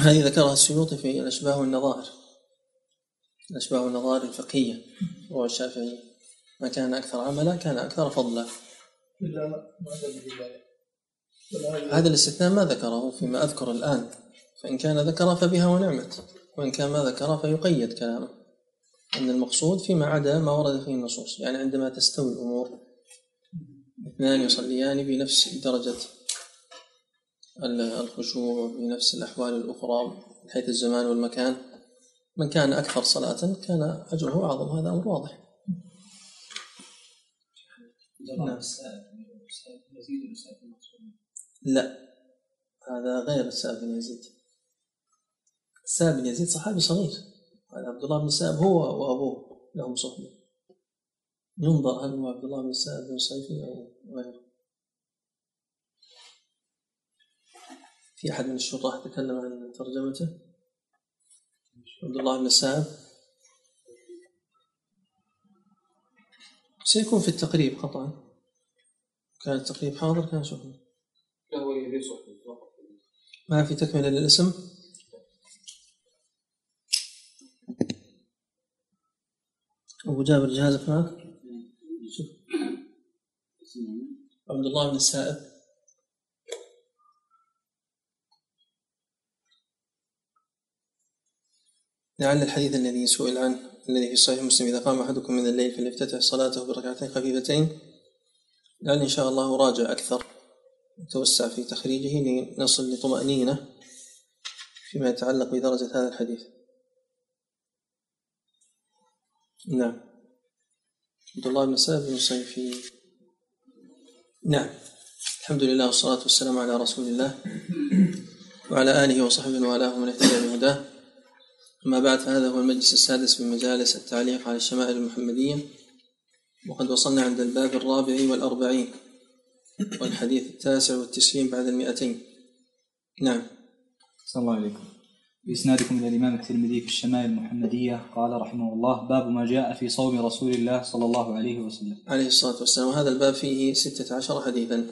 هذه ذكرها السيوطي في الأشباه والنظائر. الأشباه والنظائر الفقهية هو الشافعي. ما كان أكثر عملا كان أكثر فضلا. إلا ما ذلك. هذا الاستثناء ما ذكره فيما أذكر الآن. فإن كان ذكر فبها ونعمت وإن كان ما ذكر فيقيد كلامه. أن المقصود فيما عدا ما ورد فيه النصوص. يعني عندما تستوي الأمور اثنان يصليان بنفس درجة الخشوع بنفس الأحوال الأخرى من حيث الزمان والمكان. من كان أكثر صلاة كان أجره أعظم. هذا أمر واضح. نعم. لا. هذا غير السائب بن يزيد. السائب بن يزيد صحابي صغير. هذا عبد الله بن سائب هو وأبوه لهم صحبة. ينظر هل هو عبد الله بن سائب بن صيفي أو غيره. في أحد من الشراح تكلم عن ترجمته؟ عبد الله بن سعد. سيكون في التقريب قطعا كان التقريب حاضر كان شوفه لا هو ما في تكملة للاسم؟ أبو جابر جهازك معك؟ شوف. عبد الله بن السائب لعل الحديث الذي سئل عنه الذي في صحيح مسلم إذا قام أحدكم من الليل فليفتتح صلاته بركعتين خفيفتين لعل إن شاء الله راجع أكثر وتوسع في تخريجه لنصل لطمأنينة فيما يتعلق بدرجة هذا الحديث. نعم. عبد الله بن سعد بن صيفي نعم. الحمد لله والصلاة والسلام على رسول الله وعلى آله وصحبه وعلى من اهتدى بهداه. أما بعد فهذا هو المجلس السادس من مجالس التعليق على الشمائل المحمدية وقد وصلنا عند الباب الرابع والأربعين والحديث التاسع والتسعين بعد المئتين. نعم. صلى الله عليكم. بإسنادكم إلى الإمام الترمذي في الشمائل المحمدية قال رحمه الله باب ما جاء في صوم رسول الله صلى الله عليه وسلم. عليه الصلاة والسلام. وهذا الباب فيه ستة عشر حديثا.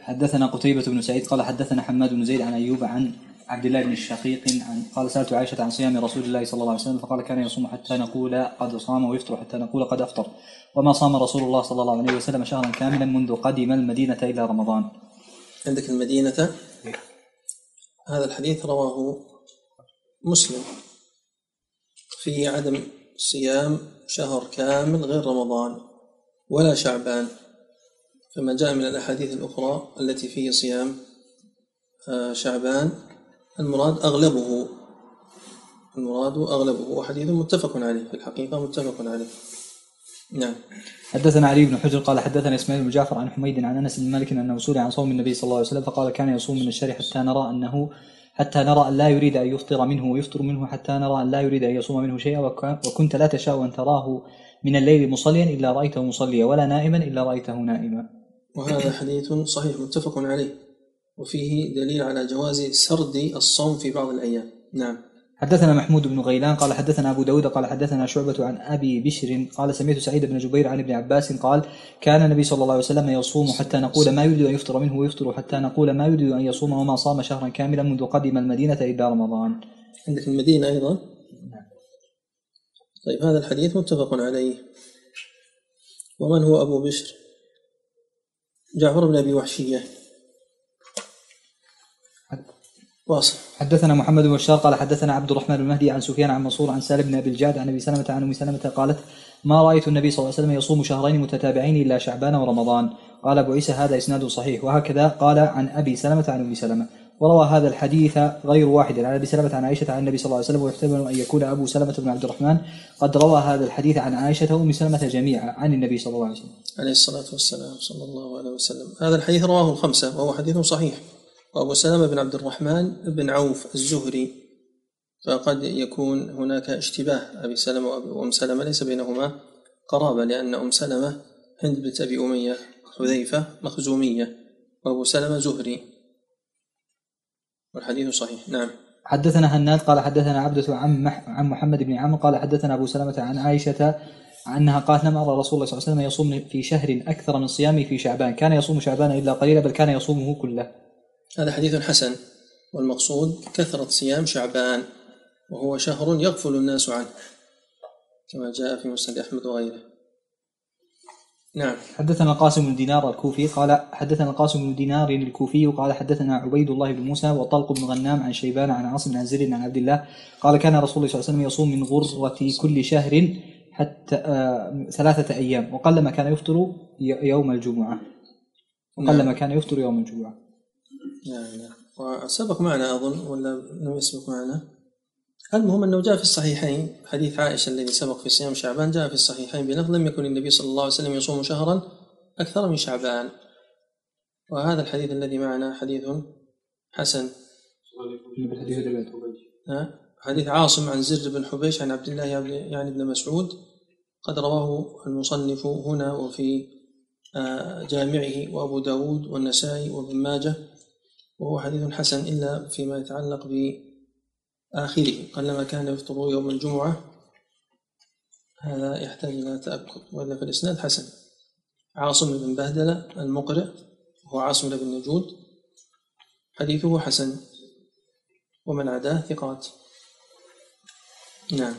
حدثنا قتيبة بن سعيد قال حدثنا حماد بن زيد عن أيوب عن عبد الله بن الشقيق عن قال سألت عائشة عن صيام رسول الله صلى الله عليه وسلم فقال كان يصوم حتى نقول قد صام ويفطر حتى نقول قد أفطر. وما صام رسول الله صلى الله عليه وسلم شهرا كاملا منذ قدم المدينة إلى رمضان. عندك المدينة؟ هذا الحديث رواه مسلم في عدم صيام شهر كامل غير رمضان ولا شعبان. فما جاء من الأحاديث الأخرى التي فيه صيام آه، شعبان المراد أغلبه. المراد أغلبه. وحديث متفق عليه. في الحقيقة متفق عليه. نعم. حدثنا علي بن حجر قال حدثنا إسماعيل بن جعفر عن حميد عن أنس بن مالك أنه سئل عن صوم النبي صلى الله عليه وسلم فقال كان يصوم من الشهر حتى نرى انه حتى نرى أن لا يريد أن يفطر منه ويفطر منه حتى نرى أن لا يريد أن يصوم منه شيئا وكنت لا تشاء أن تراه من الليل مصليا إلا رأيته مصليا ولا نائما إلا رأيته نائما. وهذا حديث صحيح متفق عليه. وفيه دليل على جواز سرد الصوم في بعض الأيام. نعم. حدثنا محمود بن غيلان قال حدثنا أبو داود قال حدثنا شعبة عن أبي بشر قال سمعت سعيد بن جبير عن ابن عباس قال كان النبي صلى الله عليه وسلم يصوم حتى نقول ما يريد أن يفطر منه ويفطر حتى نقول ما يريد أن يصوم وما صام شهرا كاملا منذ قدم المدينة إلى رمضان. عندك المدينة أيضا؟ نعم. طيب هذا الحديث متفق عليه. ومن هو أبو بشر؟ جعفر بن أبي وحشية. واصل. حدثنا محمد بن بشار قال حدثنا عبد الرحمن المهدي عن سفيان عن منصور عن سالم بن أبي الجعد عن أبي سلمة عن أم سلمة قالت ما رأيت النبي صلى الله عليه وسلم يصوم شهرين متتابعين إلا شعبان ورمضان. قال أبو عيسى هذا إسناد صحيح. وهكذا قال عن أبي سلمة عن أم سلمة. وروى هذا الحديث غير واحد. عن أبي سلمة عن عائشة عن النبي صلى الله عليه وسلم ويحتمل أن يكون أبو سلمة بن عبد الرحمن. قد روى هذا الحديث عن عائشة وأم سلمة جميعا عن النبي صلى الله عليه وسلم. عليه الصلاة والسلام صلى الله عليه وسلم، هذا الحديث رواه الخمسة وهو حديث صحيح. وأبو سلمة بن عبد الرحمن بن عوف الزهري. فقد يكون هناك اشتباه أبي سلمة وأم سلمة ليس بينهما قرابة لأن أم سلمة هند بنت أبي أمية حذيفة مخزومية وأبو سلمة زهري. والحديث صحيح. نعم. حدثنا هناد قال حدثنا عبدة عن عن محمد بن عمرو قال حدثنا أبو سلمة عن عائشة عنها قالت لم أرى رسول الله صلى الله عليه وسلم يصوم في شهر أكثر من صيامه في شعبان. كان يصوم شعبان إلا قليلا بل كان يصومه كله. هذا حديث حسن والمقصود كثرة صيام شعبان وهو شهر يغفل الناس عنه كما جاء في مسند أحمد وغيره. نعم. حدثنا القاسم بن دينار الكوفي قال حدثنا القاسم بن دينار الكوفي قال حدثنا عبيد الله بن موسى وطلق بن غنام عن شيبان عن عاصم عن زر عن عبد الله قال كان رسول الله صلى الله عليه وسلم يصوم من غرة كل شهر حتى آه ثلاثة أيام وقلما كان يفطر يوم الجمعة. وقلما نعم. كان يفطر يوم الجمعة. نعم نعم وسبق معنا أظن ولا لم يسبق معنا. المهم أنه جاء في الصحيحين حديث عائشة الذي سبق في صيام شعبان جاء في الصحيحين بلفظ لم يكن النبي صلى الله عليه وسلم يصوم شهرا أكثر من شعبان. وهذا الحديث الذي معنا حديث حسن؟ حديث عاصم عن زر بن حبيش عن عبد الله يعني ابن مسعود. قد رواه المصنف هنا وفي آه، جامعه وأبو داود والنسائي وابن ماجه. وهو حديث حسن إلا فيما يتعلق بآخره. قلما كان يفطر يوم الجمعة هذا يحتاج إلى تأكد وإلا في الإسناد حسن. عاصم بن بهدلة المقرئ هو عاصم بن نجود حديثه حسن. ومن عداه ثقات. نعم.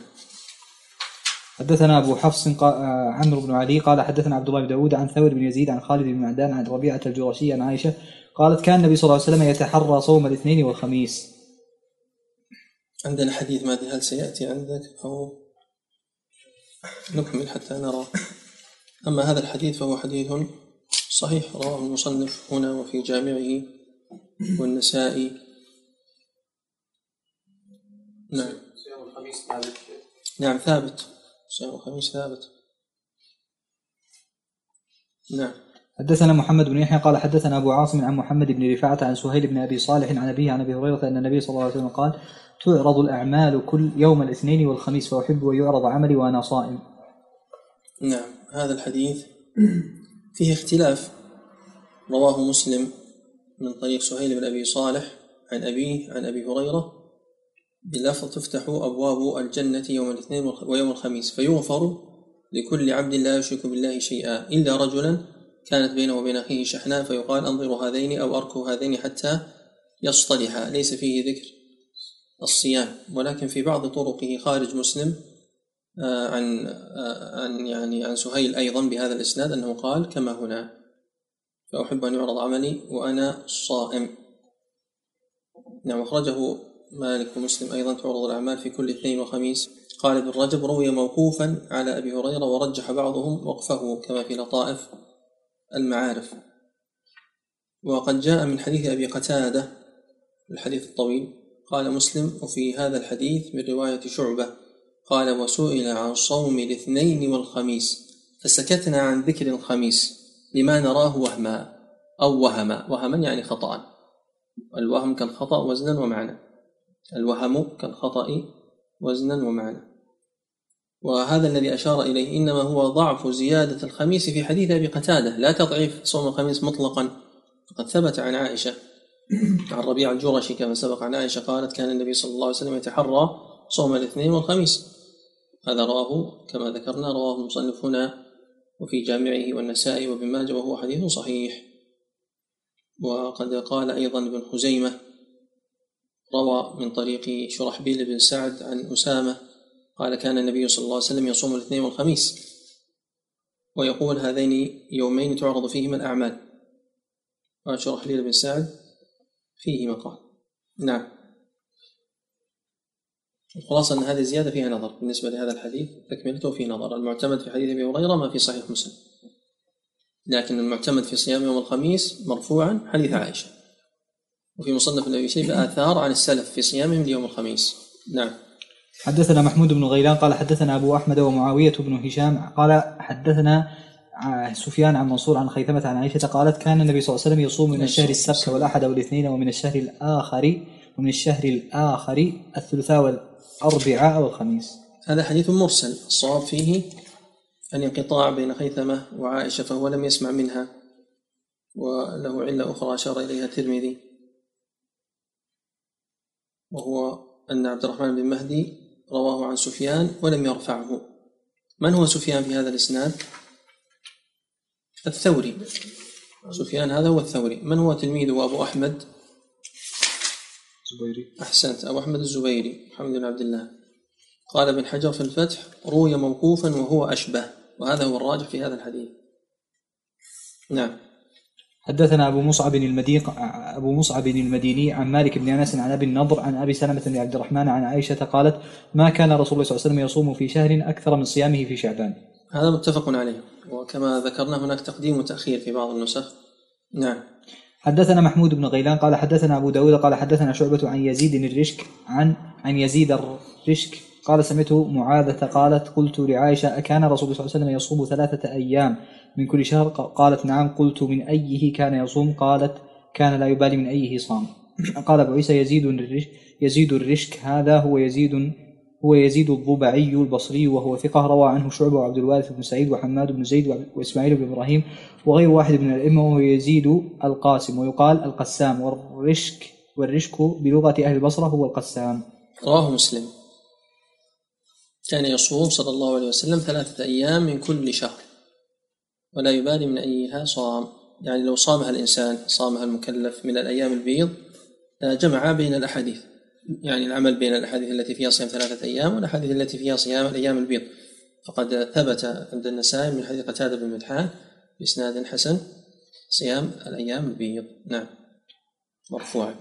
حدثنا أبو حفص عمرو بن علي قال حدثنا عبد الله بن داود عن ثور بن يزيد عن خالد بن معدان عن ربيعة الجرشي عن عائشة قالت كان النبي صلى الله عليه وسلم يتحرى صوم الاثنين والخميس. عندنا حديث ما أدري هل سيأتي عندك أو نكمل حتى نرى. أما هذا الحديث فهو حديث صحيح رواه المصنف هنا وفي جامعه والنسائي. نعم. صيام الخميس ثابت نعم ثابت. صيام الخميس ثابت. نعم. حدثنا محمد بن يحيى قال حدثنا أبو عاصم عن محمد بن رفاعة عن سهيل بن أبي صالح عن أبيه عن أبي هريرة أن النبي صلى الله عليه وسلم قال تعرض الأعمال كل يوم الاثنين والخميس فأحب أن يعرض عملي وأنا صائم. نعم هذا الحديث فيه اختلاف. رواه مسلم من طريق سهيل بن أبي صالح عن أبيه عن أبي هريرة بلفظ تفتح أبواب الجنة يوم الاثنين ويوم الخميس فيغفر لكل عبد لا يشرك بالله شيئا إلا رجلا كانت بينه وبين أخيه شحناء فيقال انظروا هذين أو اركوا هذين حتى يصطلحا ليس فيه ذكر الصيام. ولكن في بعض طرقه خارج مسلم آه، عن آه، عن يعني عن سهيل أيضا بهذا الإسناد أنه قال كما هنا فأحب أن يعرض عملي وأنا صائم. نعم أخرجه مالك ومسلم أيضا تعرض الأعمال في كل اثنين وخميس. قال ابن رجب روي موقوفا على أبي هريرة ورجح بعضهم وقفه كما في لطائف المعارف. وقد جاء من حديث أبي قتادة الحديث الطويل قال مسلم وفي هذا الحديث من رواية شعبة قال وسئل عن صوم الاثنين والخميس فسكتنا عن ذكر الخميس لما نراه وهما أو وهما. وهما يعني خطأ. الوهم كالخطأ وزنا ومعنى. الوهم كالخطأ وزنا ومعنى. وهذا الذي أشار إليه إنما هو ضعف زيادة الخميس في حديث أبي قتادة. لا تضعيف صوم الخميس مطلقا. فقد ثبت عن عائشة. عن ربيع الجرشي كما سبق عن عائشة قالت كان النبي صلى الله عليه وسلم يتحرى صوم الاثنين والخميس. هذا رواه كما ذكرنا رواه المصنف هنا وفي جامعه والنسائي وابن ماجه وهو حديث صحيح. وقد قال أيضا ابن خزيمة روى من طريق شرحبيل بن سعد عن أسامة قال كان النبي صلى الله عليه وسلم يصوم الاثنين والخميس ويقول هذين يومين تعرض فيهما الأعمال. قال شرحبيل بن سعد فيه مقال نعم. الخلاصة أن هذه الزيادة فيها نظر. بالنسبة لهذا الحديث تكملته فيه نظر. المعتمد في حديث أبي هريرة ما في صحيح مسلم. لكن المعتمد في صيام يوم الخميس مرفوعا حديث عائشة. وفي مصنف أبي شيبة آثار عن السلف في صيامهم ليوم الخميس. نعم. حدثنا محمود بن غيلان قال حدثنا أبو أحمد ومعاوية بن هشام قال حدثنا سفيان عن منصور عن خيثمة عن عائشة قالت كان النبي صلى الله عليه وسلم يصوم من الشهر السبت والأحد والاثنين ومن الشهر الآخر ومن الشهر الآخر الثلاثاء والأربعاء والخميس. هذا حديث مرسل. الصواب فيه الانقطاع بين خيثمة وعائشة فهو لم يسمع منها وله علة أخرى أشار إليها الترمذي وهو أن عبد الرحمن بن مهدي رواه عن سفيان ولم يرفعه. من هو سفيان في هذا الإسناد؟ الثوري. سفيان هذا هو الثوري. من هو تلميذه؟ أبو أحمد زبيري أحسنت. أبو أحمد الزبيري. محمد بن عبد الله. قال ابن حجر في الفتح روي موقوفا وهو أشبه. وهذا هو الراجح في هذا الحديث. نعم. حدثنا أبو مصعب المديق أبو مصعب المديني عن مالك بن أنس عن أبي النضر عن أبي سلمة بن عبد الرحمن عن عائشة قالت ما كان رسول الله صلى الله عليه وسلم يصوم في شهر أكثر من صيامه في شعبان. هذا متفق عليه وكما ذكرنا هناك تقديم وتأخير في بعض النسخ. نعم. حدثنا محمود بن غيلان قال حدثنا أبو داود قال حدثنا شعبة عن يزيد الرشك عن عن يزيد الرشك قال سمعت معاذة قالت قلت لعائشة أكان رسول الله صلى الله عليه وسلم يصوم ثلاثة أيام؟ من كل شهر قالت نعم قلت من أيه كان يصوم؟ قالت كان لا يبالي من أيه صام. قال أبو عيسى يزيد الرشك يزيد الرشك هذا هو يزيد هو يزيد الضبعي البصري وهو ثقة. روى عنه شعبة وعبد الوارث بن سعيد وحماد بن زيد وإسماعيل بن إبراهيم وغير واحد من الأئمة وهو يزيد القاسم. ويقال القسام. والرشك والرشك بلغة أهل البصرة هو القسام. رواه مسلم. كان يصوم صلى الله عليه وسلم ثلاثة أيام من كل شهر. ولا يبالي من أيها صام. يعني لو صامها الإنسان صامها المكلف من الأيام البيض جمع بين الأحاديث. يعني العمل بين الأحاديث التي فيها صيام ثلاثة أيام والأحاديث التي فيها صيام الأيام البيض. فقد ثبت عند النسائي من حديث قتادة بن مدحان بإسناد حسن صيام الأيام البيض. نعم. مرفوعا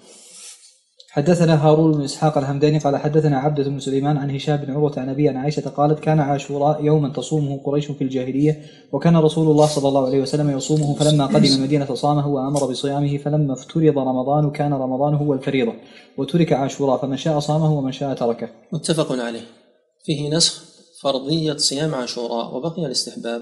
حدثنا هارون بن إسحاق الهمداني قال حدثنا عبدة بن سليمان عن هشام بن عروة عن أبي عن عائشة قالت كان عاشوراء يوما تصومه قريش في الجاهلية وكان رسول الله صلى الله عليه وسلم يصومه فلما قدم المدينة صامه وأمر بصيامه فلما افترض رمضان كان رمضان هو الفريضة وترك عاشوراء فمن شاء صامه ومن شاء تركه. متفق عليه. فيه نسخ فرضية صيام عاشوراء وبقي الاستحباب.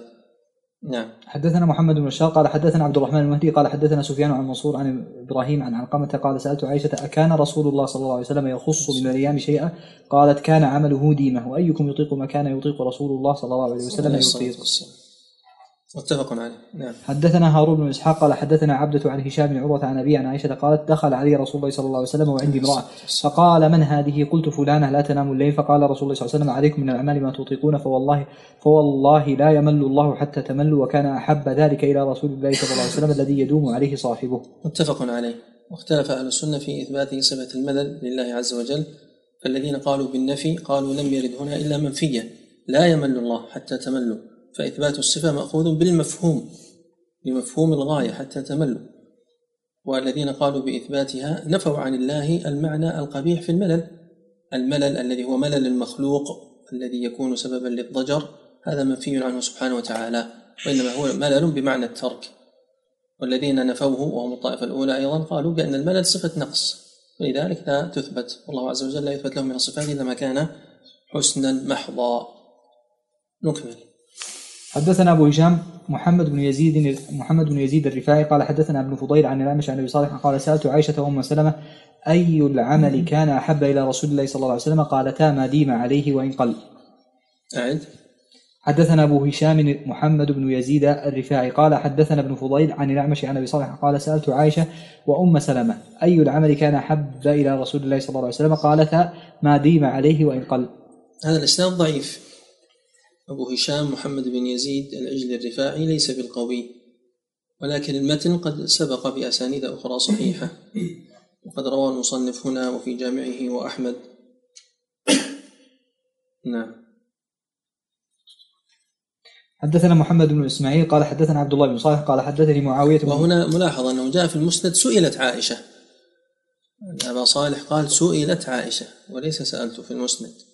نعم. حدثنا محمد بن بشار قال حدثنا عبد الرحمن المهدي قال حدثنا سفيان عن منصور عن إبراهيم عن علقمة قال سألت عائشة أكان رسول الله صلى الله عليه وسلم يخص من الأيام شيئا؟ قالت كان عمله ديمة وأيكم يطيق ما كان يطيق رسول الله صلى الله عليه وسلم يطيق؟ متفق عليه. نعم. حدثنا هارون بن إسحاق قال حدثنا عبدة عن هشام بن عروة عن أبي عن عائشة قالت دخل علي رسول الله صلى الله عليه وسلم وعندي امرأة. فقال من هذه؟ قلت فلانة لا تنام الليل. فقال رسول الله صلى الله عليه وسلم عليكم من الأعمال ما تطيقون فوالله فوالله لا يمل الله حتى تملوا وكان أحب ذلك إلى رسول الله صلى الله عليه وسلم الذي يدوم عليه صاحبه. متفق عليه. واختلف أهل السنة في إثبات صفة الملل لله عز وجل. فالذين قالوا بالنفي قالوا لم يرد هنا إلا منفيا لا يمل الله حتى تملوا. فإثبات الصفة مأخوذ بالمفهوم بمفهوم الغاية حتى تملوا. والذين قالوا بإثباتها نفوا عن الله المعنى القبيح في الملل الملل الذي هو ملل المخلوق الذي يكون سببا للضجر هذا منفي عنه سبحانه وتعالى وإنما هو ملل بمعنى الترك. والذين نفوه وهم الطائفة الأولى أيضا قالوا بأن الملل صفة نقص ولذلك لا تثبت. والله عز وجل لا يثبت له من الصفات إلا ما كان حسنا محضا نكمل. حدثنا أبو هشام محمد بن يزيد محمد بن يزيد الرفاعي قال حدثنا ابن فضيل عن الأعمش عن أبي صالح قال سألت عائشة وأم سلمة أي العمل كان أحب إلى رسول الله صلى الله عليه وسلم؟ قالتا ما ديم عليه وإن قل. أعد. حدثنا أبو هشام محمد بن يزيد الرفاعي قال حدثنا ابن فضيل عن الأعمش عن أبي صالح قال سألت عائشة وأم سلمة أي العمل كان أحب إلى رسول الله صلى الله عليه وسلم؟ قالتا ما ديم عليه وإن قل. هذا الإسناد ضعيف. أبو هشام محمد بن يزيد العجل الرفاعي ليس بالقوي ولكن المتن قد سبق بأسانيد أخرى صحيحة. وقد روى المصنف هنا وفي جامعه وأحمد. نعم. حدثنا محمد بن إسماعيل قال حدثنا عبد الله بن صالح قال حدثني معاوية بن وهنا ملاحظة أنه جاء في المسند سئلت عائشة. أن أبا صالح قال سئلت عائشة وليس سألت في المسند.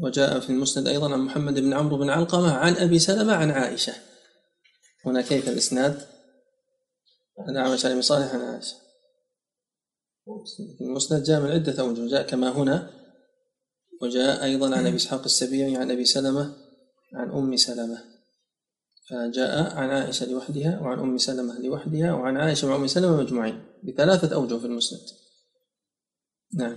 وجاء في المسند أيضا عن محمد بن عمرو بن علقمة عن أبي سلمة عن عائشة. هنا كيف الإسناد؟ عن عن أبي صالح عن عائشة. المسند جاء من عدة أوجه جاء كما هنا وجاء أيضا عن أبي إسحاق السبيعي عن أبي سلمة عن أم سلمة. فجاء عن عائشة لوحدها وعن أم سلمة لوحدها وعن عائشة وأم سلمة مجموعين بثلاثة أوجه في المسند. نعم.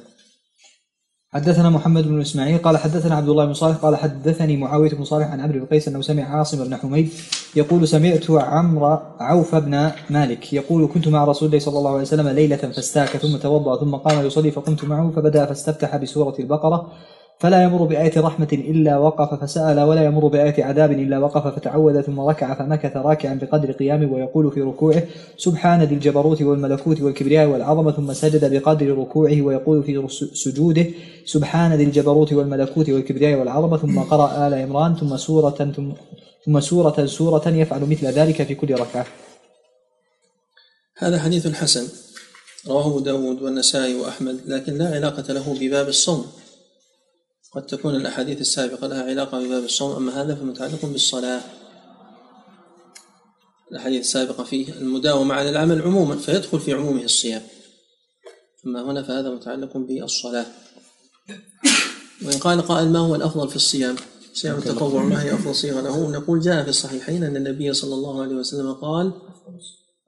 حدثنا محمد بن إسماعيل قال حدثنا عبد الله بن صالح قال حدثني معاوية بن صالح عن عمرو بن قيس أنه سمع عاصم بن حميد يقول سمعت عمرو عوف بن مالك يقول كنت مع رسول الله صلى الله عليه وسلم ليلة فاستاك ثم توضأ ثم قام يصلي فقمت معه فبدأ فاستفتح بسورة البقرة فلا يمر بآية رحمة إلا وقف فسأل ولا يمر بآية عذاب إلا وقف فتعوذ ثم ركع فمكث راكعا بقدر قيامه ويقول في ركوعه سبحان ذي الجبروت والملكوت والكبرياء والعظمة ثم سجد بقدر ركوعه ويقول في سجوده سبحان ذي الجبروت والملكوت والكبرياء والعظمة ثم قرأ آل عمران ثم سورة ثم ثم سورة سورة يفعل مثل ذلك في كل ركعة. هذا حديث حسن رواه داود والنسائي وأحمد لكن لا علاقة له بباب الصوم. قد تكون الأحاديث السابقة لها علاقة بباب الصوم أما هذا فمتعلق بالصلاة. الأحاديث السابقة فيه المداومة على العمل عموما فيدخل في عمومه الصيام. أما هنا فهذا متعلق بالصلاة. وإن قال قائل ما هو الأفضل في الصيام؟ صيام التطوع ما هي أفضل صيغة له؟ نقول جاء في الصحيحين أن النبي صلى الله عليه وسلم قال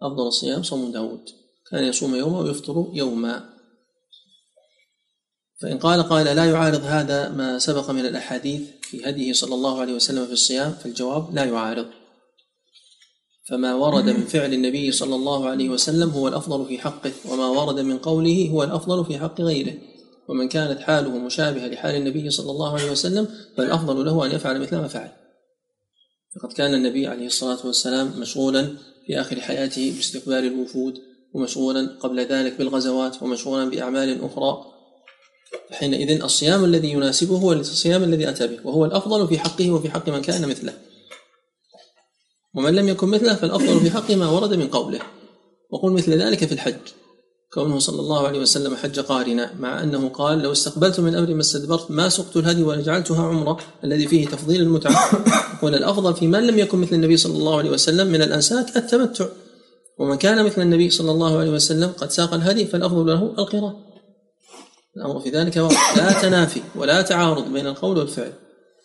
أفضل الصيام صوم داود. كان يصوم يوما ويفطر يوما. فإن قال قائل لا يعارض هذا ما سبق من الأحاديث في هديه صلى الله عليه وسلم في الصيام فالجواب لا يعارض. فما ورد من فعل النبي صلى الله عليه وسلم هو الأفضل في حقه وما ورد من قوله هو الأفضل في حق غيره. ومن كانت حاله مشابهة لحال النبي صلى الله عليه وسلم فالأفضل له أن يفعل مثل ما فعل. فقد كان النبي عليه الصلاة والسلام مشغولا في آخر حياته باستقبال الوفود ومشغولا قبل ذلك بالغزوات ومشغولا بأعمال أخرى. حينئذ الصيام الذي يناسبه هو الصيام الذي أتى به وهو الأفضل في حقه وفي حق من كان مثله. ومن لم يكن مثله فالأفضل في حق ما ورد من قوله. وقل مثل ذلك في الحج. كونه صلى الله عليه وسلم حج قارنا مع أنه قال لو استقبلت من أمري ما استدبرت ما سقت الهدي ولجعلتها عمرة الذي فيه تفضيل المتعة. يقول الأفضل في من لم يكن مثل النبي صلى الله عليه وسلم من الأنساك التمتع. ومن كان مثل النبي صلى الله عليه وسلم قد ساق الهدي فالأفضل له القراء الأمر في ذلك واضح. لا تنافي ولا تعارض بين القول والفعل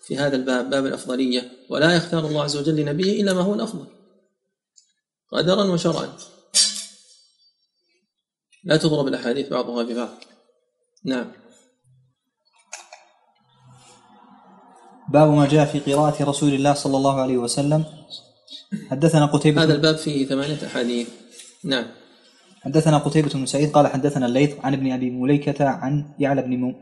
في هذا الباب باب الأفضلية ولا يختار الله عز وجل لنبيه إلا ما هو الأفضل. قدرا وشرعا. لا تضرب الأحاديث بعضها ببعض نعم. باب ما جاء في قراءة رسول الله صلى الله عليه وسلم. حدثنا قتيبة هذا الباب فيه ثمانية أحاديث. نعم. حدثنا قتيبة بن سعيد قال حدثنا الليث عن ابن أبي مليكة عن يعلى بن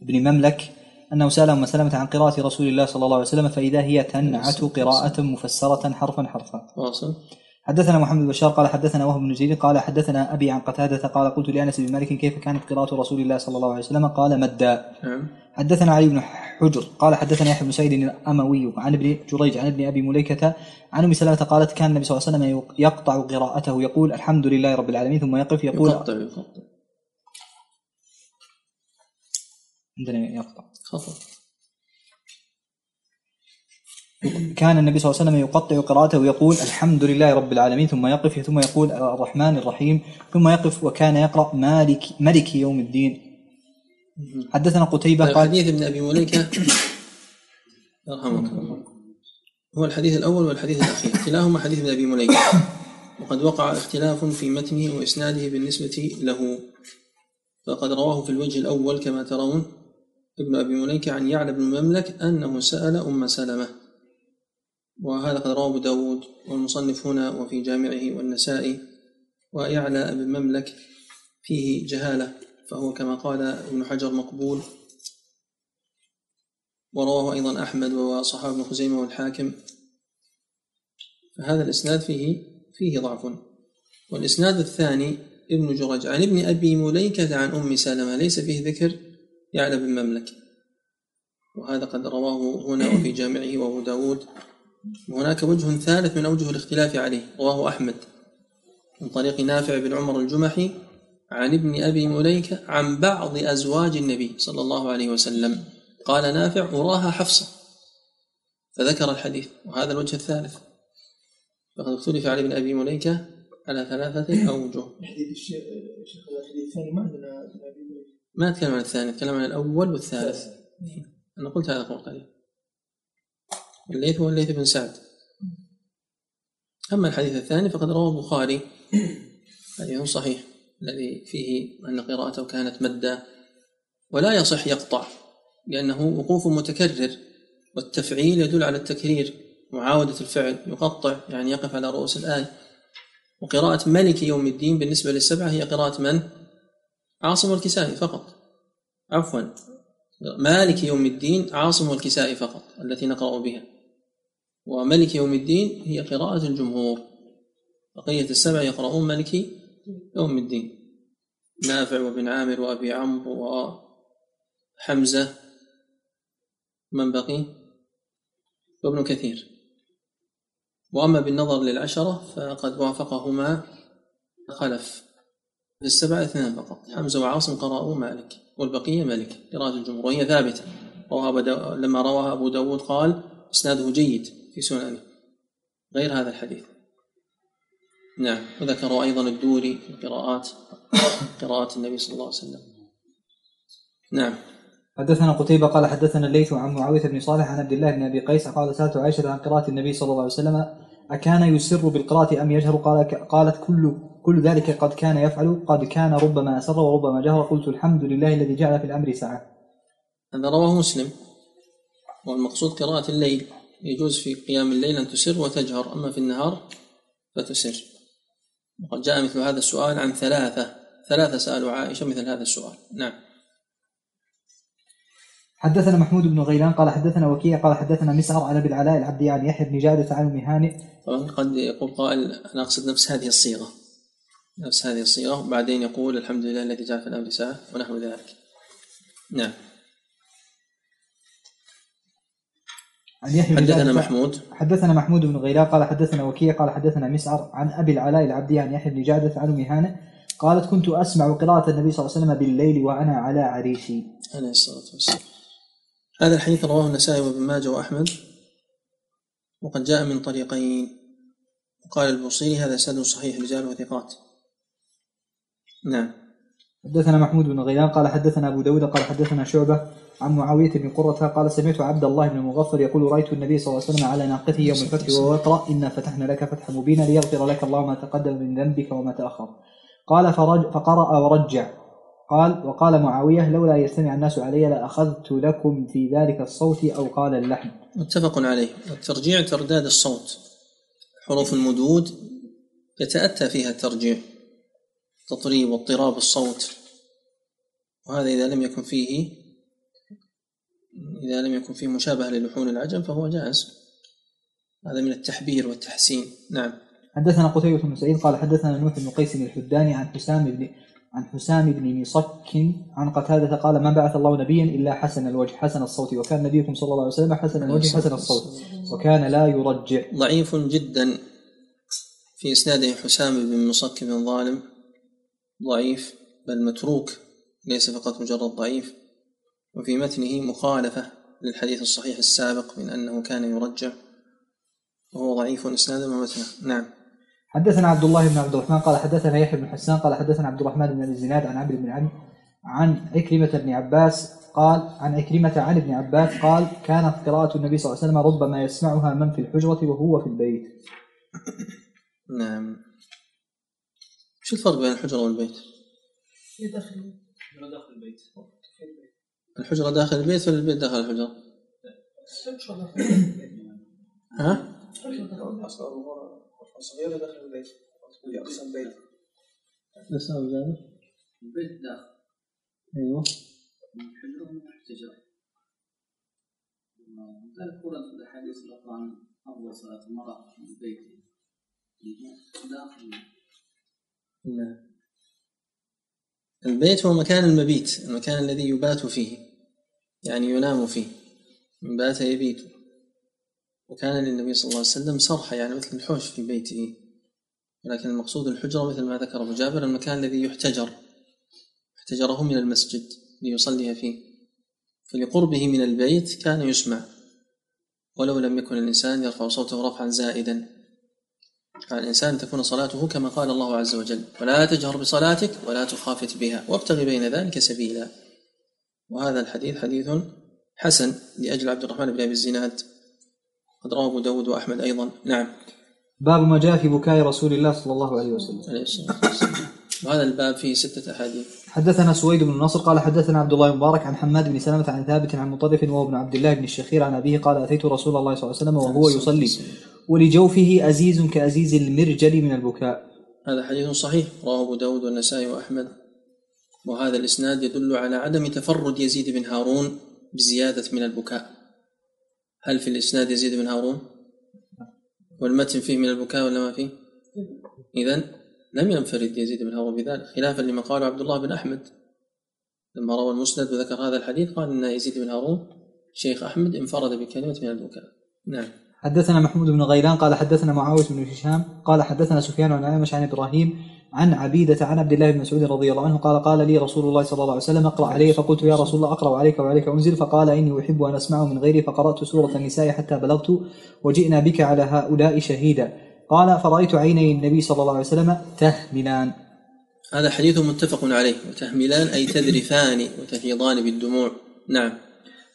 بن مملك أنه سأل أم سلمة عن قراءة رسول الله صلى الله عليه وسلم فإذا هي تنعت قراءة مفسرة حرفا حرفا. واصل. حدثنا محمد بشار قال حدثنا وهب بن زيد قال حدثنا أبي عن قتادة قال قلت لأنس بن مالك كيف كانت قراءة رسول الله صلى الله عليه وسلم؟ قال مدا نعم. حدثنا علي بن حجر قال حدثنا يحيى بن سعيد الأموي عن ابن جريج عن ابن أبي مليكة عن أم سلمة قالت كان النبي صلى الله عليه وسلم يقطع قراءته يقول الحمد لله رب العالمين ثم يقف يقول يقطع يقطع. عندنا يقطع. خطأ كان النبي صلى الله عليه وسلم يقطع قراءته ويقول الحمد لله رب العالمين ثم يقف ثم يقول الرحمن الرحيم ثم يقف وكان يقرأ مالك ملك يوم الدين. حدثنا قتيبة قال حديث ابن أبي مليكة. يرحمك الله. هو الحديث الأول والحديث الأخير. كلاهما حديث ابن أبي مليكة. وقد وقع اختلاف في متنه وإسناده بالنسبة له. فقد رواه في الوجه الأول كما ترون ابن أبي مليكة عن يعلى بن المملك أنه سأل أم سلمة. وهذا قد رواه داود والمصنف هنا وفي جامعه والنسائي. ويعلى بن مملك فيه جهالة. فهو كما قال ابن حجر مقبول ورواه أيضا أحمد وصحابه ابن خزيمة والحاكم. فهذا الإسناد فيه فيه ضعف. والإسناد الثاني ابن جرج عن ابن أبي مليكة عن أم سلمة ليس فيه ذكر يعلى بن مملك وهذا قد رواه هنا وفي جامعه وأبو داود. وهناك وجه ثالث من أوجه الاختلاف عليه رواه أحمد من طريق نافع بن عمر الجمحي عن ابن أبي مليكة عن بعض أزواج النبي صلى الله عليه وسلم. قال نافع أراها حفصة. فذكر الحديث وهذا الوجه الثالث. فقد اختلف على ابن أبي مليكة على ثلاثة أوجه الحديث الشيخ الحديث الثاني ما عندنا. ما أتكلم عن الثاني أتكلم عن الأول والثالث. أنا قلت هذا قول قليل. الليث هو الليث بن سعد. أما الحديث الثاني فقد رواه البخاري. حديث صحيح. الذي فيه أن قراءته كانت مدا ولا يصح يقطع لأنه وقوف متكرر والتفعيل يدل على التكرير معاودة الفعل يقطع يعني يقف على رؤوس الآية. وقراءة ملك يوم الدين بالنسبة للسبعة هي قراءة من؟ عاصم والكسائي فقط. عفوا مالك يوم الدين عاصم والكسائي فقط التي نقرأ بها. وملك يوم الدين هي قراءة الجمهور. بقية السبع يقرؤون ملك يوم الدين. نافع وابن عامر وأبي عمرو وحمزة من بقي؟ وابن كثير. وأما بالنظر للعشرة فقد وافقهما خلف. في السبعة اثنان فقط. حمزة وعاصم قرأوا مالك والبقية مالك قراءة الجمهور وهي ثابتة. لما رواها أبو داود قال إسناده جيد في سننه. غير هذا الحديث. نعم. وذكروا أيضا الدوري في القراءات قراءة النبي صلى الله عليه وسلم. نعم. حدثنا قتيبة قال حدثنا الليث عن معاوية بن صالح عن عبد الله بن أبي قيس قال سألت عائشة عن قراءة النبي صلى الله عليه وسلم أكان يسر بالقراءة أم يجهر؟ قال قالت كل كل ذلك قد كان يفعل قد كان ربما أسر وربما جهر. قلت الحمد لله الذي جعل في الأمر سعة. هذا رواه مسلم. والمقصود قراءة الليل يجوز في قيام الليل أن تسر وتجهر أما في النهار فتسر. وقد جاء مثل هذا السؤال عن ثلاثة ثلاثة سألوا عائشة مثل هذا السؤال. نعم. حدثنا محمود بن غيلان قال حدثنا وكيع قال حدثنا مسعر عن أبي العلاء العبدي عن يحيى بن جادة عن أم هانئ. طبعا قد يقول قائل أنا أقصد نفس هذه الصيغة. نفس هذه الصيغة. وبعدين يقول الحمد لله الذي جعل في الأمر ساعة ونحو ذلك. نعم. عن يحيى حدثنا محمود. حدثنا محمود بن غيلان قال حدثنا وكيع قال حدثنا مسعر عن أبي العلاء العبدي عن يحيى بن جادة عن أم هانئ قالت كنت أسمع قراءة النبي صلى الله عليه وسلم بالليل وأنا على عريشي. عليه الصلاة والسلام. هذا الحديث رواه النسائي وابن ماجه وأحمد وقد جاء من طريقين. وقال البوصيري هذا سند صحيح رجال وثقات. نعم. حدثنا محمود بن غيلان قال حدثنا أبو داود قال حدثنا شعبة عن معاوية بن قرة قال سمعت عبد الله بن المغفر يقول رأيت النبي صلى الله عليه وسلم على ناقته يوم الفتح وهو يقرأ انا فتحنا لك فتحا مبينا ليغفر لك الله ما تقدم من ذنبك وما تأخر. قال فرج فقرأ ورجع. قال وقال معاوية لولا يستمع الناس علي لأخذت لكم في ذلك الصوت أو قال اللحن. متفق عليه. الترجيع ترداد الصوت. حروف المدود يتأتى فيها الترجيع. تطريب واضطراب الصوت. وهذا إذا لم يكن فيه إذا لم يكن فيه مشابهة للحون العجم فهو جائز. هذا من التحبير والتحسين. نعم. حدثنا قتيبة بن سعيد قال حدثنا نوح بن قيس الحداني عن حسام بن عن حسام بن مصك عن قتادة قال ما بعث الله نبيا إلا حسن الوجه حسن الصوت وكان نبيكم صلى الله عليه وسلم حسن الوجه حسن الصوت وكان لا يرجع. ضعيف جدا في إسناده حسام بن مصك بن ظالم. ضعيف بل متروك ليس فقط مجرد ضعيف. وفي متنه مخالفة للحديث الصحيح السابق من أنه كان يرجع. وهو ضعيف إسنادا ومتنا نعم. حدثنا عبد الله بن عبد الرحمن قال حدثنا يحيى بن حسان قال حدثنا عبد الرحمن بن أبي الزناد عن عمرو بن علي عن عكرمة بن عباس قال عن عكرمة عن ابن عباس قال كانت قراءة النبي صلى الله عليه وسلم ربما يسمعها من في الحجرة وهو في البيت. نعم. شو الفرق بين الحجرة والبيت؟ هي داخل الحجرة داخل البيت ولا البيت داخل الحجرة؟ حجرة داخل البيت. ها؟ حجرة داخل البيت. أصغر غرفة صغيرة داخل البيت البيت بس أو زاد البيت داخل أيوه الحجرة محتجر ذلك ورد في الأحاديث الأخرى عن أفضل صلاة المرأة في البيت داخل نعم البيت هو مكان المبيت المكان الذي يبات فيه يعني ينام فيه. من بات يبيت. وكان للنبي صلى الله عليه وسلم صرحة يعني مثل الحوش في بيته. ولكن المقصود الحجرة مثل ما ذكر أبو جابر المكان الذي يحتجر. احتجره من المسجد ليصلي فيه. فلقربه من البيت كان يسمع. ولو لم يكن الإنسان يرفع صوته رفعا زائدا. على الإنسان تكون صلاته كما قال الله عز وجل ولا تجهر بصلاتك ولا تخافت بها وابتغ بين ذلك سبيلا. وهذا الحديث حديث حسن لأجل عبد الرحمن بن أبي الزناد. قد رواه أبو داود وأحمد أيضا. نعم. باب ما جاء في بكاء رسول الله صلى الله عليه وسلم. وهذا الباب فيه ستة أحاديث. حدثنا سويد بن نصر قال حدثنا عبد الله بن مبارك عن حماد بن سلمة عن ثابت عن مطرف وهو ابن عبد الله بن الشخير عن أبيه قال أتيت رسول الله صلى الله عليه وسلم وهو يصلي. ولجوفه أزيز كأزيز المرجل من البكاء. هذا حديث صحيح رواه أبو داود والنسائي وأحمد. وهذا الإسناد يدل على عدم تفرد يزيد بن هارون بزيادة من البكاء. هل في الإسناد يزيد بن هارون؟ والمتن فيه من البكاء ولا ما فيه؟ إذن لم ينفرد يزيد بن هارون بذلك خلافا لما قاله عبد الله بن أحمد. لما روى المسند وذكر هذا الحديث قال أن يزيد بن هارون شيخ أحمد انفرد بكلمة من البكاء نعم. حدثنا محمود بن غيلان قال حدثنا معاوية بن هشام قال حدثنا سفيان عن أعمش عن إبراهيم عن عبيدة عن عبد الله بن مسعود رضي الله عنه قال قال لي رسول الله صلى الله عليه وسلم اقرأ علي فقلت يا رسول الله أقرأ عليك وعليك أنزل فقال إني أحب أن أسمعه من غيري فقرأت سورة النساء حتى بلغت وجئنا بك على هؤلاء شهيدا. قال فرأيت عيني النبي صلى الله عليه وسلم تهملان. هذا حديث متفق عليه. وتهملان أي تذرفان وتفيضان بالدموع. نعم.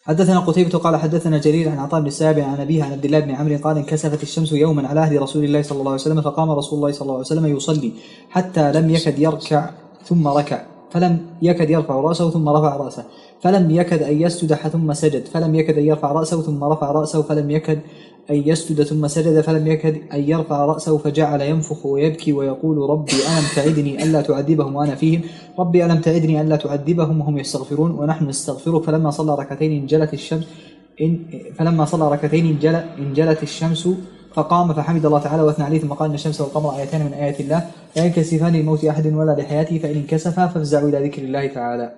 حدثنا قتيبة قال حدثنا جرير عن عطاء بن السابع عن أبيه عن عبد الله بن عمرو قال انكسفت الشمس يوما على عهد رسول الله صلى الله عليه وسلم فقام رسول الله صلى الله عليه وسلم يصلي حتى لم يكد يركع ثم ركع. فلم يكد يرفع رأسه ثم رفع رأسه. فلم يكد أن يسجد ثم سجد. فلم يكد أن يرفع رأسه ثم رفع رأسه. فلم يكد أن يسجد ثم سجد فلم يكد أن يرفع رأسه فجعل ينفخ ويبكي ويقول ربي ألم تعدني ألا تعذبهم وأنا فيهم؟ ربي ألم تعدني ألا تعذبهم؟ وهم يستغفرون ونحن نستغفرك. فلما صلى ركعتين انجلت الشمس إن فلما صلى ركعتين انجل انجلت الشمس فقام فحمد الله تعالى وأثنى عليه ثم قال إن الشمس والقمر آيتان من آيات الله. لا ينكسفان لموت أحد ولا لحياته فإن انكسفا فافزعوا إلى ذكر الله تعالى.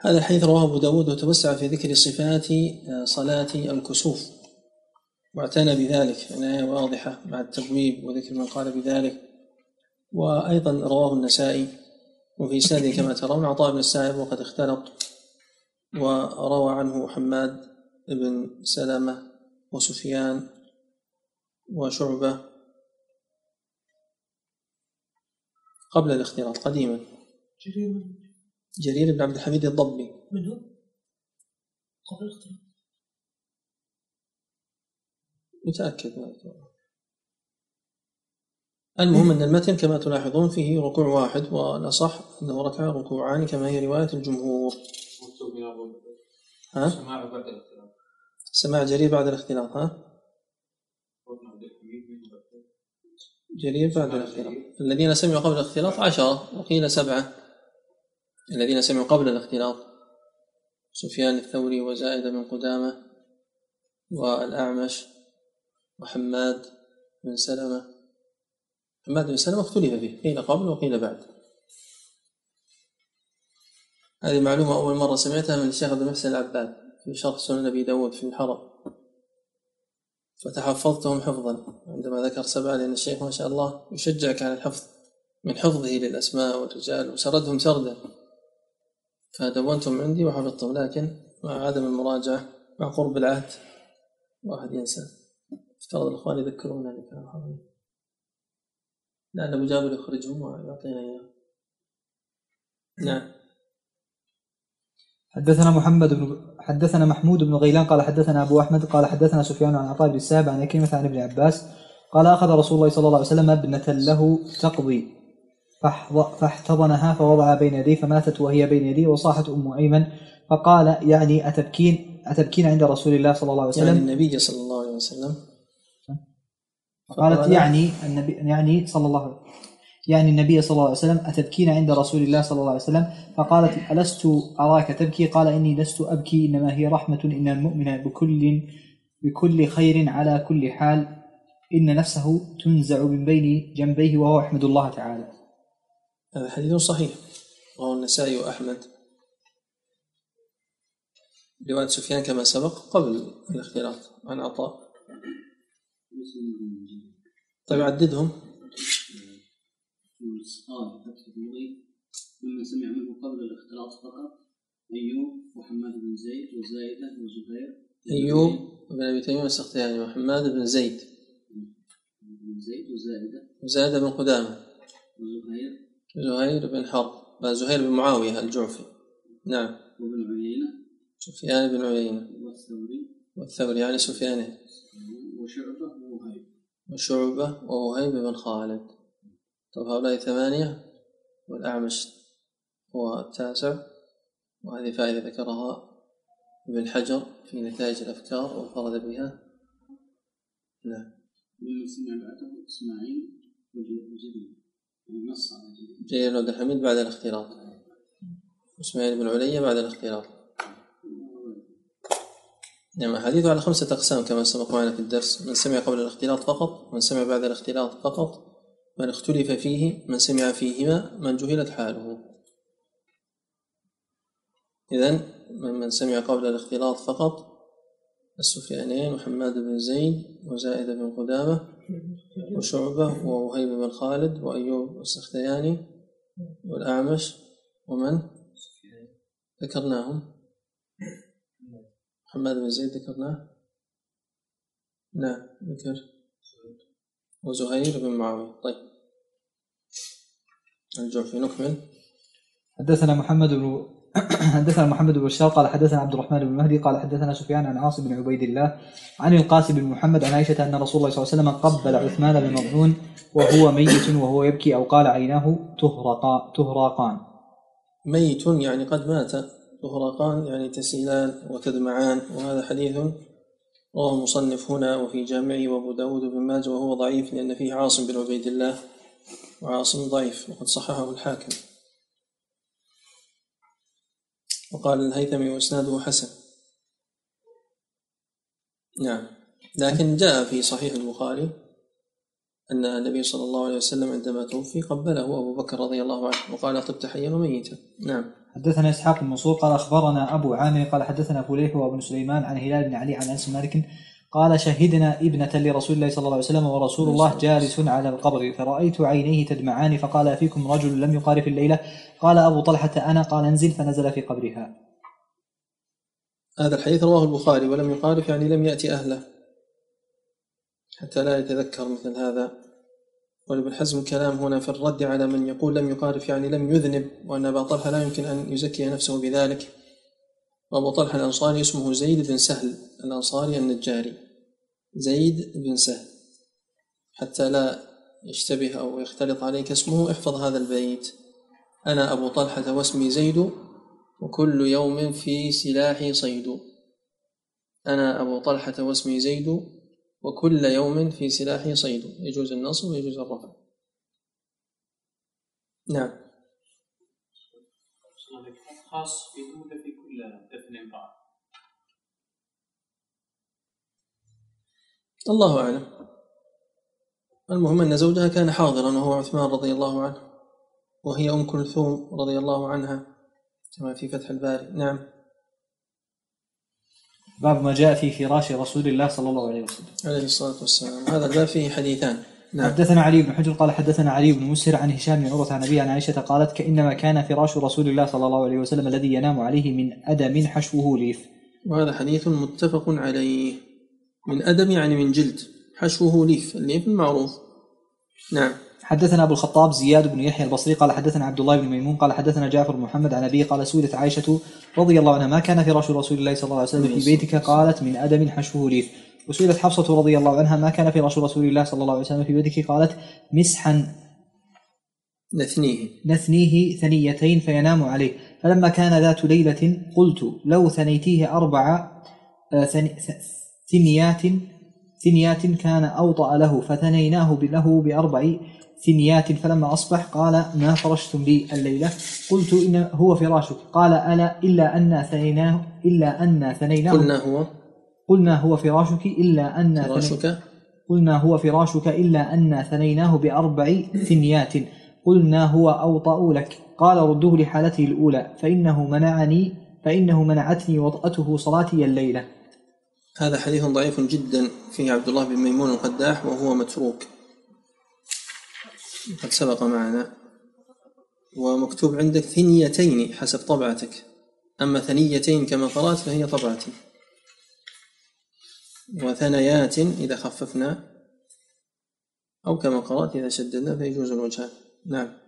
هذا الحديث رواه أبو داود وتوسع في ذكر صفات صلاة الكسوف. واعتنى بذلك عناية واضحة مع التبويب وذكر من قال بذلك. وأيضا رواه النسائي وفي إسناده كما ترون عطاء بن السائب وقد اختلط وروى عنه حماد بن سلمة وسفيان وشعبة قبل الاختلاط قديما. جرير جرير بن عبد الحميد الضبي. من هو؟ قبل الاختلاط. متأكد. المهم أن المتن كما تلاحظون فيه ركوع واحد والأصح أنه ركع ركوعان كما هي رواية الجمهور. ها؟ سماع بعد الاختلاف. سماع جرير بعد الاختلاط ها. جرير بعد الاختلاط الذين سمعوا قبل الاختلاط عشرة وقيل سبعة. الذين سمعوا قبل الاختلاط سفيان الثوري وزائد بن قدامة والأعمش. وحماد بن سلمة. حماد بن سلمة اختلف فيه قيل قبل وقيل بعد. هذه معلومة أول مرة سمعتها من الشيخ عبد المحسن العباد في شرح سنن أبي داود في الحرم. فتحفظتهم حفظا. عندما ذكر سبعة لأن الشيخ ما شاء الله يشجعك على الحفظ. من حفظه للأسماء والرجال وسردهم سردا. فدونتهم عندي وحفظتهم لكن مع عدم المراجعة مع قرب العهد واحد ينسى. افترض الإخوان يذكرونا اللي كانوا حاضرين لعل أبو جابر يخرجهم ويعطينا إياه. نعم. حدثنا محمد بن حدثنا محمود بن غيلان قال حدثنا أبو أحمد قال حدثنا سفيان عن عطاء بن السائب عن كلمة عن ابن عباس قال أخذ رسول الله صلى الله عليه وسلم ابنة له تقضي. فاحتضنها فوضعها بين يديه فماتت وهي بين يديه وصاحت أم أيمن فقال يعني اتبكين أتبكين عند رسول الله صلى الله عليه يعني وسلم النبي صلى الله عليه وسلم قالت يعني النبي يعني صلى الله عليه يعني النبي صلى الله عليه وسلم أتبكين عند رسول الله صلى الله عليه وسلم؟ فقالت ألست أراك تبكي؟ قال إني لست أبكي إنما هي رحمة إن المؤمن بكل بكل خير على كل حال. إن نفسه تنزع من بين جنبيه وهو يحمد الله تعالى. هذا حديث صحيح. رواه النسائي وأحمد. رواية سفيان كما سبق قبل الاختلاط. عن عطاء. طيب عددهم. فتح ممن سمع منه قبل الاختلاط فقط. أيوب وحماد بن زيد وزايدة وزهير. أيوب بن أبي تميم السختياني وحماد بن زيد. بن زيد وزايدة. وزاد بن قدامة. وزهير. زهير بن حرب. زهير بن معاوية الجعفي. نعم. وابن عيينة. سفيان بن عيينة. والثوري. والثوري يعني سفيان وشعبة ووهيب وشعبة ووهيب بن خالد. طيب هؤلاء ثمانية والأعمش هو التاسع وهذه فائدة ذكرها ابن حجر في نتائج الأفكار وانفرد بها. نعم. ممن سمع بعده إسماعيل وج- وجرير نص على جرير جرير عبد الحميد بعد الاختلاط. إسماعيل بن علي بعد الاختلاط. نعم الحديث على خمسة أقسام كما سبق معنا في الدرس من سمع قبل الاختلاط فقط من سمع بعد الاختلاط فقط من اختلف فيه من سمع فيهما من جهلت حاله. إذن من سمع قبل الاختلاط فقط السفيانين وحماد بن زيد وزائد بن قدامة وشعبة ووهيب بن خالد وأيوب السختياني والأعمش ومن؟ ذكرناهم. محمد بن زيد ذكرناه نعم ذكر. وزهير بن معاوية. طيب. الجعفي نكمل. حدثنا محمد بن حدثنا محمد بن بشار قال حدثنا عبد الرحمن بن مهدي قال حدثنا سفيان عن عاصم بن عبيد الله عن القاسم بن محمد عن عائشة أن رسول الله صلى الله عليه وسلم قبل عثمان بن مظعون وهو ميت وهو يبكي أو قال عيناه تهرقا تهراقان. ميت يعني قد مات. تهرقان يعني تسيلان وتدمعان وهذا حديث رواه المصنف هنا وفي جامعه وابو داود بن ماجه وهو ضعيف لأن فيه عاصم بن عبيد الله وعاصم ضعيف وقد صححه الحاكم. وقال الهيثمي واسناده حسن. نعم. لكن جاء في صحيح البخاري أن النبي صلى الله عليه وسلم عندما توفي قبله أبو بكر رضي الله عنه وقال طبت حيا وميتا. نعم. حدثنا إسحاق بن منصور قال أخبرنا أبو عامر قال حدثنا فليح وابن سليمان عن هلال بن علي عن أنس مالك قال شهدنا ابنة لرسول الله صلى الله عليه وسلم ورسول الله جالس على القبر فرأيت عينيه تدمعان فقال أفيكم رجل لم يقارف الليلة؟ قال أبو طلحة أنا قال انزل فنزل في قبرها. هذا الحديث رواه البخاري ولم يقارف يعني لم يأتي أهله حتى لا يتذكر مثل هذا. ولابن حزم كلام هنا في الرد على من يقول لم يقارف يعني لم يذنب وأن أبا طلحة لا يمكن أن يزكي نفسه بذلك. وأبو طلحة الأنصاري اسمه زيد بن سهل الأنصاري النجاري. زيد بن سهل. حتى لا يشتبه أو يختلط عليك اسمه احفظ هذا البيت. أنا أبو طلحة واسمي زيد وكل يوم في سلاحي صيد. أنا أبو طلحة واسمي زيد وكل يوم في سلاحي صيد يجوز النصب ويجوز الرفع. نعم. خاص ولا في كل دفن امرأة؟ الله أعلم. المهم أن زوجها كان حاضرا وهو عثمان رضي الله عنه وهي أم كلثوم رضي الله عنها كما في فتح الباري. نعم. باب ما جاء في فراش رسول الله صلى الله عليه وسلم. عليه الصلاة والسلام. هذا الباب فيه حديثان. نعم. حدثنا علي بن حجر قال حدثنا علي بن مسهر عن هشام بن عروة عن أبيه عن عائشة قالت إنما كان فراش رسول الله صلى الله عليه وسلم الذي ينام عليه من أدم حشوه ليف وهذا حديث متفق عليه. من أدم يعني من جلد. حشوه ليف الليف المعروف. نعم. حدثنا أبو الخطاب زياد بن يحيى البصري قال حدثنا عبد الله بن ميمون قال حدثنا جعفر بن محمد عن أبيه قال سئلت عائشة رضي الله عنها ما كان فراش رسول الله صلى الله عليه وسلم في بيتك؟ قالت من آدم حشوه ليف وسئلت حفصة رضي الله عنها ما كان فراش رسول الله صلى الله عليه وسلم في بيتك؟ قالت مسحا نثنيه. نثنيه ثنيتين فينام عليه. فلما كان ذات ليلة قلت لو ثنيتيه أربع آه، ثنيات ثنيات كان أوطأ له فثنيناه له بأربع ثنيات فلما أصبح قال ما فرشتم لي الليلة؟ قلت إن هو فراشك. قال ألا إلا أن ثنيناه إلا أن ثنيناه. قلنا هو. قلنا هو فراشك إلا أن فراشك. قلنا هو فراشك إلا أن ثنيناه بأربع ثنيات قلنا هو أوطأ لك. قال رده لحالته الأولى. فإنه منعني فإنه منعتني وطأته صلاتي الليلة. هذا حديث ضعيف جدا. فيه عبد الله بن ميمون القداح وهو متروك. قد سبق معنا. ومكتوب عندك ثنيتين حسب طبعتك. أما ثنيتين كما قرأت فهي طبعتي. وثنيات إذا خففنا أو كما قرأت إذا شددنا فيجوز الوجهان نعم.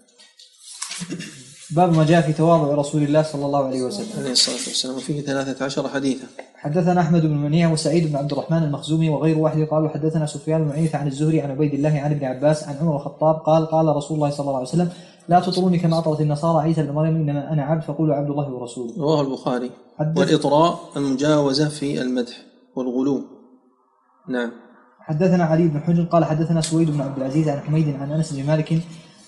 باب ما جاء في تواضع رسول الله صلى الله عليه وسلم. عليه الصلاة والسلام. وفيه ثلاثة عشر حديثا. حدثنا أحمد بن منيع وسعيد بن عبد الرحمن المخزومي وغير واحد قالوا حدثنا سفيان بن عيينة عن الزهري عن عبيد الله عن ابن عباس عن عمر الخطاب قال قال رسول الله صلى الله عليه وسلم لا تطروني كما أطرت النصارى عيسى بن مريم إنما أنا عبد فقولوا عبد الله ورسوله. رواه البخاري. والإطراء المجاوزة في المدح والغلو. نعم. حدثنا علي بن حجر قال حدثنا سويد بن عبد العزيز عن حميد عن أنس بن مالك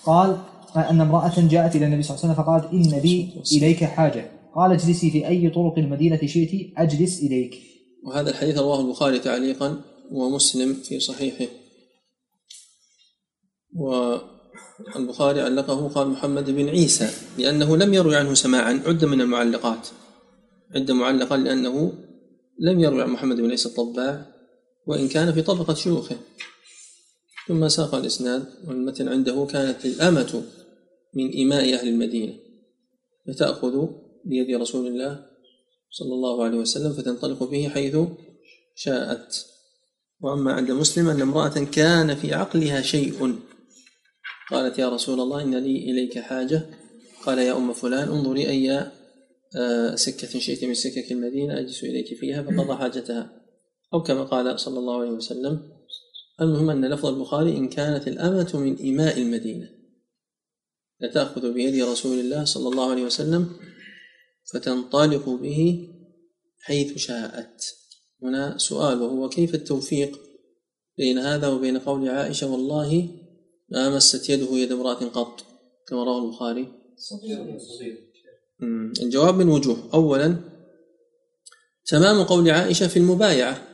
قال أن امرأة جاءت إلى النبي صلى الله عليه وسلم فقالت إن بي إليك حاجة. قال اجلسي في أي طرق المدينة شئت أجلس إليك. وهذا الحديث رواه البخاري تعليقا ومسلم في صحيحه. والبخاري علقه قال محمد بن عيسى لأنه لم يروي عنه سماعا عد من المعلقات. عد معلقا لأنه لم يروي عن محمد بن عيسى الطباع وإن كان في طبقة شيوخه. ثم ساق الإسناد والمتن عنده كانت الأمة من إماء أهل المدينة فتأخذ بيد رسول الله صلى الله عليه وسلم فتنطلق به حيث شاءت. وأما عند مسلم أن امرأة كان في عقلها شيء. قالت يا رسول الله إن لي إليك حاجة. قال يا أم فلان انظري أي آه، سكة شئت من سكك المدينة أجلس إليك فيها فقضى حاجتها. أو كما قال صلى الله عليه وسلم المهم أن لفظ البخاري إن كانت الأمة من إماء المدينة. لتأخذ بيد رسول الله صلى الله عليه وسلم فتنطلق به حيث شاءت. هنا سؤال وهو كيف التوفيق بين هذا وبين قول عائشة والله ما مست يده يد امرأة قط كما رواه البخاري. الجواب من وجوه. أولا تمام قول عائشة في المبايعة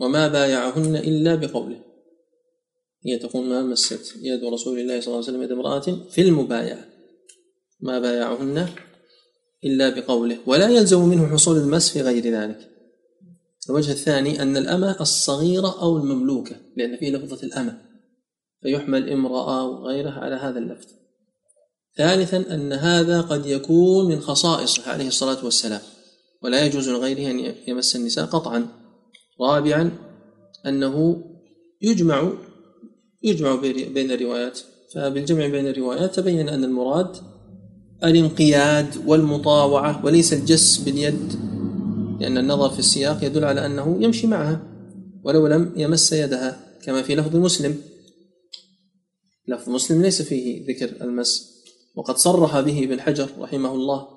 وما بايعهن إلا بقوله. هي تقول ما مست. يد رسول الله صلى الله عليه وسلم يد امرأة في المبايعة. ما بايعهن إلا بقوله. ولا يلزم منه حصول المس في غير ذلك. الوجه الثاني أن الأمة الصغيرة أو المملوكة لأن فيه لفظة الأمة. فيحمل امرأة وغيرها على هذا اللفظ. ثالثا أن هذا قد يكون من خصائصه عليه الصلاة والسلام. ولا يجوز لغيره أن يمس النساء قطعا. رابعا أنه يجمع يجمع بين الروايات. فبالجمع بين الروايات تبين أن المراد الانقياد والمطاوعة وليس الجس باليد لأن النظر في السياق يدل على أنه يمشي معها ولو لم يمس يدها كما في لفظ مسلم. لفظ مسلم ليس فيه ذكر المس. وقد صرح به ابن حجر رحمه الله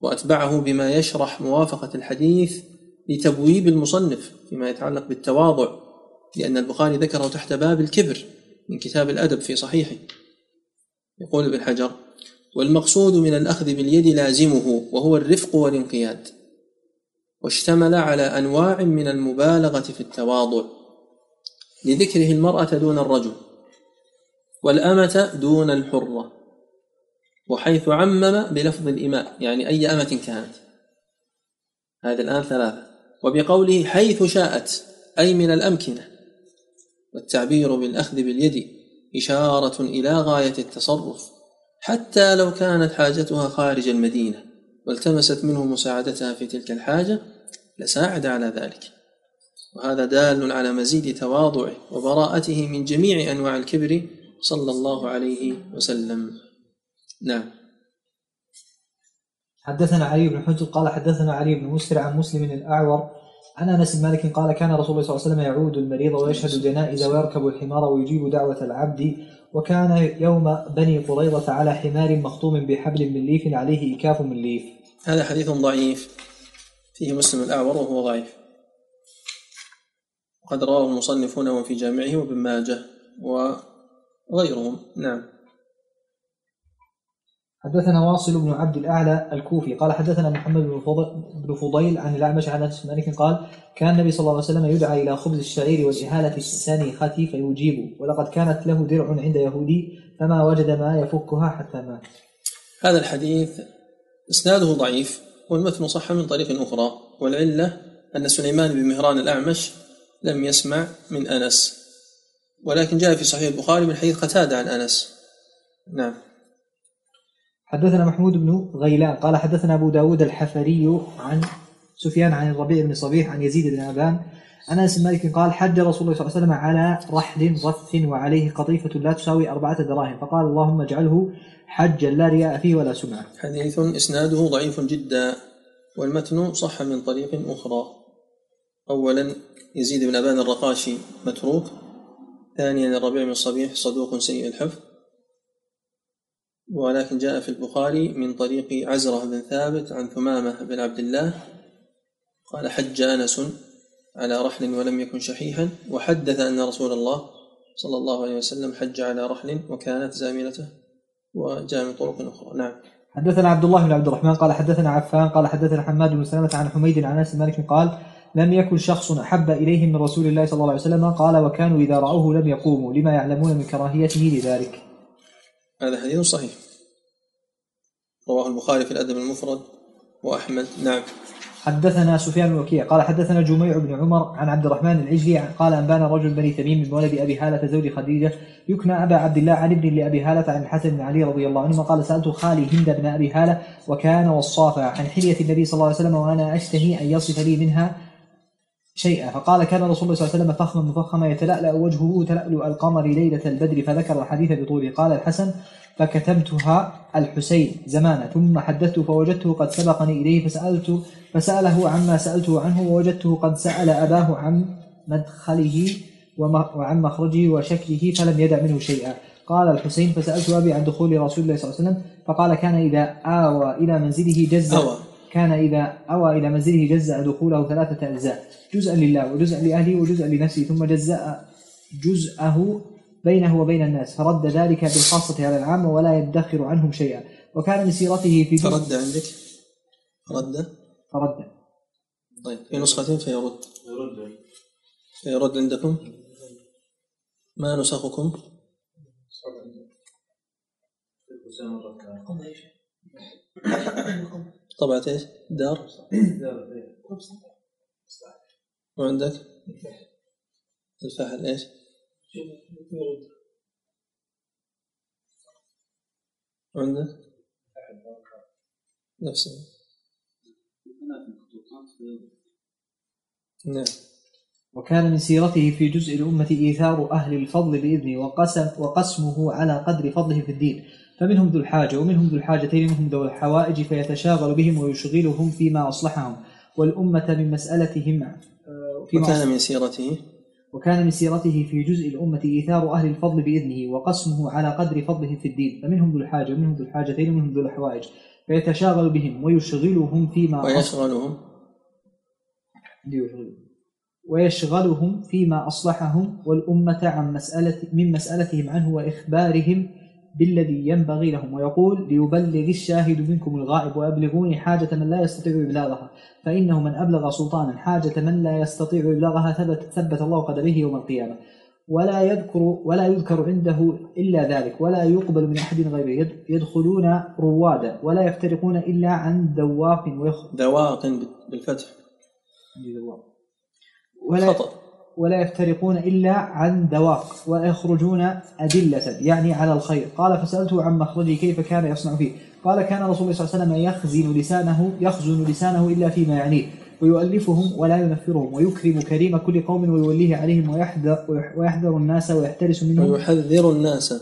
وأتبعه بما يشرح موافقة الحديث لتبويب المصنف فيما يتعلق بالتواضع. لأن البخاري ذكره تحت باب الكبر من كتاب الأدب في صحيحه. يقول ابن حجر والمقصود من الأخذ باليد لازمه وهو الرفق والانقياد. واشتمل على أنواع من المبالغة في التواضع. لذكره المرأة دون الرجل والأمة دون الحرة. وحيث عمم بلفظ الإماء يعني أي أمة كانت هذه الآن ثلاثة. وبقوله حيث شاءت أي من الأمكنة. والتعبير بالأخذ باليد إشارة إلى غاية التصرف. حتى لو كانت حاجتها خارج المدينة والتمست منه مساعدتها في تلك الحاجة لساعد على ذلك. وهذا دال على مزيد تواضعه وبراءته من جميع أنواع الكبر صلى الله عليه وسلم. نعم. حدثنا علي بن حجر قال حدثنا علي بن مسر عن مسلم الأعور عن أنس بن مالك قال كان رسول الله صلى الله عليه وسلم يعود المريض ويشهد الجنائز ويركب الحمار ويجيب دعوة العبد وكان يوم بني قريظة على حمار مخطوم بحبل من ليف عليه إكاف من ليف. هذا حديث ضعيف. فيه مسلم الأعور وهو ضعيف. قد رواه المصنفون في جامعه وابن ماجه وغيرهم. نعم. حدثنا واصل بن عبد الأعلى الكوفي قال حدثنا محمد بن فض- بن فضيل عن الأعمش عن أنس مالك قال كان النبي صلى الله عليه وسلم يدعى إلى خبز الشعير والإهالة السنخه فيجيب. ولقد كانت له درع عند يهودي فما وجد ما يفكها حتى مات. هذا الحديث إسناده ضعيف والمتن صح من طريق أخرى والعلة أن سليمان بن مهران الأعمش لم يسمع من أنس. ولكن جاء في صحيح البخاري من حديث قتادة عن أنس. نعم. حدثنا محمود بن غيلان قال حدثنا أبو داود الحفري عن سفيان عن الربيع بن صبيح عن يزيد بن أبان عن أنس مالك قال حج رسول الله صلى الله عليه وسلم على رحل رث وعليه قطيفة لا تساوي أربعة دراهم فقال اللهم اجعله حجا لا رياء فيه ولا سمعه. حديث إسناده ضعيف جدا والمتن صح من طريق أخرى اولا يزيد بن أبان الرقاشي متروك ثانيا الربيع بن الصبيح صدوق سيء الحفظ ولكن جاء في البخاري من طريق عزرة بن ثابت عن ثمامة بن عبد الله قال حج أنس على رحل ولم يكن شحيحا وحدث أن رسول الله صلى الله عليه وسلم حج على رحل وكانت زاملته وجاء من طرق أخرى نعم حدثنا عبد الله بن عبد الرحمن قال حدثنا عفان قال حدثنا حماد بن سلمة عن حميد عن بن مالك قال لم يكن شخص أحب اليهم من رسول الله صلى الله عليه وسلم قال وكانوا إذا رأوه لم يقوموا لما يعلمون من كراهيته لذلك. هذا حديث صحيح. رواه البخاري في الأدب المفرد وأحمد. نعم. حدثنا سفيان بن وكيع قال حدثنا جميع بن عمر عن عبد الرحمن العجلي قال أنبانا رجل بني تميم من ولد أبي هالة زوج خديجة يكنى أبا عبد الله عن ابن لأبي هالة عن الحسن بن علي رضي الله عنهما قال سألت خالي هند بن أبي هالة وكان وصافا عن حلية النبي صلى الله عليه وسلم وأنا أشتهي أن يصف لي منها شيئا. فقال كان رسول الله صلى الله عليه وسلم فخما مفخما يتلألأ وجهه تلألؤ القمر ليلة البدر فذكر الحديث بطوله قال الحسن فكتمتها الحسين زمانا ثم حدثت فوجدته قد سبقني إليه فسألت فسأله عما سألته عنه ووجدته قد سأل أباه عن مدخله وعن مخرجه وشكله فلم يدع منه شيئا. قال الحسين فسألت أبي عن دخول رسول الله صلى الله عليه وسلم فقال كان إذا آوى إلى منزله جز أوى. كان إذا أوى إلى منزله جزأ دخوله ثلاثة أجزاء جزءا لله وجزءا لأهله وجزءا لنفسه ثم جزأ جزءه بينه وبين الناس فرد ذلك بالخاصة على العامة ولا يدخر عنهم شيئا. وكان من سيرته في فرد عندك؟ رد؟ فرد. طيب في نسخة فيرد. يرد. فيرد عندكم؟ ما نسخكم؟ طبعة إيش؟ دار؟ وعندك؟ الفحل إيش؟ وعندك نفسه نعم. وكان من سيرته في جزء الأمة إيثار أهل الفضل بإذنه وقسم وقسمه على قدر فضله في الدين. فمنهم ذو الحاجة ومنهم ذو الحاجتين ومنهم ذو الحوائج فيتشاغل بهم ويشغلهم فيما أصلحهم. والأمة من مسألتهم آه، فيما وكان من سيرته. وكان من سيرته في جزء الأمة إيثار أهل الفضل بإذنه وقسمه على قدر فضله في الدين. فمنهم ذو الحاجة ومنهم ذو الحاجتين ومنهم ذو الحوائج. فيتشاغل بهم ويشغلهم فيما ويشغلهم. ويشغلهم فيما أصلحهم والأمة عن مسألة من مسألتهم عنه وإخبارهم بالذي ينبغي لهم ويقول ليبلغ الشاهد منكم الغائب وأبلغوني حاجة من لا يستطيع إبلاغها. فإنه من أبلغ سلطانا حاجة من لا يستطيع إبلاغها ثبت, ثبت الله قدمه يوم القيامة. ولا يذكر ولا يذكر عنده إلا ذلك ولا يقبل من أحد غيره. يد- يدخلون روادا ولا يفترقون إلا عن دواق ويخ... ذواق بالفتح. ولا خطأ. ولا يفترقون إلا عن دواق ويخرجون أدلة يعني على الخير. قال فسألته عن مخرجه كيف كان يصنع فيه. قال كان رسول الله صلى الله عليه وسلم يخزن لسانه يخزن لسانه إلا فيما يعنيه ويؤلفهم ولا ينفرهم ويكرم كريم كل قوم ويوليه عليهم ويحذر, ويحذر الناس ويحترس منهم. ويحذر الناس.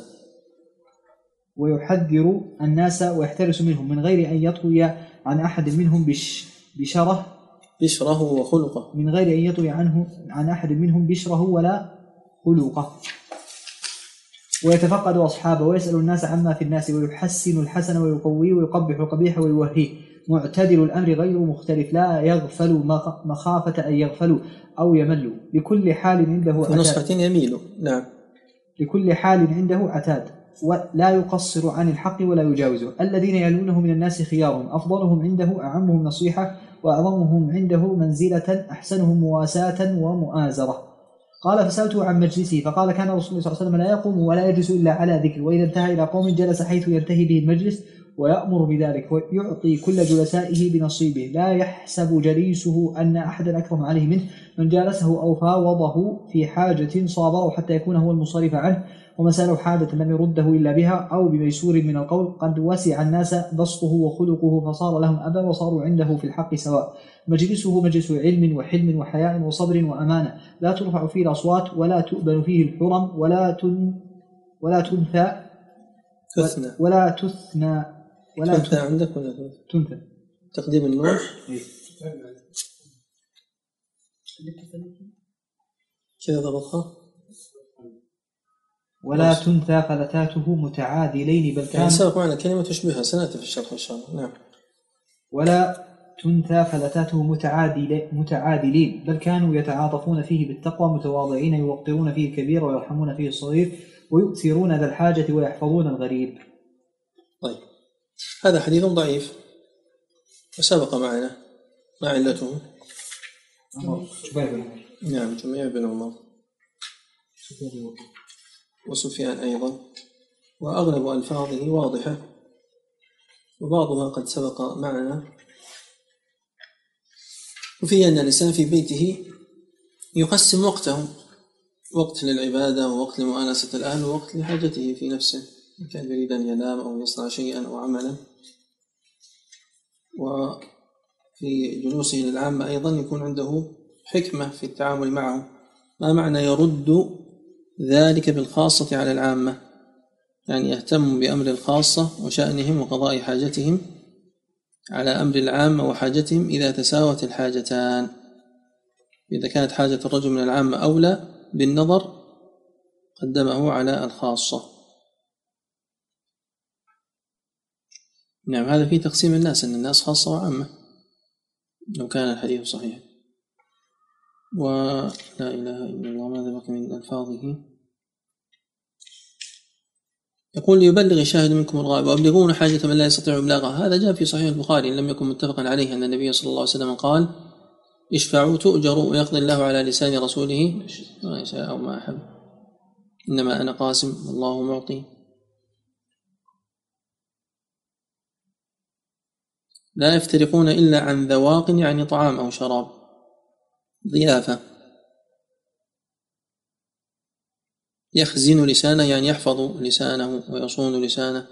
ويحذر الناس ويحترس منهم من غير أن يطوي عن أحد منهم بش بشره بشره وخلقه. من غير أن يطوي عنه عن أحد منهم بشره ولا خلقه. ويتفقد أصحابه ويسأل الناس عما في الناس ويحسن الحسن ويقويه ويقبح القبيح ويوهيه. معتدل الأمر غير مختلف. لا يغفل مخ- مخافة أن يغفلوا أو يملوا لكل حال عنده عتاد نسخة يميل. نعم. لكل حال عنده عتاد ولا يقصر عن الحق ولا يجاوزه. الذين يلونه من الناس خيارهم أفضلهم عنده أعمهم نصيحة. وأعظمهم عنده منزلة أحسنهم مواساة ومؤازرة. قال فسألته عن مجلسه فقال كان رسول الله صلى الله عليه وسلم لا يقوم ولا يجلس إلا على ذكر وإذا انتهى إلى قوم جلس حيث ينتهي به المجلس ويأمر بذلك ويعطي كل جلسائه بنصيبه. لا يحسب جليسه أن أحدا أكرم عليه منه. من جالسه أو فاوضه في حاجة صابره حتى يكون هو المصرف عنه. ومن سأله حاجة لم يرده إلا بها أو بميسور من القول قد وسع الناس بسطه وخلقه فصار لهم أبا وصاروا عنده في الحق سواء. مجلسه مجلس علم وحلم وحياء وصبر وأمانة. لا ترفع فيه الأصوات ولا تؤبن فيه الحرم ولا تن ولا تنثى. تثنى. ولا تثنى. ولا تثنى عندك ولا؟ تنثى؟ تقديم النور؟ كذا ضبطها؟ ولا تنثى فلتاته متعادلين بل يعني كان سبق معنا كلمة تشبهها سنأتي في الشرح إن شاء الله. نعم. ولا تنثى فلتاته متعادل متعادلين بل كانوا يتعاطفون فيه بالتقوى متواضعين يوقرون فيه الكبير ويرحمون فيه الصغير ويؤثرون ذا الحاجة ويحفظون الغريب. طيب. هذا حديث ضعيف. وسبق معنا ما علته جبير بن عمر. نعم جميع بن عمر. وسفيان أيضا وأغلب ألفاظه واضحة وبعضها قد سبق معنا. وفيه أن الإنسان في بيته يقسم وقته وقت للعبادة ووقت لمؤانسة الأهل ووقت لحاجته في نفسه إن كان يريد أن ينام أو يصنع شيئا أو عملا. وفي جلوسه للعامة أيضا يكون عنده حكمة في التعامل معه ما معنى يرد ذلك بالخاصة على العامة يعني يهتم بأمر الخاصة وشأنهم وقضاء حاجتهم على أمر العامة وحاجتهم إذا تساوت الحاجتان. إذا كانت حاجة الرجل من العامة أولى بالنظر قدمه على الخاصة. نعم هذا في تقسيم الناس أن الناس خاصة وعامة لو كان الحديث صحيح. ولا إله إلا الله ماذا بقي من ألفاظه؟ يقول ليبلغ الشاهد منكم الغائب وأبلغون حاجة من لا يستطيع إبلاغها. هذا جاء في صحيح البخاري إن لم يكن متفقا عليه أن النبي صلى الله عليه وسلم قال اشفعوا تؤجروا ويقضي الله على لسان رسوله. ما يشاء أو ما أحب. إنما أنا قاسم والله معطي. لا يفترقون إلا عن ذواق يعني طعام أو شراب. ضيافة. يخزن لسانه يعني يحفظ لسانه ويصون لسانه.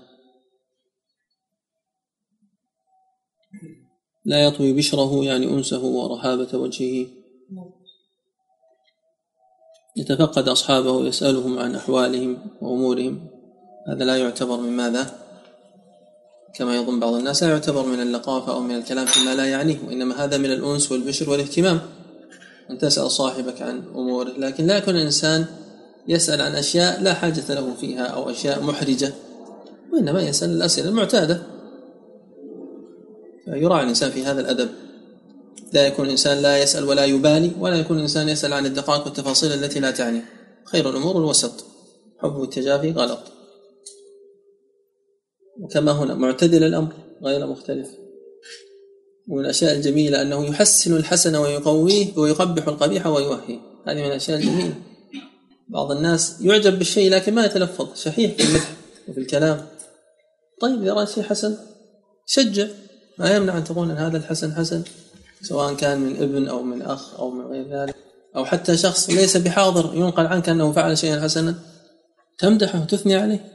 لا يطوي بشره يعني أنسه ورهابة وجهه. يتفقد أصحابه يسألهم عن أحوالهم وأمورهم. هذا لا يعتبر من ماذا؟ كما يظن بعض الناس لا يعتبر من اللقافة أو من الكلام فيما لا يعنيه وإنما هذا من الأنس والبشر والاهتمام. أن تسأل صاحبك عن أموره لكن لا يكون الإنسان يسأل عن أشياء لا حاجة له فيها أو أشياء محرجة وإنما يسأل الأسئلة المعتادة. فيراعي الإنسان في هذا الأدب. لا يكون الإنسان لا يسأل ولا يبالي ولا يكون الإنسان يسأل عن الدقائق والتفاصيل التي لا تعني. خير الأمور الوسط حب التجافي غلط. وكما هنا معتدل الأمر غير مختلف. ومن الأشياء الجميلة أنه يحسن الحسن ويقويه ويقبح القبيح ويوهي هذه من الأشياء الجميلة. بعض الناس يعجب بالشيء لكن ما يتلفظ. شحيح في المدح وفي الكلام. طيب إذا رأى شيء حسن شجع. ما يمنع أن تقول أن هذا الحسن حسن سواء كان من ابن أو من أخ أو من غير ذلك. أو حتى شخص ليس بحاضر ينقل عنك أنه فعل شيئا حسنا تمدحه وتثني عليه.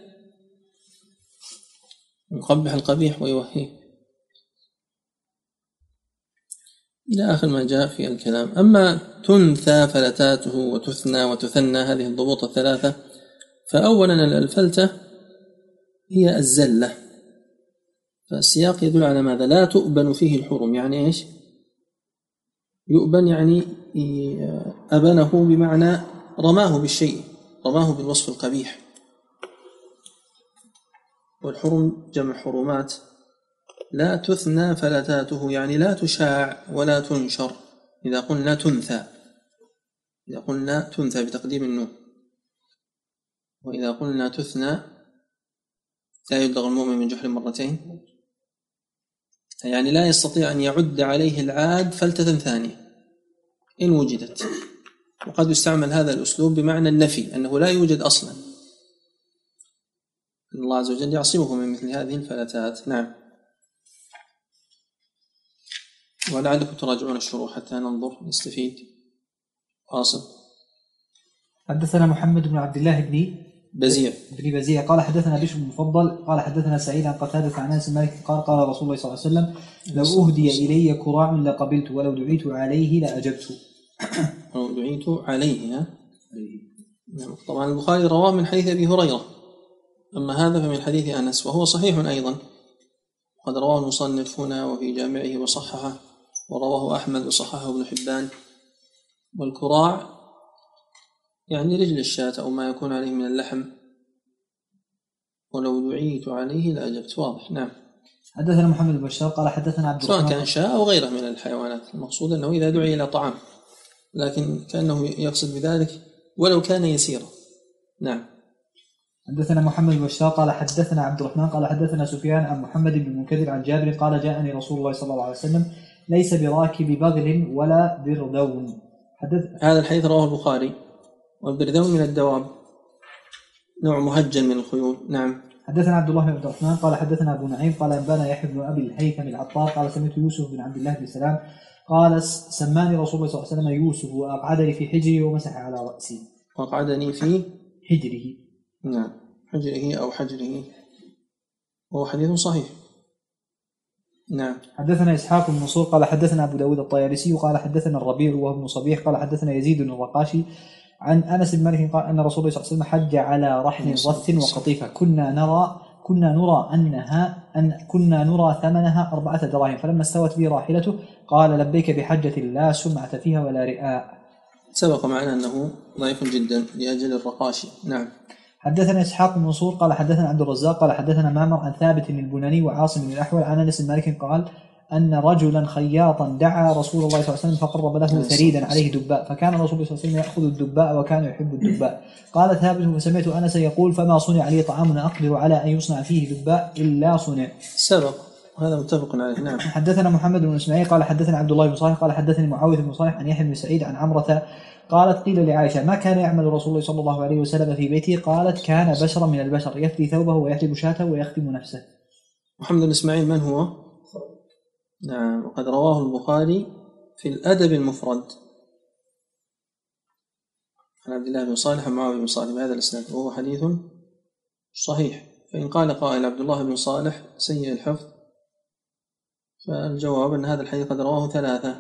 يقبح القبيح ويوهيه إلى آخر ما جاء في الكلام. أما تنثى فلتاته وتثنى وتثنى هذه الضبوط الثلاثة فأولا الفلتة هي الزلة. فالسياق يدل على ماذا؟ لا تؤبن فيه الحرم يعني إيش؟ يؤبن يعني أبنه بمعنى رماه بالشيء رماه بالوصف القبيح. والحرم جمع حرمات لا تثنى فلتاته يعني لا تشاع ولا تنشر. إذا قلنا تنثى إذا قلنا تنثى بتقديم النون. وإذا قلنا تثنى لا يبلغ المؤمن من جحر مرتين. يعني لا يستطيع أن يعد عليه العاد فلتة ثانية إن وجدت. وقد يستعمل هذا الأسلوب بمعنى النفي أنه لا يوجد أصلا. الله عز وجل يعصمه من مثل هذه الفلتات. نعم. ولعلكم تراجعون الشروح حتى ننظر؟ نستفيد. واصل. حدثنا محمد بن عبد الله بن بزيع بن بزيع قال حدثنا بشر بن مفضل. قال حدثنا سعيد عن قتادة عن أنس مالك. قال قال رسول الله صلى الله عليه وسلم لو أهدي إلي كراع لقبلت ولو دعيت عليه لأجبت. أو دعيت عليه ها؟ نعم. طبعا البخاري رواه من حديث أبي هريرة. أما هذا فمن حديث أنس وهو صحيح أيضا. قد رواه المصنف هنا وفي جامعه وصححه. ورواه أحمد وصححه ابن حبان. والكراع يعني رجل الشاة أو ما يكون عليه من اللحم. ولو دعيت عليه لأجبت. واضح نعم. حدثنا محمد بن بشار قال حدثنا عبد سواء الرحمن كان شاة أو غيره من الحيوانات. المقصود أنه إذا دعي إلى طعام لكن كأنه يقصد بذلك ولو كان يسيرا. نعم. حدثنا محمد بن بشار قال حدثنا عبد الرحمن قال حدثنا سفيان عن محمد بن المنكدر عن جابر قال جاءني رسول الله صلى الله عليه وسلم ليس براكب بغل ولا بردون حدث هذا الحديث رواه البخاري. والبردون من الدواب. نوع مهجن من الخيول. نعم. حدثنا عبد الله بن عبد الرحمن. قال حدثنا أبو نعيم. قال أنبأنا يحيى بن أبي الهيثم العطار. قال سمعت يوسف بن عبد الله بن سلام. قال سماني رسول الله صلى الله عليه وسلم يوسف وأقعدني في حجري ومسح على رأسي. وقعدني في حجره. نعم. حجره أو حجره. وهو حديث صحيح. نعم. حدثنا إسحاق بن منصور قال حدثنا أبو داود الطيالسي قال حدثنا الربيع وهو ابن صبيح قال حدثنا يزيد بن الرقاشي عن أنس بن مالك قال أن رسول الله صلى الله عليه وسلم حج على رحل رث وقطيفة. كنا نرى كنا نرى انها ان كنا نرى ثمنها أربعة دراهم. فلما استوت بي راحلته قال لبيك بحجة لا سمعة فيها ولا رئاء. سبق معنا أنه ضعيف جدا لأجل الرقاشي. نعم. حدثنا إسحاق بن منصور قال حدثنا عبد الرزاق قال حدثنا معمر عن ثابت البناني وعاصم بن الأحول عن أنس مالك قال أن رجلا خياطا دعا رسول الله صلى الله عليه وسلم فقرب له ثريدا عليه دباء فكان رسول الله صلى الله عليه وسلم يأخذ الدباء وكان يحب الدباء. قال ثابت فسمعت أنس يقول فما صنع لي طعام أقدر على أن يصنع فيه دباء إلا صنع. سبق. هذا متفق عليه. نعم. حدثنا محمد بن إسماعيل قال حدثنا عبد الله بن صالح قال حدثني معاوية بن صالح عن يحيى بن سعيد عن عمرة قالت قيل لعائشة ما كان يعمل رسول الله صلى الله عليه وسلم في بيته؟ قالت كان بشرا من البشر يفدي ثوبه ويحلب شاته ويختم نفسه. محمد بن إسماعيل من هو؟ نعم وقد رواه البخاري في الأدب المفرد. عن عبد الله بن صالح عن معاوية بن صالح بهذا الإسناد وهو حديث صحيح. فإن قال قائل عبد الله بن صالح سيء الحفظ فالجواب أن هذا الحديث قد رواه ثلاثة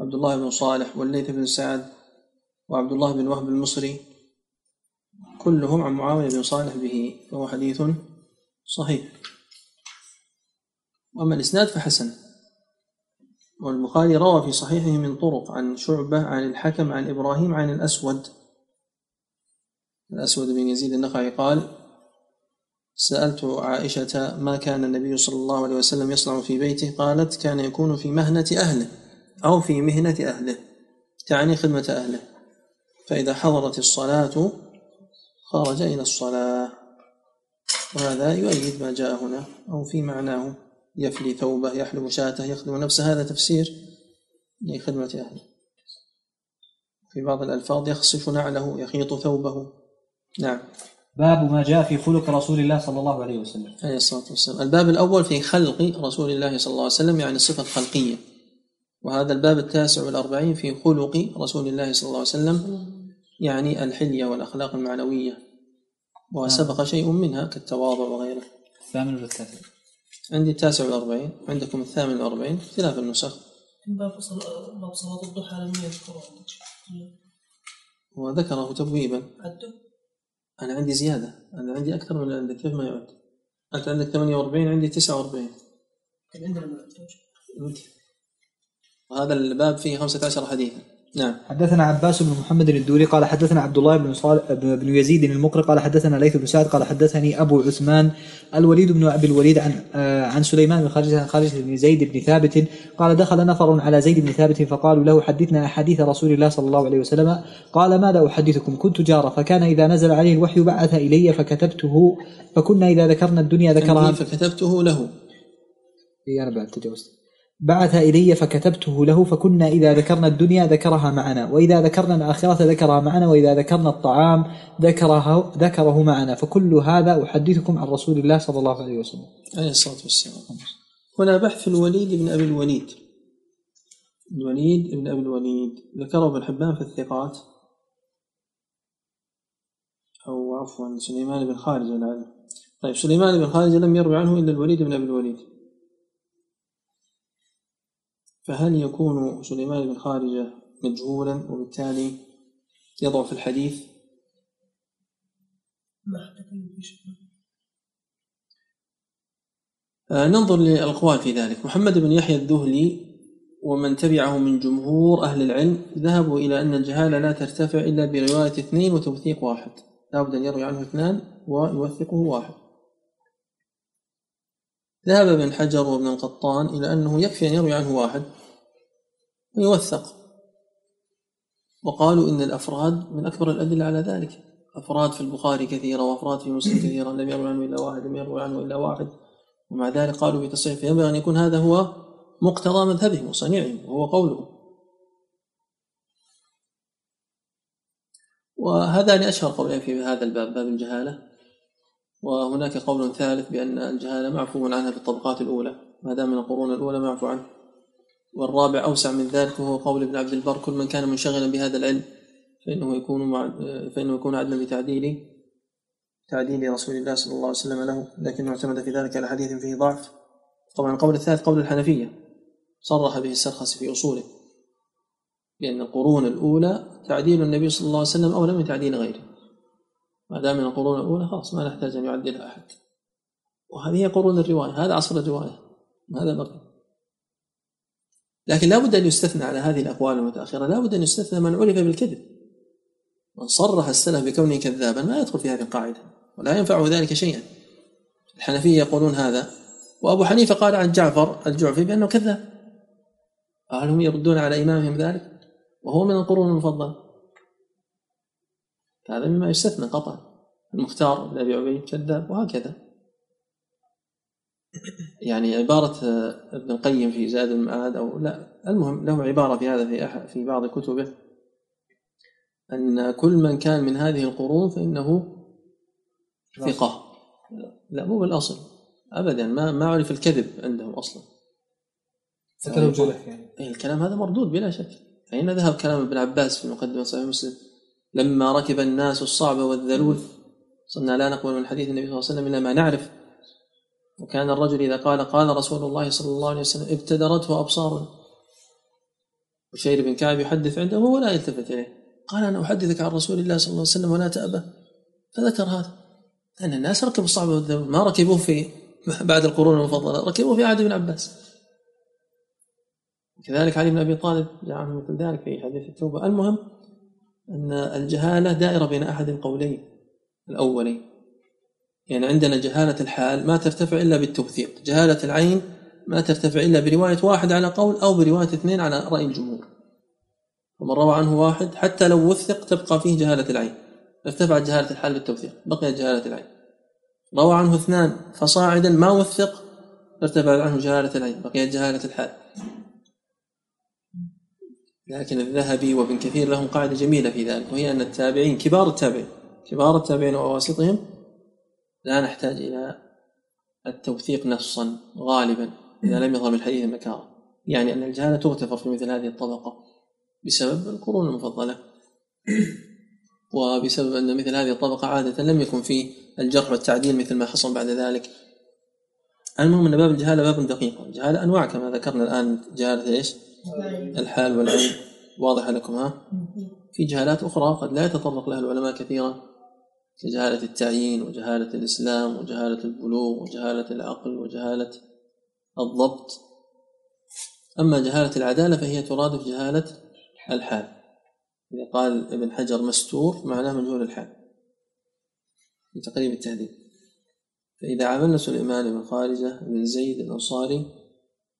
عبد الله بن صالح والليث بن سعد وعبد الله بن وهب المصري كلهم عن معاوية بن صالح به فهو حديث صحيح. وأما الإسناد فحسن. والبخاري روى في صحيحه من طرق عن شعبة عن الحكم عن إبراهيم عن الأسود. الأسود بن يزيد النخعي قال سألت عائشة ما كان النبي صلى الله عليه وسلم يصنع في بيته؟ قالت كان يكون في مهنة أهله أو في مهنة أهله. تعني خدمة أهله. فإذا حضرت الصلاة خرج إلى الصلاة وهذا يؤيد ما جاء هنا أو في معناه يفلي ثوبه يحلب شاته يخدم نفسه هذا تفسير لخدمة أهله. في بعض الألفاظ يخصف نعله يخيط ثوبه. نعم. باب ما جاء في خلق رسول الله صلى الله عليه وسلم. عليه الصلاة والسلام. الباب الأول في خلق رسول الله صلى الله عليه وسلم يعني الصفة الخلقية وهذا الباب التاسع والأربعين في خلق رسول الله صلى الله عليه وسلم. يعني الحلية والأخلاق المعنوية وسبق شيء منها كالتواضع وغيره. الثامن والتاسع. عندي التاسع والأربعين عندكم الثامن والأربعين اختلاف النسخ. باب صلاة باب صلاة الضحى لم يذكره وذكره تبويبا. عده أنا عندي زيادة. أنا عندي أكثر من اللي عندك. كيف ما يعد؟ أنت عندك 48 عندي 49 كان عندنا ما عدوش وهذا الباب فيه 15 حديثا. نعم. حدثنا عباس بن محمد الدوري قال حدثنا عبد الله بن صالح بن يزيد المقري قال حدثنا ليث بن سعد قال حدثني أبو عثمان الوليد بن أبي الوليد عن آه، عن سليمان بن خارجه عن خارجه بن زيد بن ثابت قال دخل نفر على زيد بن ثابت فقالوا له حدثنا أحاديث رسول الله صلى الله عليه وسلم. قال ماذا أحدثكم؟ كنت جارا فكان إذا نزل عليه الوحي بعث إلي فكتبته فكنا إذا ذكرنا الدنيا ذكرها. فكتبته له. إي أنا بعد تجاوزت. بعث إلي فكتبته له فكنا إذا ذكرنا الدنيا ذكرها معنا وإذا ذكرنا الآخرة ذكرها معنا وإذا ذكرنا الطعام ذكره ذكره معنا فكل هذا أحدثكم عن رسول الله صلى الله عليه وسلم. عليه الصلاة والسلام. هنا بحث الوليد بن أبي الوليد. الوليد بن أبي الوليد. ذكره ابن حبان في الثقات. أو عفوا سليمان بن لعله طيب سليمان بن خارجة لم يروي عنه إلا الوليد بن أبي الوليد. فهل يكون سليمان بن خارجة مجهولا وبالتالي يضعف الحديث؟ ما حدثني في شيء آه، ننظر للأقوال في ذلك. محمد بن يحيى الذهلي ومن تبعه من جمهور أهل العلم ذهبوا إلى أن الجهالة لا ترتفع إلا برواية اثنين وتوثيق واحد. لابد أن يروي عنه اثنان ويوثقه واحد. ذهب ابن حجر وابن القطان إلى أنه يكفي أن يروي عنه واحد ويوثق. وقالوا إن الأفراد من أكبر الأدلة على ذلك. أفراد في البخاري كثيرة وأفراد في مسلم كثيرة. لم يروي عنه إلا واحد لم يروي عنه إلا واحد. ومع ذلك قالوا بتصحيح فينبغي أن يكون هذا هو مقتضى مذهبهم وصنيعهم وهو قولهم. وهذان أشهر قولين في هذا الباب باب الجهالة. وهناك قول ثالث بأن الجهالة معفو عنها في الطبقات الأولى ما دام من القرون الأولى معفو عنه. والرابع أوسع من ذلك وهو قول ابن عبد البر كل من كان منشغلا بهذا العلم فإنه يكون مع فإنه يكون عدلا بتعديل تعديل رسول الله صلى الله عليه وسلم له لكنه اعتمد في ذلك على حديث فيه ضعف. طبعا القول الثالث قول الحنفية صرح به السرخسي في أصوله لأن القرون الأولى تعديل النبي صلى الله عليه وسلم أولى من تعديل غيره. ما دام من القرون الأولى خلاص ما نحتاج أن يعدلها أحد. وهذه هي قرون الرواية هذا عصر الرواية هذا بقي. لكن لا بد أن يستثنى على هذه الأقوال المتأخرة لا بد أن يستثنى من عرف بالكذب. من صرح السلف بكونه كذابا ما يدخل في هذه القاعدة ولا ينفعه ذلك شيئا. الحنفية يقولون هذا وأبو حنيفة قال عن جعفر الجعفي بأنه كذاب. هل هم يردون على إمامهم ذلك وهو من القرون المفضلة. هذا مما يستثنى قطعا. المختار بن أبي عبيد كذاب وهكذا. يعني عبارة ابن القيم في زاد المعاد أو لا المهم له عبارة في هذا في أحد في بعض كتبه أن كل من كان من هذه القرون فإنه ثقة. لا مو بالأصل. أبدا ما ما عرف الكذب عندهم أصلا. فكلام جرح يعني. إيه، الكلام هذا مردود بلا شك. أين ذهب كلام ابن عباس في مقدمة صحيح مسلم لما ركب الناس الصعب والذلول صرنا لا نقبل من حديث النبي صلى الله عليه وسلم إلا ما نعرف. وكان الرجل إذا قال قال رسول الله صلى الله عليه وسلم ابتدرته أبصار. بشير بن كعب يحدث عنده ولا يلتفت إليه. قال أنا أحدثك عن رسول الله صلى الله عليه وسلم ولا تأبى فذكر هذا. لأن الناس ركبوا الصعب والذلول ما ركبوه في بعد القرون المفضلة ركبوه في عهد ابن عباس. كذلك علي بن أبي طالب جاء مثل ذلك في حديث التوبة. المهم أن الجهالة دائرة بين أحد القولين. الأولين. يعني عندنا جهالة الحال ما ترتفع إلا بالتوثيق. جهالة العين ما ترتفع إلا برواية واحد على قول أو برواية اثنين على رأي الجمهور. ومن روى عنه واحد حتى لو وثق تبقى فيه جهالة العين. ارتفعت جهالة الحال بالتوثيق. بقيت جهالة العين. روى عنه اثنان فصاعدا ما وثق ارتفعت عنه جهالة العين. بقيت جهالة الحال. لكن الذهبي وابن كثير لهم قاعدة جميلة في ذلك وهي أن التابعين كبار التابعين كبار التابعين وأواسطهم لا نحتاج إلى التوثيق نصا غالبا إذا لم يظهر من الحديث المكاره يعني أن الجهالة تغتفر في مثل هذه الطبقة بسبب القرون المفضلة وبسبب أن مثل هذه الطبقة عادة لم يكن فيه الجرح والتعديل مثل ما حصل بعد ذلك المهم أن باب الجهالة باب دقيق الجهالة أنواع كما ذكرنا الآن جهالة إيش؟ الحال والعين واضحة لكم ها؟ في جهالات أخرى قد لا يتطرق لها العلماء كثيرا. كجهالة التعيين وجهالة الإسلام وجهالة البلوغ وجهالة العقل وجهالة الضبط. أما جهالة العدالة فهي ترادف جهالة الحال. إذا قال ابن حجر مستور معناه مجهول الحال. في تقريب التهذيب. فإذا عاملنا سليمان بن خارجة بن زيد الأنصاري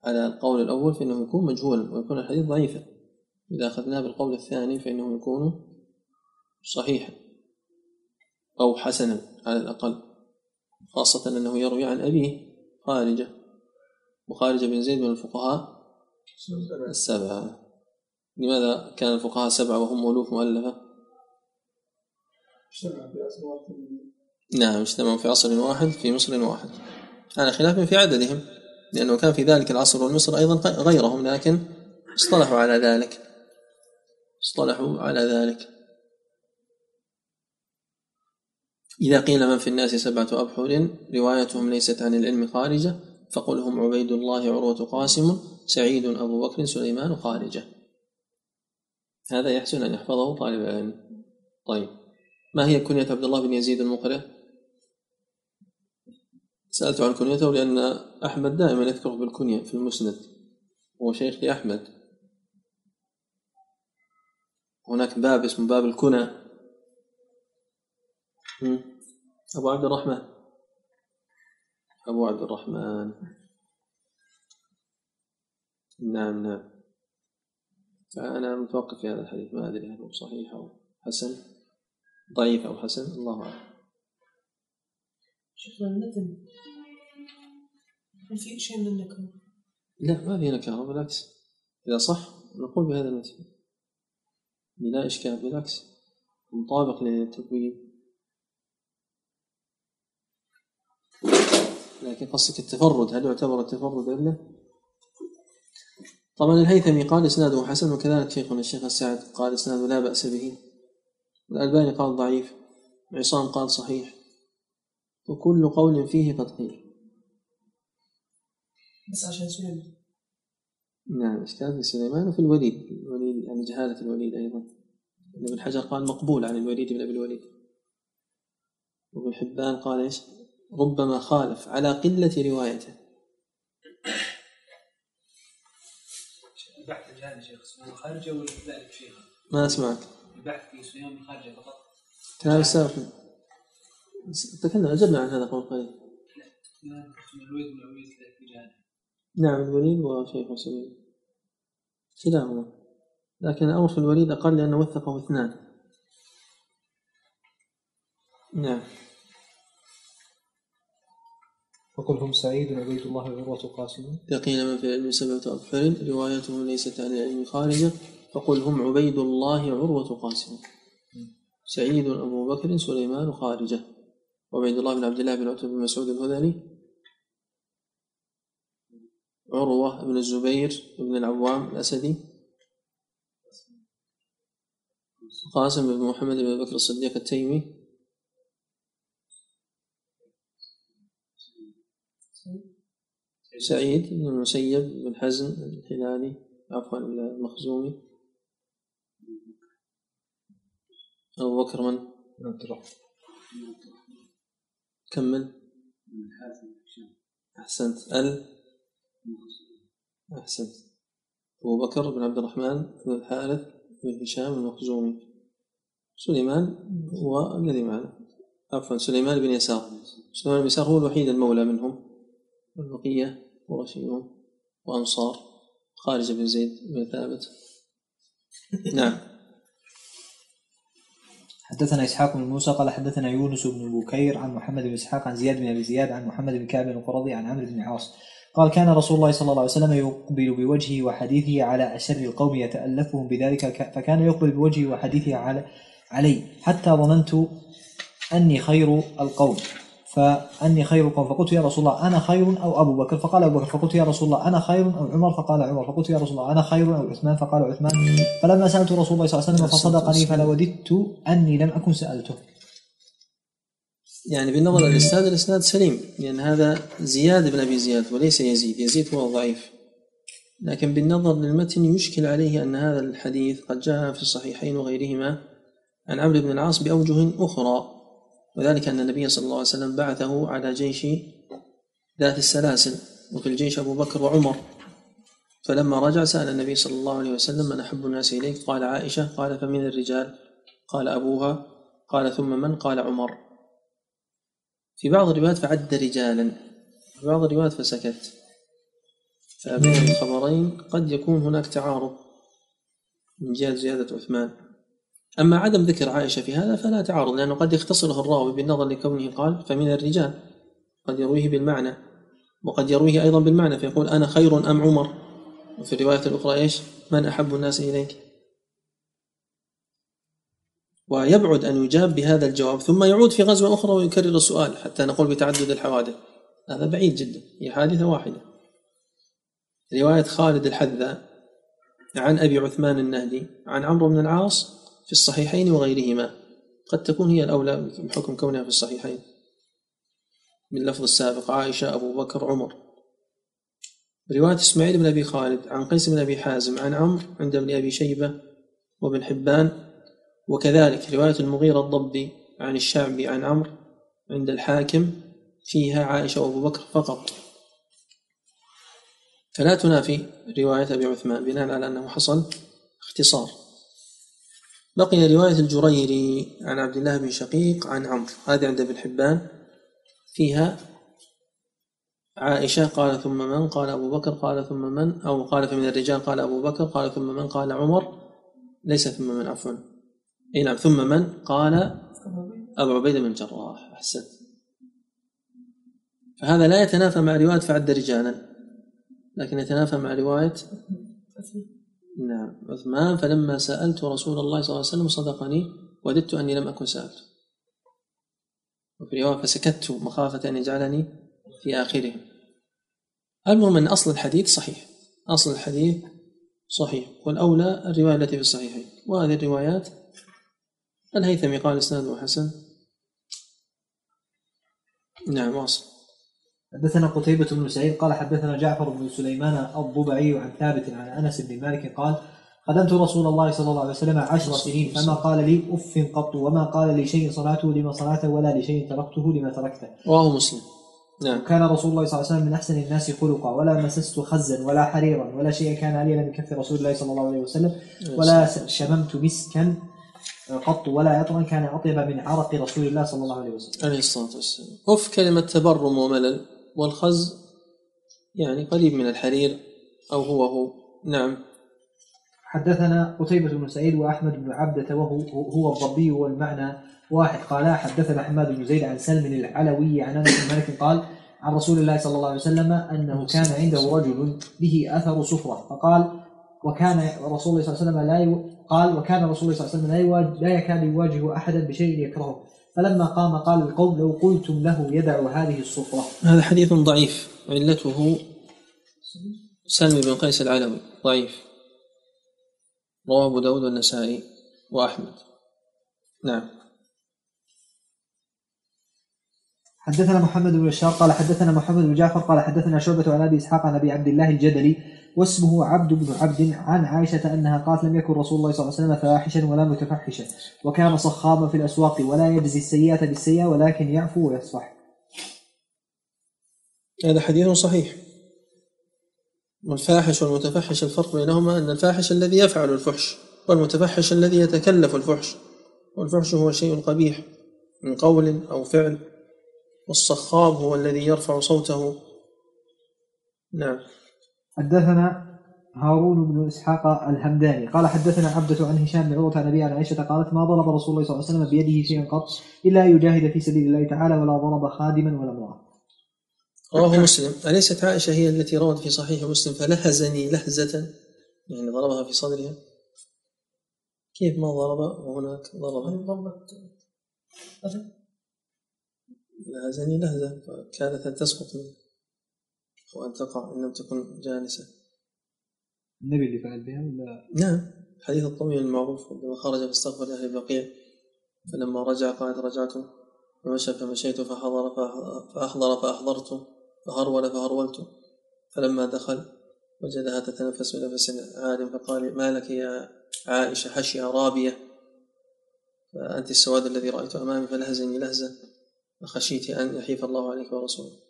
على القول الأول فإنه يكون مجهولا ويكون الحديث ضعيفا. إذا أخذناه بالقول الثاني فإنه يكون صحيحا أو حسنا على الأقل خاصة أنه يروي عن أبيه خارجة وخارجة بن زيد من الفقهاء السبعة. لماذا كان الفقهاء سبعة وهم ألوف مؤلفة؟ نعم اجتمعوا في عصر واحد في مصر واحد. على خلاف في عددهم. لأنه كان في ذلك العصر والمصر أيضا غيرهم لكن اصطلحوا على ذلك. اصطلحوا على ذلك. إذا قيل من في الناس سبعة أبحر روايتهم ليست عن العلم خارجة فقل هم عبيد الله عروة قاسم سعيد أبو بكر سليمان خارجة. هذا يحسن أن يحفظه طالب العلم. طيب. ما هي كنية عبد الله بن يزيد المقرئ؟ سألت عن كنيته لأن أحمد دائما يذكره بالكنية في المسند هو شيخ لأحمد هناك باب اسمه باب الكنى. أبو عبد الرحمن. أبو عبد الرحمن. نعم نعم. فأنا متوقف في هذا الحديث ما أدري هل هو صحيح أو حسن. ضعيف أو حسن الله أعلم. شيخنا المتن هل في شيء من النكره؟ لا ما في نكارة بالعكس. إذا صح نقول بهذا المثل. بلا إشكال بالعكس. مطابق للتبويب لكن قصدك التفرد هل يعتبر التفرد علة؟ طبعا الهيثمي قال إسناده حسن وكذلك شيخنا الشيخ السعد قال إسناده لا بأس به. الألباني قال ضعيف عصام قال صحيح. وكل قول فيه قد قيل بس عشان سليمان. نعم في سليمان وفي الوليد الوليد يعني جهالة الوليد أيضا. ابن حجر قال مقبول عن الوليد بن أبي الوليد. وابن حبان قال إيش؟ ربما خالف على قلة روايته. البحث الجهاد شيخ سفيان الخارجة ولا كذلك شيخ؟ ما أسمعك. البحث في سفيان الخارجة فقط. كلام السابق تكلم أجبنا عن هذا قبل قليل. نعم الوليد وشيخ سليم كلاهما. لكن الأمر في الوليد أقل لأنه وثقه اثنان. نعم. وقل هم سعيد وعبيد الله وعروة قاسم. يقين من في العلم سبعة أبحر روايته ليست عن العلم خارجة. فقل هم عبيد الله عروة قاسم. سعيد أبو بكر سليمان خارجة. وعبيد الله بن عبد الله بن عتبة بن مسعود الهذلي عروة بن الزبير بن العوام الأسدي قاسم بن محمد بن بكر الصديق التيمي سعيد بن المسيب بن حزن الهلالي عفوا المخزومي أبو بكر من؟ عبد الرحمن كمل. أحسنت. ال؟ أحسنت. أبو بكر بن عبد الرحمن بن الحارث بن هشام المخزومي. سليمان هو الذي معنا. عفوا سليمان بن يسار. سليمان بن يسار هو الوحيد المولى منهم. والبقية قرشيون وأنصار. خارج بن زيد بن ثابت. نعم. حدثنا إسحاق بن موسى قال حدثنا يونس بن بكير عن محمد بن إسحاق عن زياد بن أبي زياد عن محمد بن كعب القرظي عن عمرو بن عاص. قال كان رسول الله صلى الله عليه وسلم يقبل بوجهه وحديثه على أشر القوم يتألفهم بذلك فكان يقبل بوجهه وحديثه على علي حتى ظننت أني خير القوم. فأني خير القوم فقلت يا رسول الله أنا خير أو أبو بكر؟ فقال أبو بكر. فقلت يا رسول الله أنا خير أو عمر؟ فقال عمر. فقلت يا رسول الله أنا خير أو عثمان؟ فقال عثمان. فلما سألت رسول الله صلى الله عليه وسلم فصدقني فلوددت أني لم أكن سألته. يعني بالنظر للإسناد الإسناد سليم لأن هذا زياد بن أبي زياد وليس يزيد. يزيد هو ضعيف. لكن بالنظر للمتن يشكل عليه أن هذا الحديث قد جاء في الصحيحين وغيرهما. عن عمرو بن العاص بأوجه أخرى. وذلك أن النبي صلى الله عليه وسلم بعثه على جيش ذات السلاسل وفي الجيش أبو بكر وعمر. فلما رجع سأل النبي صلى الله عليه وسلم من أحب الناس إليك؟ قال عائشة. قال فمن الرجال؟ قال أبوها. قال ثم من؟ قال عمر. في بعض الروايات فعد رجالا في بعض الروايات فسكت. فبين الخبرين قد يكون هناك تعارض من جهة زيادة عثمان. أما عدم ذكر عائشة في هذا فلا تعارض لأنه قد يختصره الراوي بالنظر لكونه قال فمن الرجال. قد يرويه بالمعنى. وقد يرويه أيضا بالمعنى فيقول أنا خير أم عمر؟ وفي الرواية الأخرى إيش؟ من أحب الناس إليك. ويبعد أن يجاب بهذا الجواب ثم يعود في غزوة أخرى ويكرر السؤال حتى نقول بتعدد الحوادث. هذا بعيد جدا هي حادثة واحدة. رواية خالد الحذاء عن أبي عثمان النهدي عن عمرو بن العاص في الصحيحين وغيرهما. قد تكون هي الأولى بحكم كونها في الصحيحين. باللفظ السابق عائشة أبو بكر عمر. رواية إسماعيل بن أبي خالد عن قيس بن أبي حازم عن عمرو عند ابن أبي شيبة وابن حبان. وكذلك رواية المغيرة الضبي عن الشعبي عن عمرو عند الحاكم فيها عائشة وأبو بكر فقط. فلا تنافي رواية أبي عثمان بناء على أنه حصل اختصار. بقي رواية الجريري عن عبد الله بن شقيق عن عمرو هذه عند ابن حبان. فيها عائشة قال ثم من؟ قال أبو بكر قال ثم من؟ أو قال فمن الرجال؟ قال أبو بكر قال ثم من؟ قال عمر ليس ثم من عفوا. أي نعم ثم من؟ قال أبو عبيدة بن الجراح أحسنت. فهذا لا يتنافى مع رواية فعد رجالا لكن يتنافى مع رواية نعم. عثمان فلما سألت رسول الله صلى الله عليه وسلم صدقني وددت أني لم أكن سألته وفي رواية فسكت مخافة أن يجعلني في آخره. المهم أن أصل الحديث صحيح. أصل الحديث صحيح. والأولى الرواية التي في الصحيحين. وهذه الروايات الهيثمي قال إسناده حسن. نعم واصل. حدثنا قتيبة بن سعيد قال حدثنا جعفر بن سليمان الضبعي عن ثابت عن أنس بن مالك قال خدمت رسول الله صلى الله عليه وسلم عشر سنين فما قال لي أف قط وما قال لي شيء صنعته لما صنعته ولا لشيء تركته لما تركته. رواه مسلم. نعم. كان رسول الله صلى الله عليه وسلم من أحسن الناس خلقا ولا مسست خزا ولا حريرا ولا شيء كان علي من كف رسول الله صلى الله عليه وسلم ولا شممت مسكا قط ولا عطرا كان أطيب من عرق رسول الله صلى الله عليه وسلم. عليه الصلاة والسلام. أف كلمة تبرم وملل. والخز يعني قريب من الحرير أو هو هو. نعم. حدثنا قتيبة بن سعيد وأحمد بن عبدة وهو هو الضبي والمعنى واحد. قال حدثنا حماد بن زيد عن سلم العلوي عن أنس بن مالك قال عن رسول الله صلى الله عليه وسلم أنه كان عنده رجل به أثر صفرة. فقال وكان رسول الله صلى الله عليه وسلم لا. قال وكان رسول الله صلى الله عليه وسلم لا يكاد يواجه أحدا بشيء يكرهه. فلما قام قال القوم لو قلتم له يدع هذه الصفرة. هذا حديث ضعيف. علته سلم بن قيس العلوي. ضعيف. رواه أبو داود والنسائي وأحمد. نعم. حدثنا محمد بن بشار قال حدثنا محمد بن جعفر قال حدثنا شعبة عن أبي إسحاق عن أبي عبد الله الجدلي واسمه عبد بن عبد عن عائشة أنها قالت لم يكن رسول الله صلى الله عليه وسلم فاحشا ولا متفحشا وكان صخابا في الأسواق ولا يجزي السيئة بالسيئة ولكن يعفو ويصفح. هذا حديث صحيح. والفاحش والمتفحش الفرق بينهما أن الفاحش الذي يفعل الفحش والمتفحش الذي يتكلف الفحش والفحش هو شيء قبيح من قول أو فعل والصخاب هو الذي يرفع صوته. نعم. حدثنا هارون بن إسحاق الهمداني. قال حدثنا عبدة عن هشام بن عروة عن ابي عن عائشة قالت ما ضرب رسول الله صلى الله عليه وسلم بيده شيئا قط إلا يجاهد في سبيل الله تعالى ولا ضرب خادما ولا امرأة. رواه مسلم. أليست عائشة هي التي روت في صحيح مسلم فلهزني لهزة؟ يعني ضربها في صدرها؟ كيف ما ضرب وهناك ضرب؟ لهزني لهزة. فكانت أن تسقط. منه وأن تقع إن لم تكن جالسة. النبي اللي فعل بها ولا؟ نعم الحديث الطويل المعروف عندما خرج فاستغفر لأهل البقيع فلما رجع قال رجعت. فمشى فمشيت فحضر فأحضر فأحضرت فهرول فهرولت. فلما دخل وجدها تتنفس بنفس عال فقال ما لك يا عائشة؟ حشية رابية. فأنت السواد الذي رأيت أمامي فلهزني لهزة فخشيت أن يحيف الله عليك ورسوله.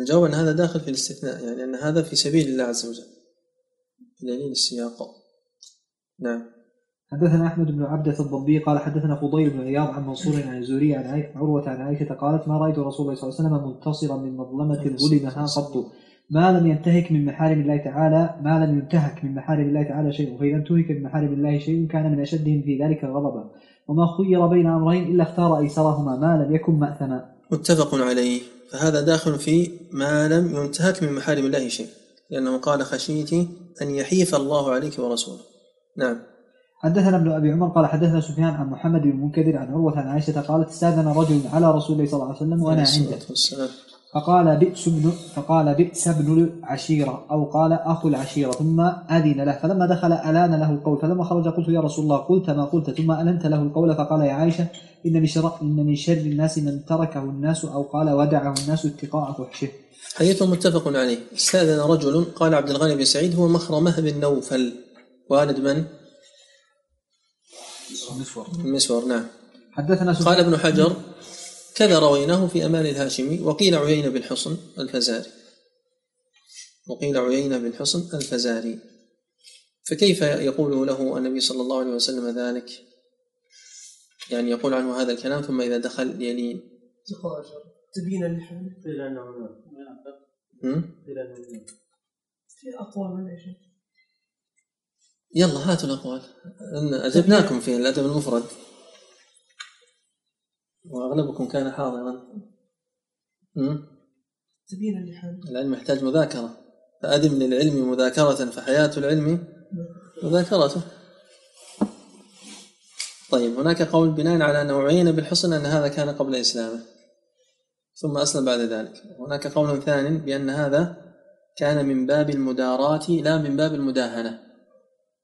الجواب أن هذا داخل في الاستثناء يعني أن هذا في سبيل الله عز وجل. دليل السياق. نعم. حدثنا أحمد بن عبدة الضبي قال حدثنا فضيل بن عياض عن منصور عن الزهري عن عروة عن عائشة قالت ما رأيت رسول الله صلى الله عليه وسلم منتصرا من مظلمة ظلمها قط. ما لم ينتهك من محارم الله تعالى ما لم ينتهك من محارم الله تعالى شيء فإذا انتهك من محارم الله شيء كان من أشدهم في ذلك غضبا. وما خير بين أمرين إلا اختار أيسرهما ما لم يكن مأثما. متفق عليه. فهذا داخل في ما لم ينتهك من محارم الله شيء لأنه قال خشيت أن يحيف الله عليك ورسوله. نعم. حدثنا ابن أبي عمر قال حدثنا سفيان عن محمد بن المنكدر عن عروة عن عائشة قالت استأذن رجل على رسول الله صلى الله عليه وسلم وأنا عنده. فقال بئس ابن فقال بئس ابن العشيرة أو قال أخو العشيرة. ثم أذن له. فلما دخل ألان له القول. فلما خرج قلت يا رسول الله قلت ما قلت. ثم ألنت له القول. فقال يا عائشة إن من شر إن من شر الناس من تركه الناس أو قال ودعه الناس اتقاء فحشه. حديث متفق عليه. استأذن رجل قال عبد الغني بن سعيد هو مخرمة بن نوفل. والد من؟ المسور نعم. حدثنا قال ابن حجر كذا رويناه في أمان الهاشمي. وقيل عيينة بن حصن الفزاري. وقيل عيينة بن حصن الفزاري. فكيف يقول له النبي صلى الله عليه وسلم ذلك؟ يعني يقول عنه هذا الكلام ثم إذا دخل يلين تقاجر تبينا للحمل قيل انه هم؟ قيل أنه في أقوال من يلا هاتوا الأقوال. إن أجبناكم في الأدب المفرد. وأغلبكم كان حاضرا. م? تبينا لحال العلم يحتاج مذاكرة. فأدم للعلم مذاكرة فحياة العلم مذاكرته. طيب هناك قول بناء على أنه عين بالحصن أن هذا كان قبل إسلامه. ثم أسلم بعد ذلك. هناك قول ثاني بأن هذا كان من باب المداراة لا من باب المداهنة.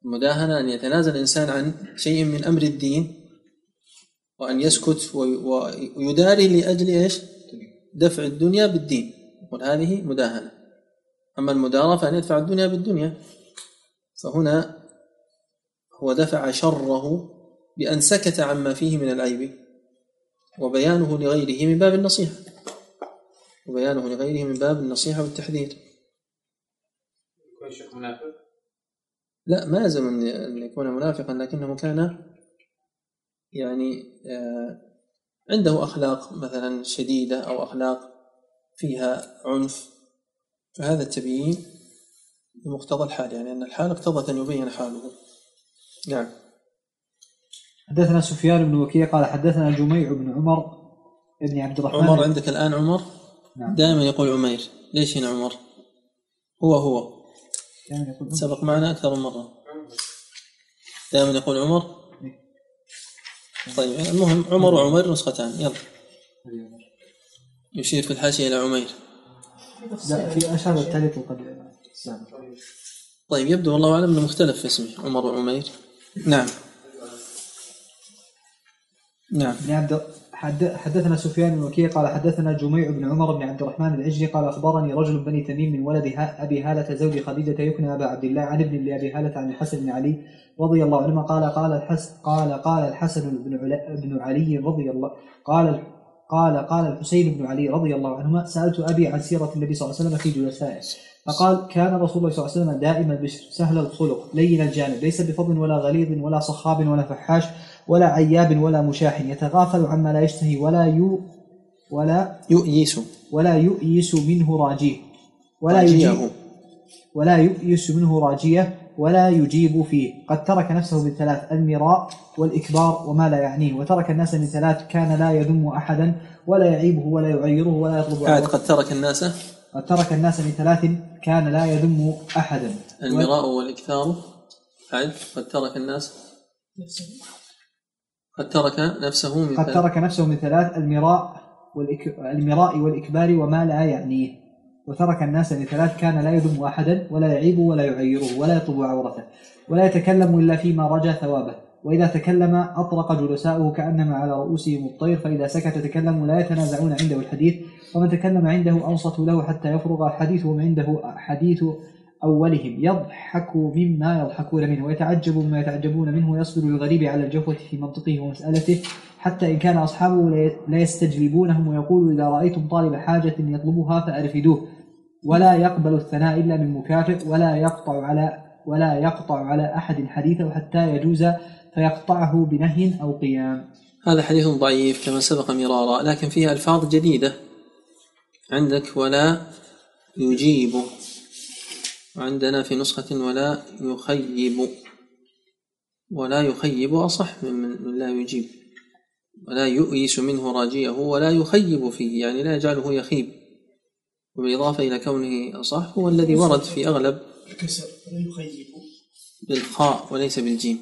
المداهنة أن يتنازل الإنسان عن شيء من أمر الدين وأن يسكت وي- ويداري لأجل إيش؟ دفع الدنيا بالدين. يقول هذه مداهنة. أما المداراة فأن يدفع الدنيا بالدنيا. فهنا هو دفع شره بأن سكت عما فيه من العيب وبيانه لغيره من باب النصيحة. وبيانه لغيره من باب النصيحة والتحذير. يكون شيخ منافق؟ لا ما يلزم أن يكون منافقا لكنه كان يعني آه، عنده أخلاق مثلا شديدة أو أخلاق فيها عنف فهذا التبيين بمقتضى الحال يعني أن الحال اقتضت أن يبين حاله. نعم. حدثنا سفيان بن وكيع قال حدثنا جميع بن عمر بن عبد الرحمن عمر عندك الآن عمر؟ نعم. دائما يقول عمير. ليش هنا عمر؟ هو هو. دائما يقول عمر. سبق معنا أكثر من مرة. دائما يقول عمر؟ طيب المهم عمر وعمير نسختان يلا. يشير في الحاشية إلى عمير. لا في أشهر الثالث وقد طيب يبدو والله أعلم أنه مختلف في اسمه عمر وعمير. نعم. نعم. عبد حد- حدثنا سفيان بن وكيع قال حدثنا جميع بن عمر بن عبد الرحمن العجلي قال أخبرني رجل بني تميم من ولد أبي هالة زوج خديجة يكنى أبا عبد الله عن ابن لأبي هالة عن الحسن بن علي رضي الله عنهما قال قال الحسن قال قال الحسن بن علي رضي الله قال قال قال الحسين بن علي رضي الله عنهما سألت أبي عن سيرة النبي صلى الله عليه وسلم في جلسائه. فقال كان رسول الله صلى الله عليه وسلم دائم البشر سهل الخلق لين الجانب ليس بفضل ولا غليظ ولا صخاب ولا فحاش ولا عياب ولا مشاح يتغافل عما لا يشتهي ولا يو ولا يؤيس. ولا يؤيس منه راجيه. ولا. يجيب ولا يؤيس منه راجيه ولا يجيب فيه. قد ترك نفسه بالثلاث المراء والإكبار وما لا يعنيه. وترك الناس من ثلاث كان لا يذم أحدا ولا يعيبه ولا يعيره ولا يطلب عوضه. قد ترك الناس. قد ترك الناس من ثلاث كان لا يذم أحدا. المراء والإكثار. قاعد قد ترك الناس. قد ترك نفسه من قد. ترك نفسه من ثلاث المراء والإك... المراء والإكبار وما لا يعنيه وترك الناس من ثلاث كان لا يذم أحدا ولا يعيبه ولا يعيره ولا يطلب عورته ولا يتكلم إلا فيما رجا ثوابه وإذا تكلم أطرق جلساؤه كأنما على رؤوسهم الطير فإذا سكت تكلموا لا يتنازعون عنده الحديث ومن تكلم عنده أنصتوا له حتى يفرغ حديثهم عنده حديث أولهم يضحك مما يضحكون منه ويتعجب مما يتعجبون منه ويصبر للغريب على الجفوة في منطقه ومسألته حتى إن كان أصحابه لا- يستجلبونهم ويقول إذا رأيتم طالب حاجة يطلبها فأرفدوه. ولا يقبل الثناء إلا من مكافئ ولا يقطع على ولا يقطع على أحد حديثه حتى يجوز فيقطعه بنهي أو قيام. هذا حديث ضعيف كما سبق مرارا لكن فيه ألفاظ جديدة عندك ولا يجيب. وعندنا في نسخة ولا يخيب ولا يخيب أصح من, لا يجيب. ولا يؤيس منه راجيه ولا يخيب فيه يعني لا يجعله يخيب. وبالإضافة إلى كونه أصح هو الذي ورد في أغلب الكسر ولا يخيب بالخاء وليس بالجيم.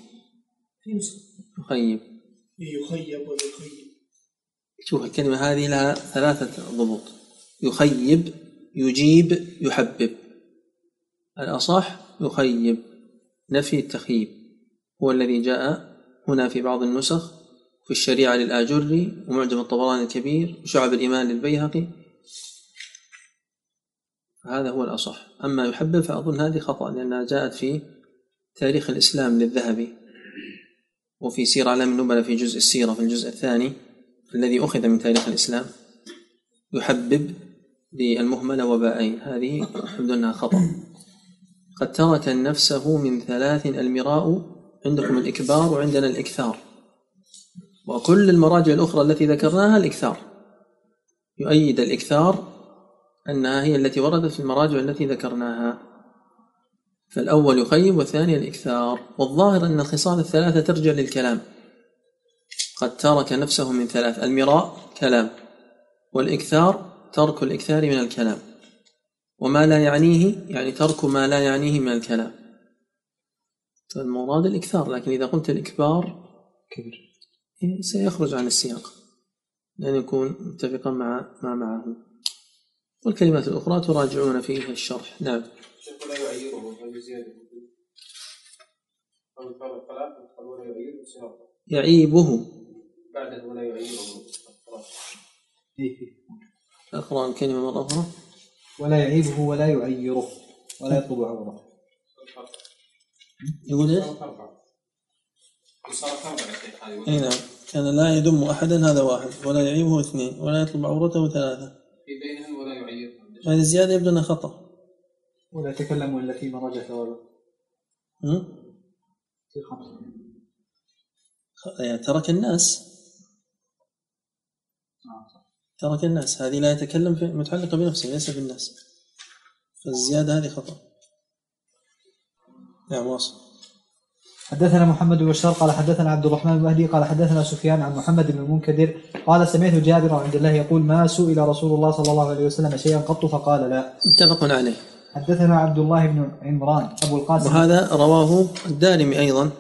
يخيب. يخيب ولا يخيب شوف الكلمة هذه لها ثلاثة ضبوط يخيب يجيب يحبب. الأصح يخيب نفي التخييب. هو الذي جاء هنا في بعض النسخ في الشريعة للآجري ومعجم الطبراني الكبير وشعب الإيمان للبيهقي. هذا هو الأصح. أما يحبب فأظن هذه خطأ لأنها جاءت في تاريخ الإسلام للذهبي. وفي سير أعلام النبلة في جزء السيرة في الجزء الثاني الذي أخذ من تاريخ الإسلام. يحبب بالمهملة وباءين هذه يبدو أنها خطأ. قد ترك نفسه من ثلاث المراء عندكم الإكبار وعندنا الإكثار. وكل المراجع الأخرى التي ذكرناها الإكثار. يؤيد الإكثار أنها هي التي وردت في المراجع التي ذكرناها. فالأول يخيب والثاني الإكثار. والظاهر أن الخصال الثلاثة ترجع للكلام. قد ترك نفسه من ثلاث المراء كلام. والإكثار ترك الإكثار من الكلام. وما لا يعنيه يعني ترك ما لا يعنيه من الكلام. فالمراد الإكثار لكن إذا قلت الإكبار كبير. سيخرج عن السياق. لأن يكون متفقا مع ما معه. والكلمات الأخرى تراجعون فيها الشرح. نعم. لا يعيره يعيبه. بعده ولا يعيره. إيه. أقرأ الكلمة مرة أخرى. ولا يعيبه ولا يعيره ولا يطلب عوضه يقول هذه أي نعم. كان لا يدم أحدا هذا واحد. ولا يعيبه اثنين. ولا يطلب عورته ثلاثة. في بينهم ولا يعيرهم هذه الزيادة يبدو أنها خطأ. ولا يتكلم إلا فيما رجع ثوابه. هم؟ في خمسة. يعني ترك الناس. ترك الناس. هذه لا يتكلم في متعلقة بنفسه ليس بالناس فالزيادة هذه خطأ. نعم واصل. حدثنا محمد بن بشار قال حدثنا عبد الرحمن بن مهدي قال حدثنا سفيان عن محمد بن المنكدر قال سمعت جابر عبد الله يقول ما سئل رسول الله صلى الله عليه وسلم شيئا قط؟ فقال لا متفق عليه. حدثنا عبد الله بن عمران أبو القاسم. وهذا رواه الدارمي أيضا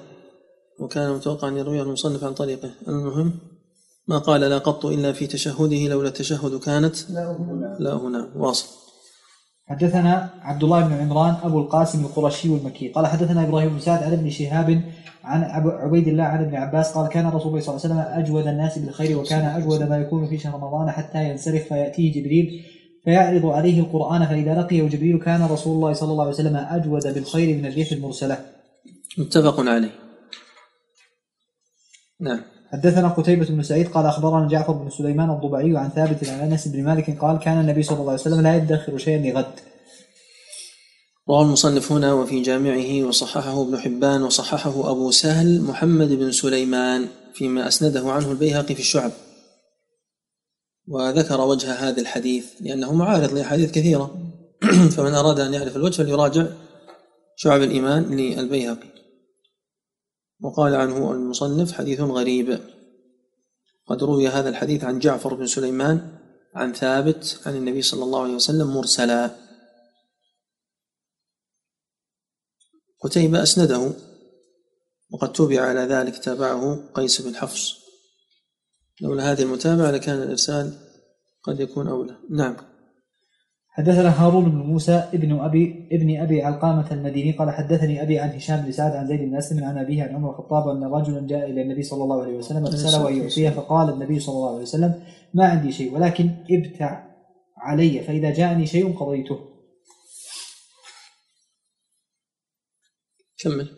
وكان متوقع أن يرويه المصنف عن طريقه. المهم ما قال لا قط إلا في تشهده لولا التشهد كانت لا هنا. واصل. حدثنا عبد الله بن عمران أبو القاسم القرشي المكي قال حدثنا إبراهيم بن سعد عن ابن شهاب عن أبو عبيد الله عن ابن عباس. قال كان رسول الله صلى الله عليه وسلم أجود الناس بالخير وكان أجود ما يكون في شهر رمضان حتى ينصرف فيأتيه جبريل فيعرض عليه القرآن فإذا لقيه جبريل كان رسول الله صلى الله عليه وسلم أجود بالخير من الريح المرسلة. متفق عليه. نعم. حدثنا قتيبة بن سعيد قال أخبرنا جعفر بن سليمان الضبعي عن ثابت عن أنس بن مالك قال كان النبي صلى الله عليه وسلم لا يدخر شيئا لغد. رواه المصنف هنا وفي جامعه وصححه ابن حبان وصححه أبو سهل محمد بن سليمان فيما أسنده عنه البيهقي في الشعب. وذكر وجه هذا الحديث لأنه معارض لأحاديث كثيرة. فمن أراد أن يعرف الوجه فليراجع شعب الإيمان للبيهقي. وقال عنه المصنف حديث غريب. قد روي هذا الحديث عن جعفر بن سليمان عن ثابت عن النبي صلى الله عليه وسلم مرسلا. قتيبة أسنده وقد تبع على ذلك تابعه قيس بن حفص. لولا هذه المتابعة لكان الإرسال قد يكون أولى. نعم. حدثنا هارون بن موسى ابن ابي ابن أبي علقامة المديني قال حدثني أبي عن هشام بن سعد عن زيد بن أسلم عن أبيه عن عمر الخطاب أن رجلا جاء إلى النبي صلى الله عليه وسلم فسأله أن يعطيه فقال النبي صلى الله عليه وسلم ما عندي شيء ولكن ابتع علي فإذا جاءني شيء قضيته. كمل.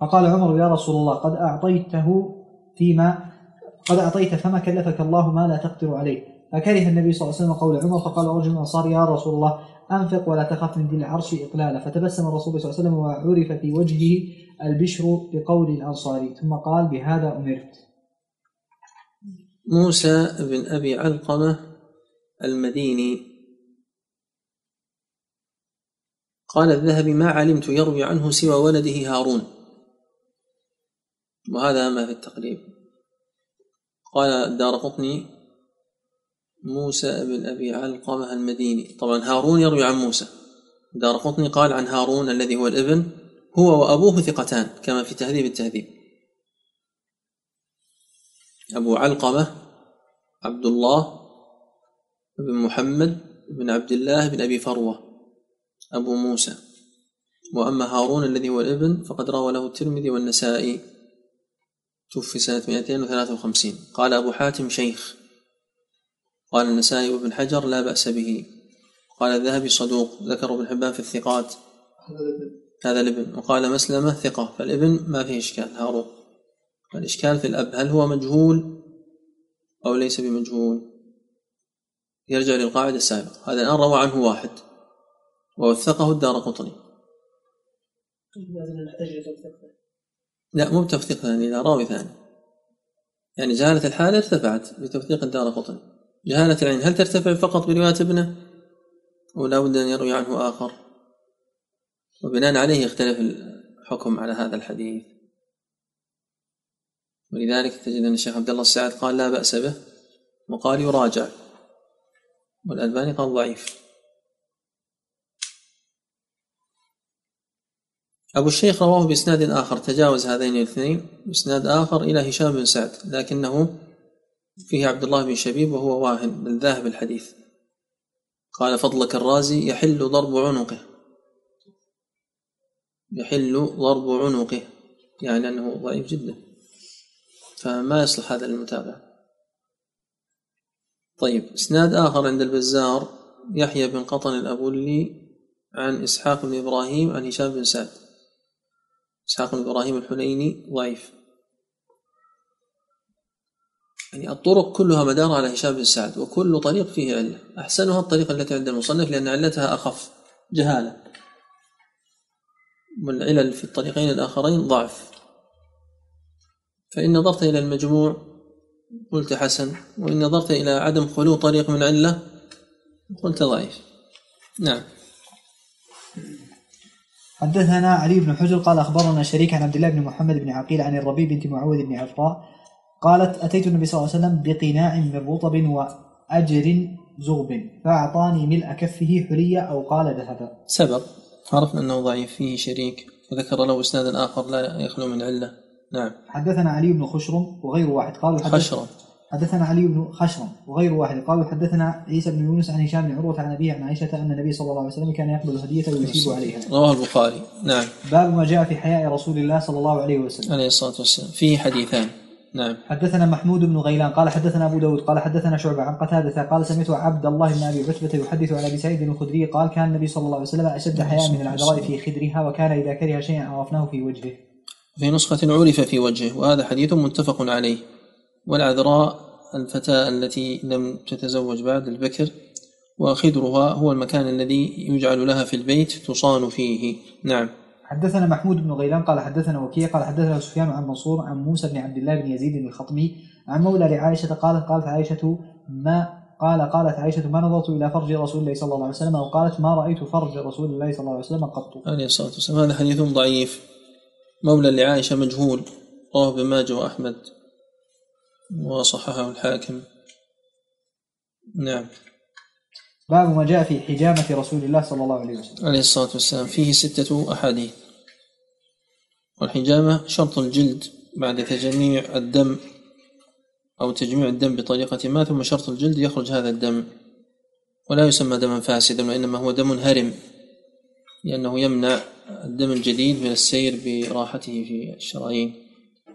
فقال عمر يا رسول الله قد أعطيته فيما قد أعطيت فما كلفك الله ما لا تقدر عليه. فكره النبي صلى الله عليه وسلم قول عمر فقال رجل من الأنصار يا رسول الله أنفق ولا تخف من ذي العرش اقلالا فتبسم الرسول صلى الله عليه وسلم وعرف في وجهه البشر بقول الانصاري ثم قال بهذا أمرت. موسى بن أبي علقمة المديني. قال الذهبي ما علمت يروي عنه سوى ولده هارون. وهذا ما في التقريب. قال الدار قطني موسى بن أبي علقمة المديني. طبعا هارون يروي عن موسى. دار قطني قال عن هارون الذي هو الابن هو وأبوه ثقتان كما في تهذيب التهذيب. أبو علقمة عبد الله بن محمد بن عبد الله بن أبي فروة أبو موسى. وأما هارون الذي هو الابن فقد روى له الترمذي والنسائي. توفي سنة 253 قال أبو حاتم شيخ. قال النسائي وابن حجر لا بأس به. قال الذهبي صدوق ذكر ابن حبان في الثقات. هذا الابن. وقال مسلمة ثقة. فالابن ما فيه إشكال. هارون. الإشكال في الأب هل هو مجهول أو ليس بمجهول؟ يرجع للقاعدة السابقة. هذا الآن روى عنه واحد. ووثقه الدار قطني. لتوثيق لا مو بتوثيق ثاني لا راوي ثاني. يعني جهالة الحالة ارتفعت بتوثيق الدار قطني. جهالة العين. هل ترتفع فقط برواية ابنه؟ أو لا بد أن يروي عنه آخر. وبناء عليه يختلف الحكم على هذا الحديث. ولذلك تجد أن الشيخ عبد الله السعد قال لا بأس به وقال يراجع. والألباني قال ضعيف. أبو الشيخ رواه بإسناد آخر. تجاوز هذين الاثنين بإسناد آخر إلى هشام بن سعد لكنه فيه عبد الله بن شبيب وهو واهن بل ذاهب الحديث. قال فضلك الرازي يحل ضرب عنقه. يحل ضرب عنقه. يعني أنه ضعيف جدا. فما يصلح هذا للمتابعة طيب إسناد آخر عند البزار يحيى بن قطن الأبولي عن إسحاق بن إبراهيم عن هشام بن سعد. إسحاق بن إبراهيم الحنيني ضعيف. يعني الطرق كلها مدار على هشام بن سعد وكل طريق فيه علة. أحسنها الطريقة التي عند المصنف لأن علتها أخف. جهالة. والعلل في الطريقين الآخرين ضعف. فإن نظرت إلى المجموع قلت حسن وإن نظرت إلى عدم خلو طريق من علة قلت ضعيف. نعم. حدثنا علي بن حجر قال أخبرنا شريك عن عبد الله بن محمد بن عقيل عن الربيع بنت معوذ بن عفراء قالت أتيت النبي صلى الله عليه وسلم بقناع من رطب وأجر زغب فأعطاني ملء كفه حلية أو قال ذهبا. سبق عرفنا أنه ضعيف فيه شريك وذكر له إسنادا آخر لا يخلو من علة. نعم. حدثنا علي بن خشرم وغير واحد. قالوا خشرة حدثنا علي بن خشرم وغير واحد. قالوا حدثنا عيسى بن يونس عن هشام بن عروة عن أبيه عن عائشة أن النبي صلى الله عليه وسلم كان يقبل الهدية ويثيب عليها. رواه البخاري. نعم. باب ما جاء في حياء رسول الله صلى الله عليه وسلم. عليه الصلاة والسلام. فيه حديثان. نعم. حدثنا محمود بن غيلان قال حدثنا أبو داود قال حدثنا شعبة عن قتادة قال سمعت عبد الله بن أبي عتبة يحدث عن أبي سعيد الخدري قال كان النبي صلى الله عليه وسلم أشد حياء من العذراء في خدرها وكان إذا كره شيئا عرفناه في وجهه. في نسخة عرف في وجهه وهذا حديث متفق عليه. والعذراء الفتاة التي لم تتزوج بعد البكر وخدرها هو المكان الذي يجعل لها في البيت تصان فيه. نعم. حدثنا محمود بن غيلان قال حدثنا وكيع قال حدثنا سفيان عن منصور عن موسى بن عبد الله بن يزيد الخطمي عن مولى لعائشة قالت قالت عائشة ما قال قالت عائشة ما نظرت إلى فرج رسول الله صلى الله عليه وسلم وقالت ما رأيت فرج رسول الله صلى الله عليه وسلم قط. عليه الصلاة والسلام. هذا حديث ضعيف. مولى لعائشة مجهول. رواه ابن ماجه وأحمد. وصححه الحاكم. نعم. باب ما جاء في حجامة رسول الله صلى الله عليه وسلم. عليه الصلاة والسلام. فيه ستة أحاديث. والحجامة شرط الجلد بعد تجميع الدم أو تجميع الدم بطريقة ما ثم شرط الجلد يخرج هذا الدم. ولا يسمى دما فاسدا وإنما هو دم هرم لأنه يمنع الدم الجديد من السير براحته في الشرايين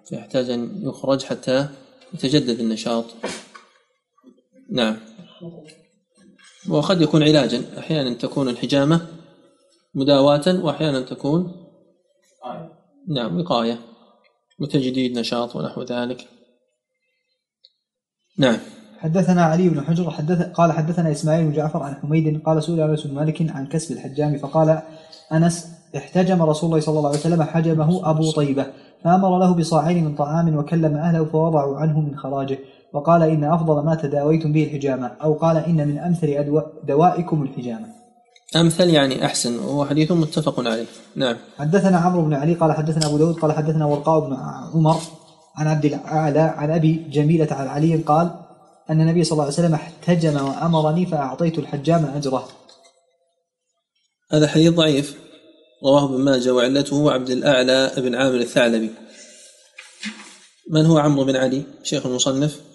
فيحتاج أن يخرج حتى يتجدد النشاط. نعم. وقد يكون علاجا. أحيانا تكون الحجامة مداواة وأحيانا تكون نعم وقاية وتجديد نشاط ونحو ذلك. نعم. حدثنا علي بن حجر حدث قال حدثنا إسماعيل بن جعفر عن حميد قال سئل انس بن مالك عن كسب الحجام فقال أنس احتجم رسول الله صلى الله عليه وسلم حجمه أبو طيبة فأمر له بصاعين من طعام وكلم اهله فوضعوا عنه من خراجه. وقال إن أفضل ما تداويتم به الحجامة أو قال إن من أمثل أدو- دوائكم الحجامة. أمثل يعني أحسن وهو حديث متفق عليه. نعم. حدثنا عمرو بن علي قال حدثنا أبو داود قال حدثنا ورقاء بن عمر عن عبد الأعلى عن أبي جميلة عن علي قال أن النبي صلى الله عليه وسلم احتجم وأمرني فأعطيت الحجام أجره. هذا حديث ضعيف. رواه ابن ماجه وعلته عبد الأعلى بن عامر الثعلبي. من هو عمرو بن علي؟ شيخ المصنف.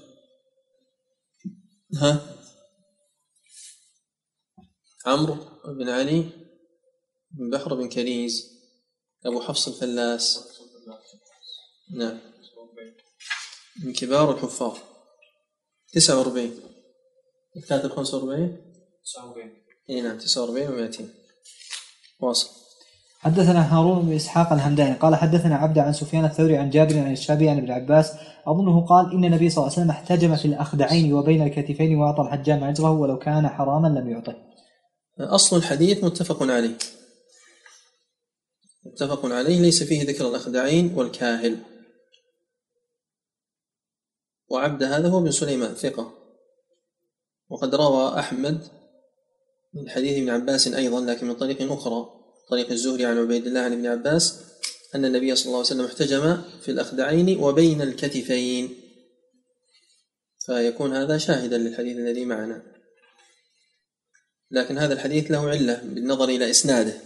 ها؟ عمرو بن علي بن بحر بن كريز أبو حفص الفلاس. نعم. من كبار الحفاظ. 49 كاتب 45 إي نعم 49 و200 واصل. حدثنا هارون بن إسحاق الهمداني قال حدثنا عبد عن سفيان الثوري عن جابر عن الشعبي عن ابن عباس أظنه قال إن النبي صلى الله عليه وسلم احتجم في الأخدعين وبين الكتفين وأعطى الحجام اجره ولو كان حراما لم يعطه. أصل الحديث متفق عليه. متفق عليه ليس فيه ذكر الأخدعين والكاهل. وعبد هذا هو بن سليمان ثقة. وقد روى أحمد من حديث ابن عباس أيضا لكن من طريق أخرى. طريق الزهري عن عبيد الله عن ابن عباس أن النبي صلى الله عليه وسلم احتجم في الأخدعين وبين الكتفين. فيكون هذا شاهدا للحديث الذي معنا. لكن هذا الحديث له علة بالنظر إلى إسناده.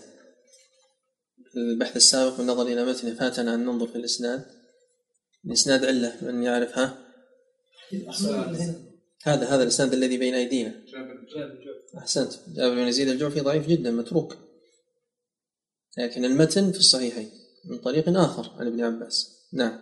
البحث السابق بالنظر إلى متنه فاتنا أن ننظر في الإسناد. الإسناد علة من يعرفها هذا هذا الإسناد الذي بين أيدينا. أحسنت. جابر بن يزيد الجعفي ضعيف جدا متروك. لكن المتن في الصحيحين من طريق آخر عن ابن عباس. نعم.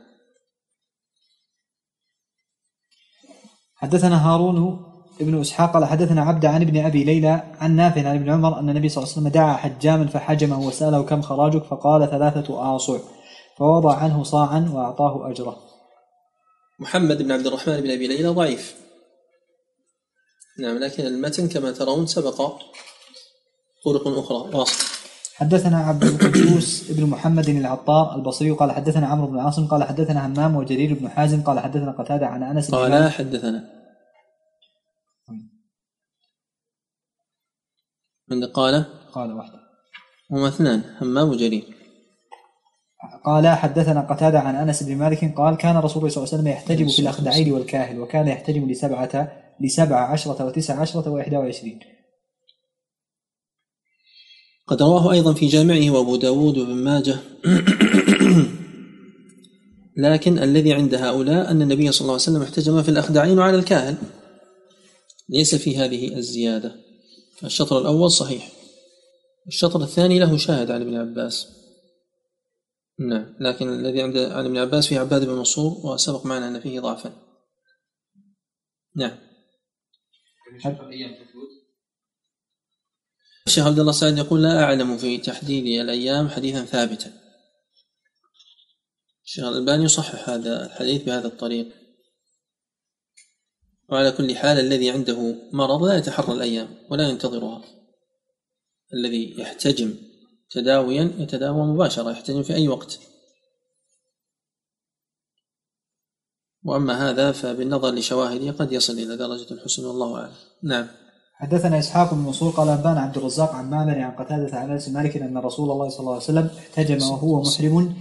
حدثنا هارون ابن إسحاق قال حدثنا عبد عن ابن أبي ليلى عن نافع عن ابن عمر أن النبي صلى الله عليه وسلم دعا حجاما فحجمه وسأله كم خراجك؟ فقال ثلاثة آصع. فوضع عنه صاعا وأعطاه أجره. محمد بن عبد الرحمن بن أبي ليلى ضعيف. نعم لكن المتن كما ترون سبق طرق أخرى. واصل حدثنا عبد القدوس بن محمد العطار البصري قال حدثنا عمرو بن عاصم قال حدثنا همام وجرير بن حازم قال حدثنا قتادة عن أنس بن قال حدثنا. من قال؟ قال واحدة هما اثنان همام وجرير. قال حدثنا قتادة عن أنس بن مالك قال كان رسول الله صلى الله عليه وسلم يحتجب في الأخدعين والكاهل وكان يحتجب لسبعة لسبع عشرة وتسع عشرة وإحدى وعشرين. قد رواه أيضا في جامعه وأبو داود وابن ماجه. لكن الذي عند هؤلاء أن النبي صلى الله عليه وسلم احتجم في الأخدعين وعلى الكاهل. ليس في هذه الزيادة. الشطر الأول صحيح. الشطر الثاني له شاهد عن ابن عباس. نعم لكن الذي عند عن ابن عباس فيه عباد بن منصور وسبق معنا أن فيه ضعفا. نعم. تثبت الشيخ عبد الله سعد يقول لا أعلم في تحديد الأيام حديثا ثابتا. الشيخ الألباني يصحح هذا الحديث بهذا الطريق. وعلى كل حال الذي عنده مرض لا يتحرى الأيام ولا ينتظرها. الذي يحتجم تداويا يتداوى مباشرة يحتجم في أي وقت. وأما هذا فبالنظر لشواهده قد يصل إلى درجة الحسن والله أعلم. نعم. حدثنا إسحاق بن منصور قال أنبأنا عبد الرزاق عن معمر عن قتادة عن بن مالك أن رسول الله صلى الله عليه وسلم احتجم وهو محرم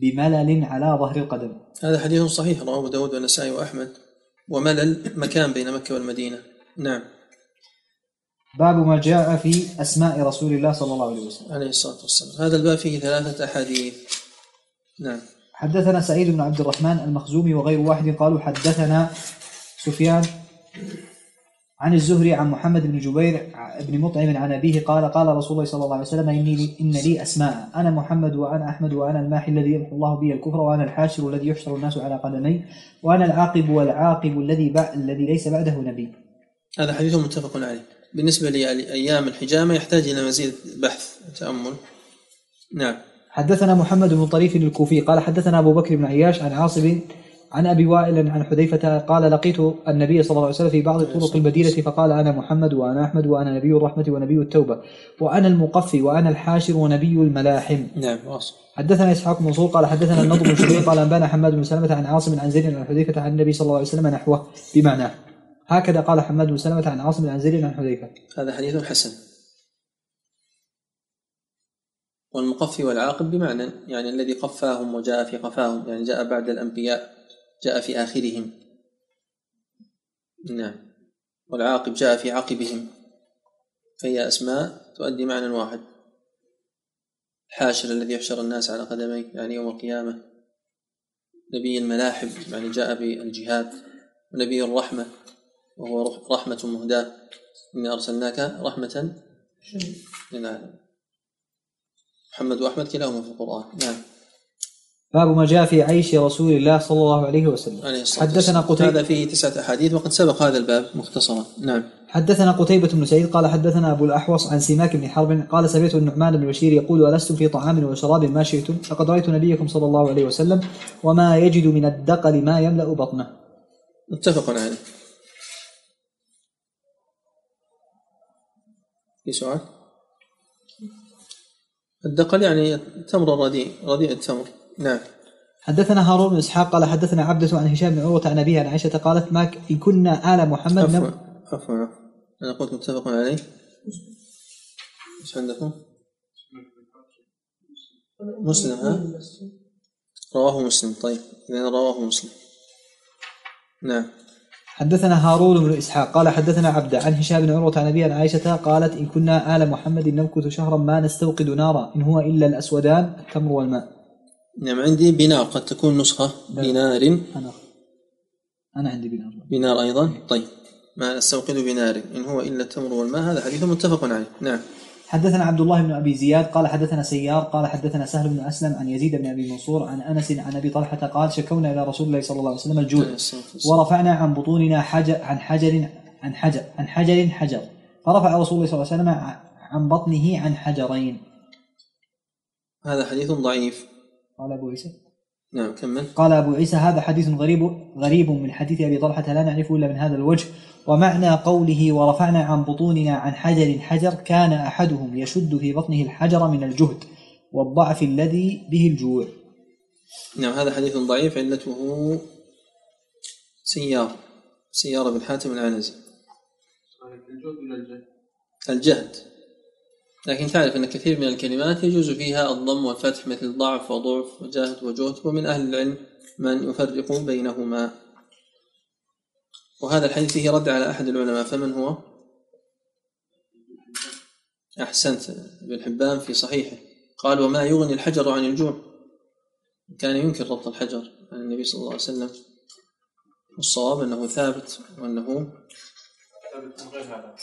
بملل على ظهر القدم. هذا حديث صحيح رواه أبو داود والنسائي وأحمد. وملل مكان بين مكة والمدينة. نعم. باب ما جاء في أسماء رسول الله صلى الله عليه وسلم. عليه الصلاة والسلام. هذا الباب فيه ثلاثة أحاديث. نعم. حدثنا سعيد بن عبد الرحمن المخزومي وغير واحد قالوا حدثنا سفيان عن الزهري عن محمد بن جبير بن مطعم عن أبيه قال قال رسول الله صلى الله عليه وسلم إني لي إن لي أسماء. أنا محمد وأنا أحمد وأنا الماحي الذي يمحو الله بي الكفر وأنا الحاشر الذي يحشر الناس على قدمي وأنا العاقب والعاقب الذي بع الذي ليس بعده نبي. هذا حديث متفق عليه. بالنسبة لأيام الحجامة يحتاج إلى مزيد بحث وتأمل. نعم. حدثنا محمد بن طريف الكوفي قال حدثنا أبو بكر بن عياش عن عاصم عن أبي وائل عن حذيفة قال لقيت النبي صلى الله عليه وسلم في بعض طرق المدينة فقال أنا محمد وأنا أحمد وأنا نبي الرحمة ونبي التوبة وأنا المقفي وأنا الحاشر ونبي الملاحم. نعم واصل. حدثنا إسحاق بن منصور قال حدثنا النضر بن شبيب قال أنبانا حماد بن سلمة عن عاصم عن زيد عن حذيفة عن النبي صلى الله عليه وسلم نحوه بمعناه هكذا قال حماد بن سلمة عن عاصم عن زيد عن حذيفة. هذا حديث حسن. والمقفي والعاقب بمعنى يعني الذي قفاهم وجاء في قفاهم يعني جاء بعد الأنبياء. جاء في آخرهم. نعم. والعاقب جاء في عقبهم. فهي أسماء تؤدي معنى واحد. الحاشر الذي يحشر الناس على قدميه يعني يوم القيامة. نبي الملاحم يعني جاء بالجهاد. ونبي الرحمة وهو رحمة مهداة. إنا أرسلناك رحمة للعالمين. محمد وأحمد كلاهما في القرآن. نعم. باب ما جاء في عيش رسول الله صلى الله عليه وسلم. عليه الصلاة حدثنا. قتيبة هذا فيه تسعة أحاديث وقد سبق هذا الباب مختصرا. نعم. حدثنا قتيبة بن سعيد قال حدثنا أبو الأحوص عن سماك بن حرب قال سمعت النعمان بن بشير يقول ألستم في طعام وشراب ما شئتم؟ فقد رأيت نبيكم صلى الله عليه وسلم وما يجد من الدقل ما يملأ بطنه. متفق عليه. في سؤال؟ الدقل يعني التمر الرديء رديء التمر. نعم. حدثنا هارون بن إسحاق قال حدثنا عبدة عن هشام بن عروة عن أبيه عن عائشة قالت ما كنا آل محمد عفوا. عفوا. أنا قلت متفق عليه. إيش عندكم؟ مسلم ها؟ رواه مسلم. طيب إذا رواه مسلم. نعم. حدثنا هارون بن إسحاق قال حدثنا عبد عن هشام بن عروة عن ابي عائشة قالت إن كنا آل محمد نمكث شهرا ما نستوقد نارا إن هو إلا الأسودان التمر والماء. نعم عندي بنار قد تكون نسخة. بنار. أنا أنا عندي بنار. بنار أيضا؟ طيب. ما نستوقد بنار. إن هو إلا التمر والماء هذا حديث متفق عليه. نعم. حدثنا عبد الله بن أبي زياد قال حدثنا سيار قال حدثنا سهل بن أسلم عن يزيد بن أبي منصور عن أنس عن أبي طلحة قال شكونا إلى رسول الله صلى الله عليه وسلم الجوع. ورفعنا عن بطوننا حجر عن حجر عن حجر عن حجر حجر. فرفع رسول الله صلى الله عليه وسلم عن بطنه عن حجرين. هذا حديث ضعيف. قال أبو عيسى. نعم كمل. قال أبو عيسى هذا حديث غريب غريب من حديث أبي طلحة لا نعرفه إلا من هذا الوجه. ومعنى قوله ورفعنا عن بطوننا عن حجر حجر كان أحدهم يشد في بطنه الحجر من الجهد والضعف الذي به الجوع. نعم هذا حديث ضعيف علته سيار سيارة بن حاتم العنزي. ولا الجهد؟ الجهد. لكن تعرف أن كثير من الكلمات يجوز فيها الضم والفتح مثل ضعف وضعف وجهد وجهد ومن أهل العلم من يفرق بينهما. وهذا الحديث فيه رد على أحد العلماء فمن هو؟ أحسنت ابن حبان في صحيحه. قال وما يغني الحجر عن الجوع. كان ينكر ربط الحجر عن النبي صلى الله عليه وسلم. والصواب أنه ثابت وأنه ثابت من غير هذا.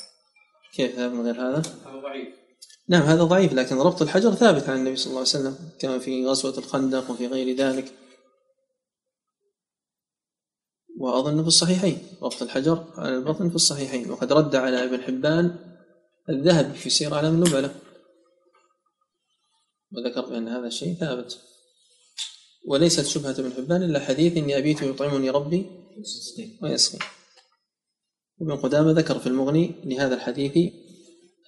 كيف ثابت من غير هذا؟ هذا ضعيف. نعم هذا ضعيف لكن ربط الحجر ثابت عن النبي صلى الله عليه وسلم كما في غزوة الخندق وفي غير ذلك. وأظن في الصحيحين ربط الحجر على البطن في الصحيحين. وقد رد على ابن حبان الذهبي في سير أعلام النبلة. وذكر بأن هذا الشيء ثابت. وليست شبهة ابن حبان إلا حديث إني أبيت يطعمني ربي ويسقي وابن قدامة ذكر في المغني لهذا الحديث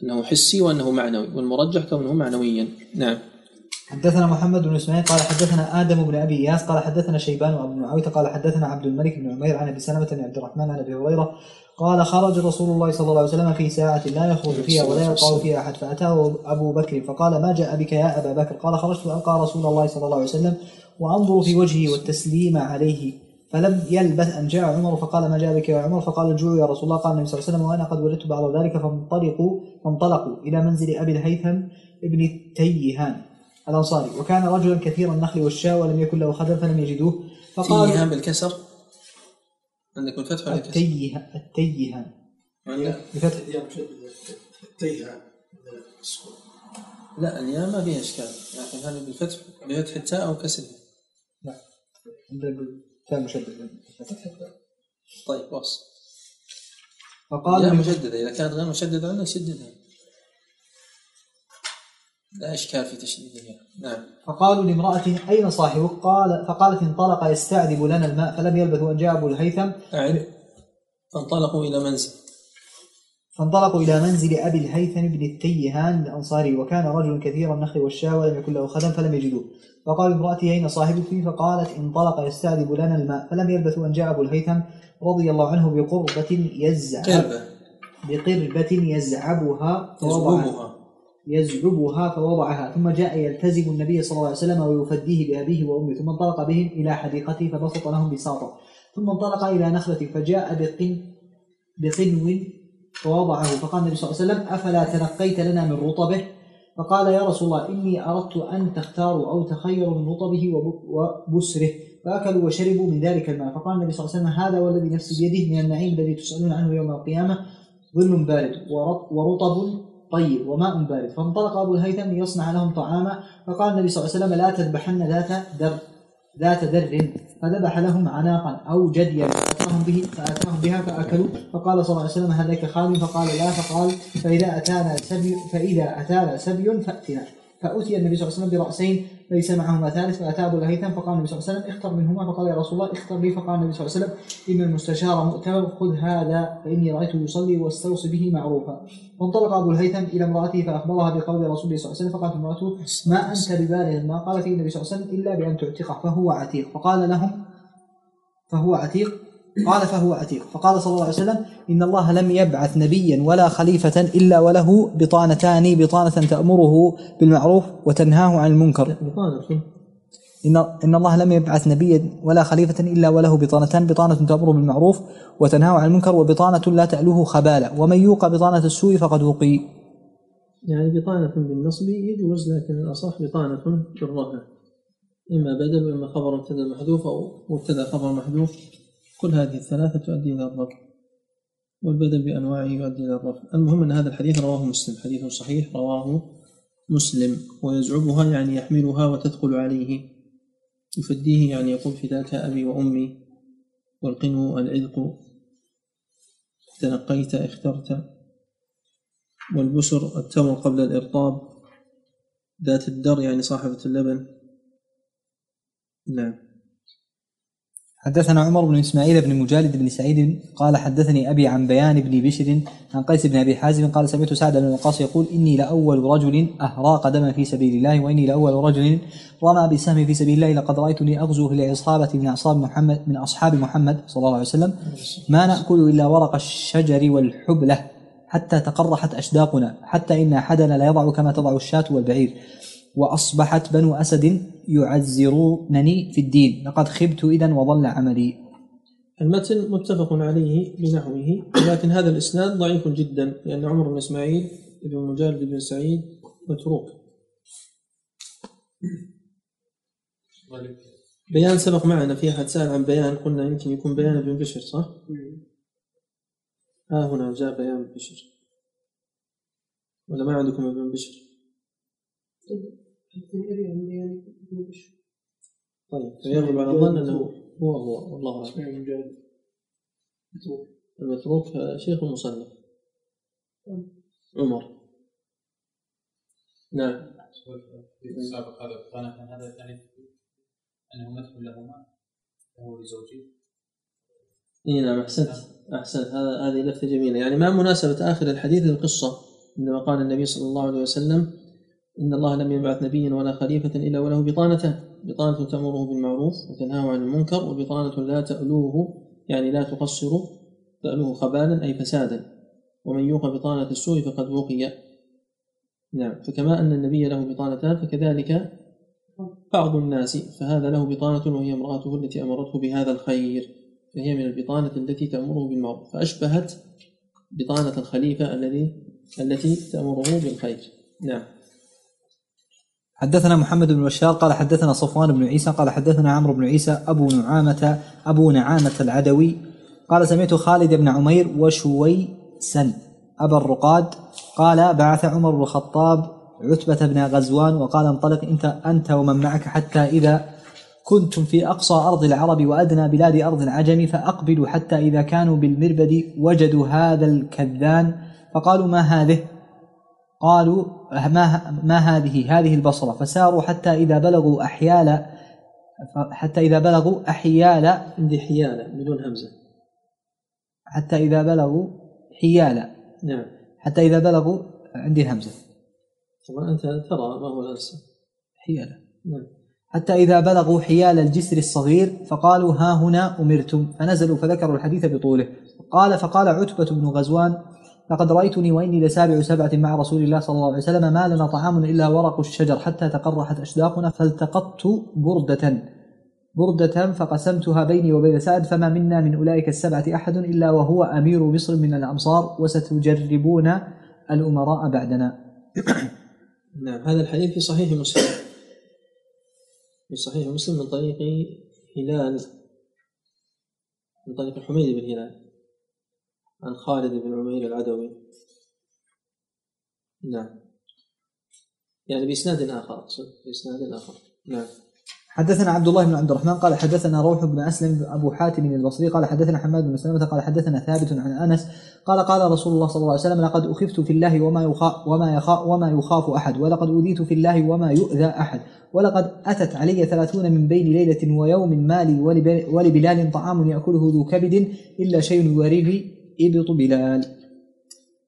أنه حسي وأنه معنوي والمرجح كونه معنويا. نعم. حدثنا محمد بن اسماعيل قال حدثنا آدم بن أبي اياس قال حدثنا شيبان وأبو معاويه قال حدثنا عبد الملك بن عمير عن أبي سلمة بن عبد الرحمن عن أبي هريرة قال خرج رسول الله صلى الله عليه وسلم في ساعة لا يخرج فيها ولا يلقاه فيها أحد فأتاه أبو بكر فقال ما جاء بك يا أبا بكر؟ قال خرجت ألقى رسول الله صلى الله عليه وسلم وأنظر في وجهه والتسليم عليه. فلم يلبث أن جاء عمر فقال ما جاء بك يا عمر؟ فقال الجوع يا رسول الله. قال النبي صلى الله عليه وسلم وأنا قد وجدت بعض ذلك فانطلقوا فانطلقوا إلى منزل أبي الهيثم ابن التيهان الأنصاري. وكان رجلا كثير النخل والشاة ولم يكن له خدم فلم يجدوه. فقال تيهان بالكسر؟ عندك الفتح ولا الكسر؟ التيه التيهان. عندك بفتح. تيها لا الياء ما فيها إشكال لكن هذا بالفتح بفتح التاء أو كسرها. عندك تاء مشدد. طيب واصل فقال لم- مشددة إذا كانت غير مشددة عندنا شددها. لا اشكال في تشديدها؟ نعم. فقالوا لامرأة أين صاحبك؟ قال فقالت انطلق يستعذب لنا الماء فلم يلبث أن جاء أبو الهيثم. فانطلقوا إلى منزل. فانطلقوا إلى منزل أبي الهيثم بن التيهان الأنصاري وكان رجل كثير النخل والشاة ولم يكن له خدم فلم يجدوه فقال امرأتي أين صاحبك؟ فقالت انطلق يستعذب لنا الماء. فلم يلبث أن جاء أبو الهيثم رضي الله عنه بقربة يزعب بقربة يزعبها فوضع يزعبها. يزعبها فوضعها. ثم جاء يلتزم النبي صلى الله عليه وسلم ويفديه بأبيه وأمه. ثم انطلق بهم إلى حديقته فبسط لهم بساطة. ثم انطلق إلى نخلة فجاء بقن بقنو فوضعه. فقال النبي صلى الله عليه وسلم أفلا تنقيت لنا من رطبه؟ فقال يا رسول الله إني أردت أن تختاروا أو تخيروا من رطبه وب- وبسره فأكلوا وشربوا من ذلك الماء. فقال النبي صلى الله عليه وسلم هذا والذي نفسي بيده من النعيم الذي تسألون عنه يوم القيامة ظل بارد ورط- ورطب طيب وماء بارد. فانطلق أبو الهيثم ليصنع لهم طعاما. فقال النبي صلى الله عليه وسلم لا تذبحن ذات در ذات در. فذبح لهم عناقا أو جديا. فأتاهم به فأتاهم بها فأكلوا. فقال صلى الله عليه وسلم هل لك خال فقال لا. فقال فإذا أتانا سبي فإذا أتانا سبي فأتنا. فأتي النبي صلى الله عليه وسلم برأسين ليس معهما ثالث فأتى أبو الهيثم فقال النبي صلى الله عليه وسلم اختر منهما. فقال يا رسول الله اختر لي. فقال النبي صلى الله عليه وسلم إن المستشار مؤتمر خذ هذا فإني رأيته يصلي واستوصي به معروفا. فانطلق أبو الهيثم إلى امرأته فأخبرها بقول رسول الله صلى الله عليه وسلم فقالت امرأته ما أنت ببالغ ما قال فيه النبي صلى الله عليه وسلم إلا بأن تعتقه فهو عتيق. فقال لهم فهو عتيق؟ قال فهو عتيق. فقال صلى الله عليه وسلم إن الله لم يبعث نبيا ولا خليفة إلا وله بطانتان بطانة تأمره بالمعروف وتنهاه عن المنكر. بطانة إن إن الله لم يبعث نبيا ولا خليفة إلا وله بطانتان بطانة تأمر بالمعروف وتنهاه عن المنكر وبطانة لا تألوه خبالة ومن يوقى بطانة السوء فقد وقي. يعني بطانة بالنصب يجوز لكن الأصح بطانة بالرفع إما بدل وإما خبر مبتدأ محذوف أو مبتدأ خبر محذوف. كل هذه الثلاثة تؤدي إلى الرفع والبدل بأنواعه يؤدي إلى الرفع المهم أن هذا الحديث رواه مسلم حديث صحيح رواه مسلم ويزعبها يعني يحملها وتثقل عليه. يفديه يعني يقول فداك أبي وأمي والقنو العذق تنقيت اخترت والبسر التمر قبل الإرطاب ذات الدر يعني صاحبة اللبن. نعم. حدثنا عمر بن إسماعيل بن مجالد بن سعيد قال حدثني أبي عن بيان بن بشر عن قيس بن أبي حازم قال سمعت سعد بن وقاص يقول إني لأول رجل أهراق دما في سبيل الله وإني لأول رجل رمى بسهم في سبيل الله لقد رأيتني أغزو العصابة من أصحاب محمد من أصحاب محمد صلى الله عليه وسلم. ما نأكل إلا ورق الشجر والحبلة حتى تقرحت أشداقنا حتى إن أحدنا لا يضع كما تضع الشاة والبعير. وأصبحت بنو أسد يعزرونني في الدين لقد خبت اذا وضل عملي المتن متفق عليه بنحوه ولكن هذا الإسناد ضعيف جدا لأن عمر بن إسماعيل بن مجالد بن سعيد متروك بيان سبق معنا في أحد سأل عن بيان قلنا يمكن يكون بيان بن بشر صح؟ ها آه هنا جاء بيان بشر ولا ما عندكم ابن بشر؟ طيب فيغلب على الظن أنه هو هو والله أعلم. المتروك شيخ المصنف. عمر. نعم. في السابق. هذا بطانة هذا يعني أنه مدح لهما؟ له لزوجه إي نعم أحسنت. أحسنت. هذا هذه لفته جميلة. يعني ما مناسبة آخر الحديث للقصة عندما قال النبي صلى الله عليه وسلم إن الله لم يبعث نبيا ولا خليفة إلا وله بطانتان بطانة تأمره بالمعروف وتنهاه عن المنكر وبطانه لا تألوه يعني لا تقصر تألوه خبالا أي فسادا. ومن يوق بطانة السوء فقد وقي. نعم. فكما أن النبي له بطانتان فكذلك بعض الناس فهذا له بطانة وهي امرأته التي أمرته بهذا الخير. فهي من البطانة التي تأمره بالمعروف. فأشبهت بطانة الخليفة الذي التي تأمره بالخير. نعم. حدثنا محمد بن بشار قال حدثنا صفوان بن عيسى قال حدثنا عمرو بن عيسى أبو نعامة أبو نعامة العدوي قال سمعت خالد بن عمير وشويسا أبا الرقاد قال بعث عمر بن الخطاب عتبة بن غزوان وقال انطلق إنت أنت ومن معك حتى إذا كنتم في أقصى أرض العرب وأدنى بلاد أرض العجم فأقبلوا حتى إذا كانوا بالمربد وجدوا هذا الكذان فقالوا ما هذه؟ قالوا ما ما هذه؟ هذه البصرة؟ فساروا حتى إذا بلغوا أحيال حتى إذا بلغوا أحيال عندي حيالة بدون همزة. حتى إذا بلغوا حيال. نعم. حتى إذا بلغوا عندي الهمزه طبعا أنت ترى ما هو الأنسب حيال. نعم. حتى إذا بلغوا حيال الجسر الصغير فقالوا ها هنا أمرتم. فنزلوا فذكروا الحديث بطوله. قال فقال عتبة بن غزوان لقد رأيتني وإني لسابع سبعة مع رسول الله صلى الله عليه وسلم ما لنا طعام إلا ورق الشجر. حتى تقرحت أشداقنا فالتقطت بردة. بردة فقسمتها بيني وبين سعد فما منا من أولئك السبعة أحد إلا وهو أمير مصر من الأمصار وستجربون الأمراء بعدنا. نعم هذا الحديث في صحيح مسلم. في صحيح مسلم من طريق هلال. من طريق حميد بن هلال. عن خالد بن عمير العدوي. نعم. يعني بإسناد آخر أقصد بإسناد آخر. نعم. حدثنا عبد الله بن عبد الرحمن قال حدثنا روح بن أسلم أبو حاتم البصري قال حدثنا حماد بن سلمة قال حدثنا ثابت عن أنس قال قال رسول الله صلى الله عليه وسلم لقد أخفت في الله وما يخاف وما يخاف وما يخاف أحد ولقد أوذيت في الله وما يؤذى أحد ولقد أتت علي ثلاثون من بين ليلة ويوم مالي ولب- ولبلال طعام يأكله ذو كبد إلا شيء يواريه ابط بلال؟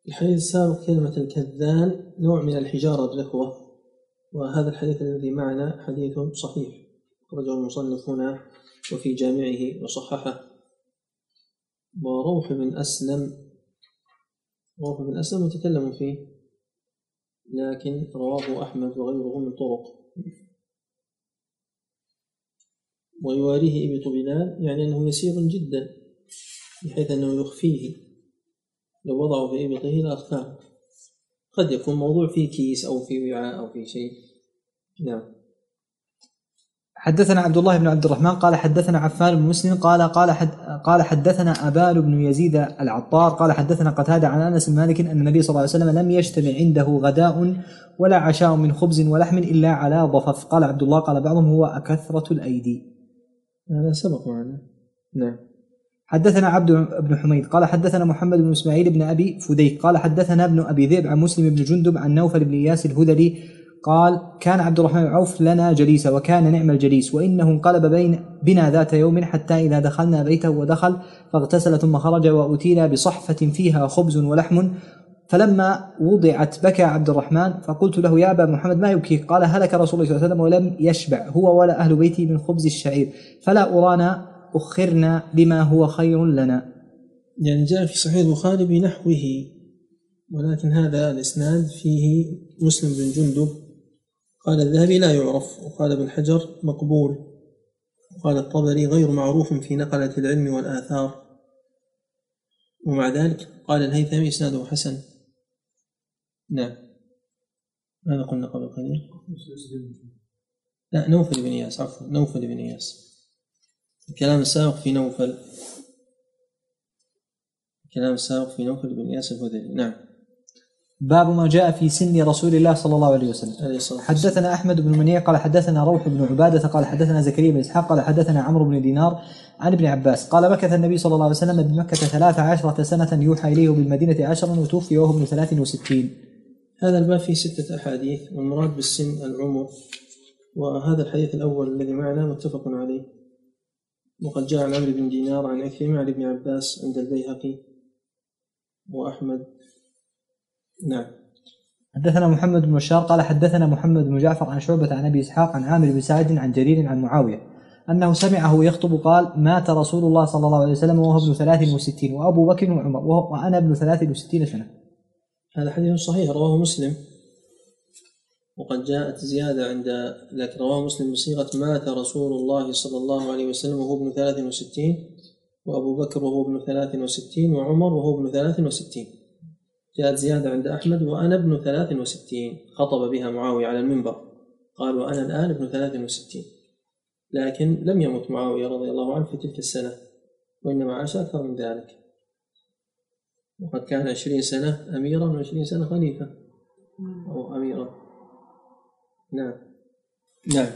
الحديث السابق كلمة الكذان نوع من الحجارة بالإخوة وهذا الحديث الذي معنا حديث صحيح أخرجه المصنف هنا وفي جامعه وصححه. وروح بن أسلم روح بن أسلم متكلم فيه لكن رواه أحمد وغيره من طرق. ويواريه إبط بلال يعني أنه يسير جدا بحيث أنه يخفيه. لو وضعه في إبطه لأخفاه قد يكون موضوع في كيس أو في وعاء أو في شيء. نعم. حدثنا عبد الله بن عبد الرحمن قال حدثنا عفان بن مسلم قال قال حد قال حدثنا أبان بن يزيد العطار قال حدثنا قتادة عن أنس بن مالك أن النبي صلى الله عليه وسلم لم يجتمع عنده غداء ولا عشاء من خبز ولحم إلا على ضفف. قال عبد الله قال بعضهم هو أكثرة الأيدي. هذا سبق معنا. نعم. حدثنا عبد بن حميد قال حدثنا محمد بن إسماعيل بن أبي فديك قال حدثنا ابن أبي ذئب عن مسلم بن جندب عن نوفل بن إياس الهذلي قال كان عبد الرحمن عوف لنا جليسا وكان نعم الجليس وإنه انقلب بين بنا ذات يوم حتى إذا دخلنا بيته ودخل فاغتسل ثم خرج وأتينا بصحفة فيها خبز ولحم فلما وضعت بكى عبد الرحمن فقلت له يا أبا محمد ما يبكيك؟ قال هلك رسول الله صلى الله عليه وسلم ولم يشبع هو ولا أهل بيتي من خبز الشعير فلا أرانا أخرنا بما هو خير لنا. يعني جاء في صحيح البخاري بنحوه ولكن هذا الإسناد فيه مسلم بن جندب. قال الذهبي لا يعرف. وقال ابن حجر مقبول. وقال الطبري غير معروف في نقلة العلم والآثار. ومع ذلك قال الهيثمي إسناده حسن. نعم. ماذا قلنا قبل قليل؟ لا نوفل بن إياس عفوا نوفل بن إياس. الكلام السابق في نوفل. الكلام السابق في نوفل بن إياس الهذلي. نعم. باب ما جاء في سن رسول الله صلى الله عليه وسلم. حدثنا أحمد بن منيع قال حدثنا روح بن عبادة قال حدثنا زكريا بن إسحاق قال حدثنا عمرو بن دينار عن ابن عباس. قال مكث النبي صلى الله عليه وسلم بمكة ثلاث عشرة سنة يوحى إليه بالمدينة عشرا وتوفي وهو ابن ثلاث وستين. هذا الباب فيه ستة أحاديث والمراد بالسن العمر وهذا الحديث الأول الذي معنا متفق عليه. وقد جاء عن عمرو بن دينار عن عكرمة عن ابن عباس عند البيهقي وأحمد. نعم. حدثنا محمد بن بشار قال حدثنا محمد بن جعفر عن شعبة عن أبي إسحاق عن عامر بن سعد عن جرير عن معاوية أنه سمعه يخطب قال مات رسول الله صلى الله عليه وسلم وهو ابن ثلاث وستين وأبو بكر وعمر وأنا ابن ثلاث وستين سنة. هذا حديث صحيح رواه مسلم. وقد جاءت زيادة عند لكن رواه مسلم بصيغة مات رسول الله صلى الله عليه وسلم وهو ابن ثلاث وستين وأبو بكر وهو ابن ثلاث وستين وعمر وهو ابن ثلاث وستين. جاءت زيادة عند أحمد وأنا ابن ثلاث وستين. خطب بها معاوية على المنبر. قال وأنا الآن ابن ثلاث وستين. لكن لم يمت معاوية رضي الله عنه في تلك السنة وإنما عاش أكثر من ذلك. وقد كان عشرين سنة أميرا وعشرين سنة خليفة. أو أميرا. نعم. نعم.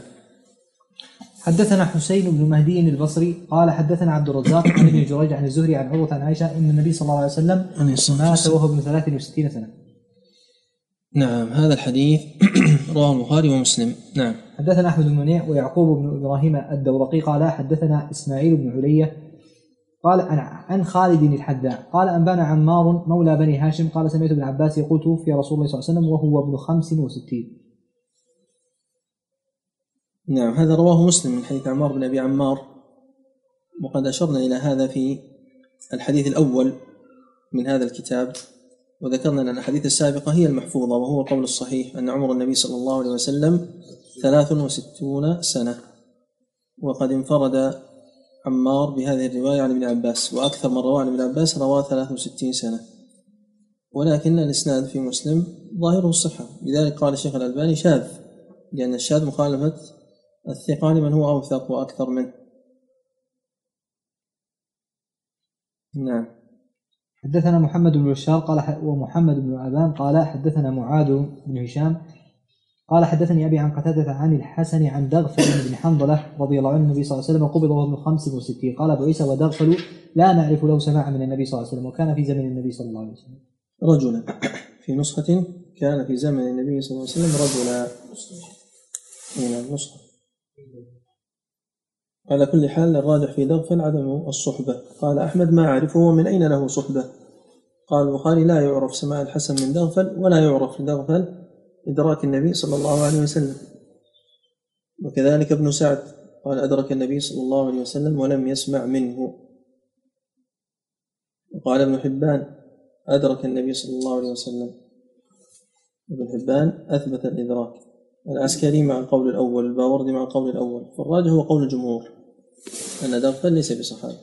حدثنا حسين بن مهدي البصري قال حدثنا عبد الرزاق عن ابن جريج عن الزهري عن عروة عن عائشة إن النبي صلى الله عليه وسلم مات والسلام. وهو ابن ثلاث وستين سنة. نعم هذا الحديث رواه البخاري ومسلم. نعم. حدثنا أحمد بن منيع ويعقوب بن إبراهيم الدورقي قال حدثنا إسماعيل بن علية قال عن عن خالد الحذاء قال أنبأنا عمار مولى بني هاشم قال سمعت ابن عباس يقول توفي رسول الله صلى الله عليه وسلم وهو ابن خمس وستين. نعم هذا رواه مسلم من حديث عمار بن أبي عمار. وقد أشرنا إلى هذا في الحديث الأول من هذا الكتاب وذكرنا أن الأحاديث السابقة هي المحفوظة وهو القول الصحيح أن عمر النبي صلى الله عليه وسلم ثلاث وستون سنة. وقد انفرد عمار بهذه الرواية عن ابن عباس وأكثر من رواه عن ابن عباس رواه 63 سنة. ولكن الإسناد في مسلم ظاهره الصحه لذلك قال الشيخ الألباني شاذ لأن الشاذ مخالفة الثقة لمن هو أوثق وأكثر منه؟ نعم. حدثنا محمد بن بشار قال ومحمد بن أبان قال حدثنا معاذ بن هشام قال حدثني أبي عن قتادة عن الحسن عن دغفل بن حنظلة رضي الله عنه النبي صلى الله عليه وسلم قبض وهو ابن خمس وستين. قال أبو عيسى ودغفل لا نعرف له سماعا من النبي صلى الله عليه وسلم وكان في زمن النبي صلى الله عليه وسلم. رجلا في نسخة كان في زمن النبي صلى الله عليه وسلم رجلا. من النسخة على كل حال الراجح في دغفل عدم الصحبة. قال أحمد ما أعرفه ومن أين له صحبة. قال البخاري لا يعرف سماع الحسن من دغفل ولا يعرف لدغفل إدراك النبي صلى الله عليه وسلم. وكذلك ابن سعد قال أدرك النبي صلى الله عليه وسلم ولم يسمع منه. قال ابن حبان أدرك النبي صلى الله عليه وسلم. ابن حبان أثبت الإدراك. العسكري مع القول الأول الباوردي مع القول الأول. فالراجح هو قول الجمهور. أن دغفل ليس بصحابي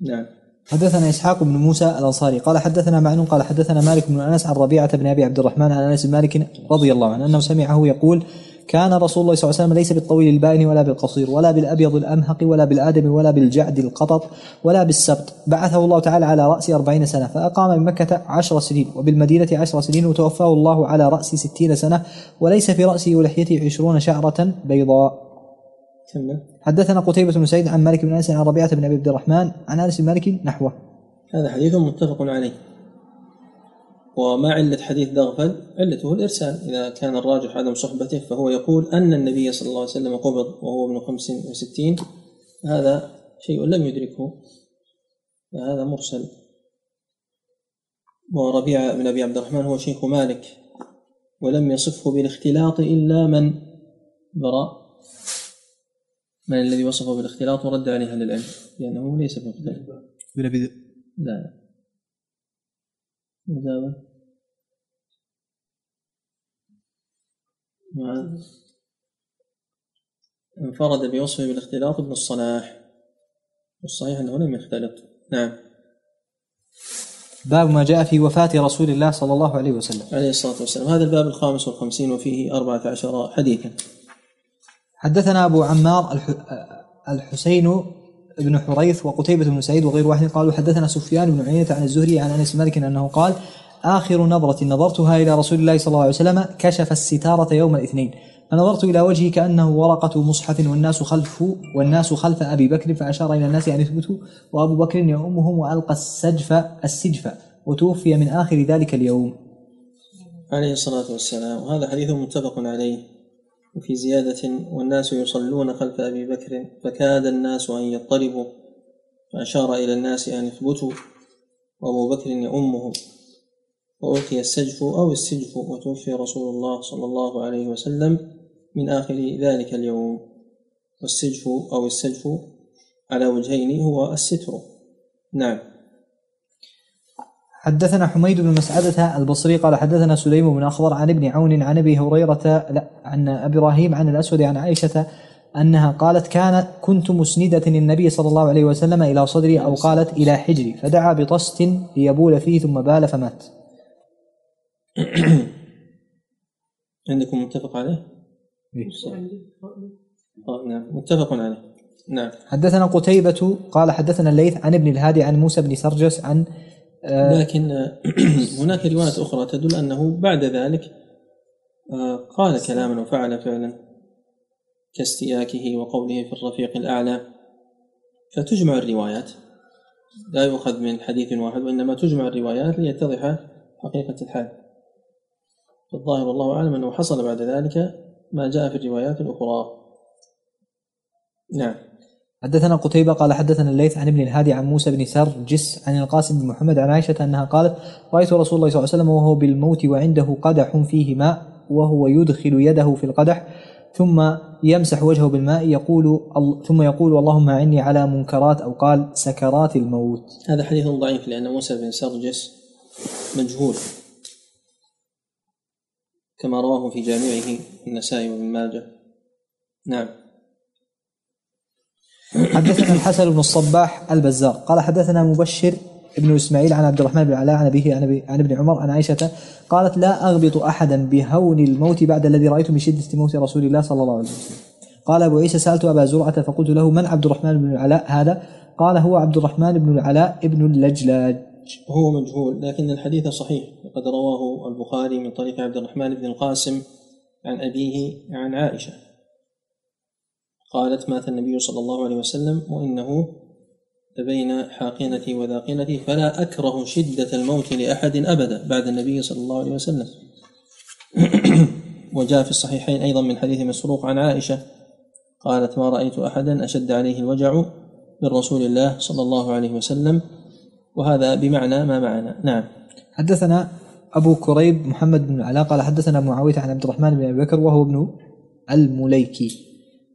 نعم. حدثنا إسحاق بن موسى الأنصاري قال حدثنا معن قال حدثنا مالك بن أنس عن ربيعة بن أبي عبد الرحمن عن أنس بن مالك رضي الله عنه أنه سمعه يقول كان رسول الله صلى الله عليه وسلم ليس بالطويل البائن ولا بالقصير ولا بالأبيض الأمهق ولا بالآدم ولا بالجعد القطط ولا بالسبط. بعثه الله تعالى على رأس أربعين سنة فأقام بمكة عشر سنين وبالمدينة عشر سنين وتوفاه الله على رأس ستين سنة وليس في رأسه ولحيته عشرون شعرة بيضاء. كمل حدثنا قتيبة بن سعيد عن مالك بن أنس عن ربيعة بن أبي عبد الرحمن عن أنس بن مالك نحوه. هذا حديث متفق عليه. وما علة حديث دغفل علته الإرسال. إذا كان الراجح عدم صحبته فهو يقول أن النبي صلى الله عليه وسلم قبض وهو ابن خمس وستين هذا شيء لم يدركه. فهذا مرسل. وربيعة بن أبي عبد الرحمن هو شيخ مالك ولم يصفه بالاختلاط إلا من برأ. من الذي وصفه بالاختلاط ورد عليه أهل العلم لأنه ليس بمختلف بن ابي لا لا. مع انفرد بوصفه بالاختلاط ابن الصلاح. والصحيح أنه لم يختلط. نعم. باب ما جاء في وفاة رسول الله صلى الله عليه وسلم. عليه الصلاة والسلام. هذا الباب الخامس والخمسين وفيه أربعة عشر حديثا. حدثنا أبو عمار الح- الحسين بن حريث وقتيبة بن سعيد وغير واحد قالوا حدثنا سفيان بن عيينة عن الزهري عن أنس بن مالك أنه قال آخر نظرة نظرتها إلى رسول الله صلى الله عليه وسلم كشف الستارة يوم الاثنين. فنظرت إلى وجهه كأنه ورقة مصحف والناس خلف والناس خلف أبي بكر فأشار إلى الناس أن يثبتوا وأبو بكر يؤمهم وألقى السجف السجف وتوفي من آخر ذلك اليوم. عليه الصلاة والسلام. وهذا حديث متفق عليه. وفي زيادة والناس يصلون خلف أبي بكر فكاد الناس أن يضطربوا فأشار إلى الناس أن يثبتوا وأبو بكر يؤمهم وألقي السجف أو السجف وتوفي رسول الله صلى الله عليه وسلم من آخر ذلك اليوم. والسجف أو السجف على وجهين هو الستر. نعم. حدثنا حميد بن مسعدة البصري قال حدثنا سليم بن أخضر عن ابن عون عن أبي هريرة لا عن إبراهيم عن الأسود عن عائشة أنها قالت كان كنت مسندة النبي صلى الله عليه وسلم إلى صدري أو قالت إلى حجري فدعا بطست ليبول فيه ثم بال فمات. عندكم متفق عليه؟ آه، نعم متفق عليه. نعم. حدثنا قتيبة قال حدثنا الليث عن ابن الهادي عن موسى بن سرجس عن لكن آه، هناك روايات أخرى تدل أنه بعد ذلك آه، قال كلاما وفعل فعلا كاستياكه وقوله في الرفيق الأعلى. فتجمع الروايات. لا يؤخذ من حديث واحد وإنما تجمع الروايات ليتضح حقيقة الحال. فالظاهر والله أعلم أنه حصل بعد ذلك ما جاء في الروايات الأخرى. نعم. حدثنا قتيبة قال حدثنا الليث عن ابن الهادي عن موسى بن سرجس عن القاسم بن محمد عن عائشة أنها قالت رأيت رسول الله صلى الله عليه وسلم وهو بالموت وعنده قدح فيه ماء وهو يدخل يده في القدح ثم يمسح وجهه بالماء يقول ثم يقول اللهم أعني على منكرات أو قال سكرات الموت هذا حديث ضعيف لأن موسى بن سرجس مجهول. كما رواه في جامعه النسائي وابن ماجه. نعم. حدثنا الحسن بن الصباح البزار قال حدثنا مبشر ابن إسماعيل عن عبد الرحمن بن علاء عن أبيه عن, ابن عمر عن عائشة قالت لا أغبط أحدا بهون الموت بعد الذي رأيت من شدة موت رسول الله صلى الله عليه وسلم. قال أبو عيسى سألت أبا زرعة فقلت له من عبد الرحمن بن العلاء هذا؟ قال هو عبد الرحمن بن العلاء ابن اللجلاج. وهو مجهول لكن الحديث صحيح وقد رواه البخاري من طريق عبد الرحمن بن القاسم عن أبيه عن عائشة قالت مات النبي صلى الله عليه وسلم وإنه بين حاقنتي وذاقنتي فلا أكره شدة الموت لأحد أبدا بعد النبي صلى الله عليه وسلم. وجاء في الصحيحين أيضا من حديث مسروق عن عائشة قالت ما رأيت أحدا أشد عليه الوجع من رسول الله صلى الله عليه وسلم وهذا بمعنى ما معنا. نعم. حدثنا أبو كريب محمد بن العلاء قال حدثنا معاوية عن عبد الرحمن بن أبي بكر وهو ابن المليكي.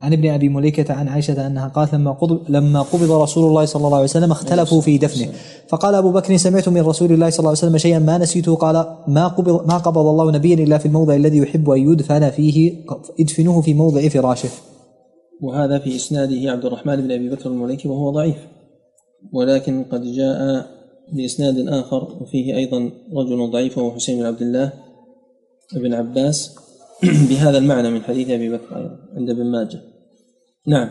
عن ابن أبي مليكة عن عائشة أنها قالت لما قبض لما قبض رسول الله صلى الله عليه وسلم اختلفوا في دفنه. فقال أبو بكر سمعت من رسول الله صلى الله عليه وسلم شيئا ما نسيته قال ما قبض ما قبض الله نبيا إلا في الموضع الذي يحب أن يدفن فيه ادفنوه في موضع فراشه. وهذا في إسناده عبد الرحمن بن أبي بكر المليكي وهو ضعيف. ولكن قد جاء بإسناد آخر وفيه أيضا رجل ضعيف وهو حسين بن عبد الله بن عباس. بهذا المعنى من حديث أبي بكر أيضا عند ابن ماجه. نعم.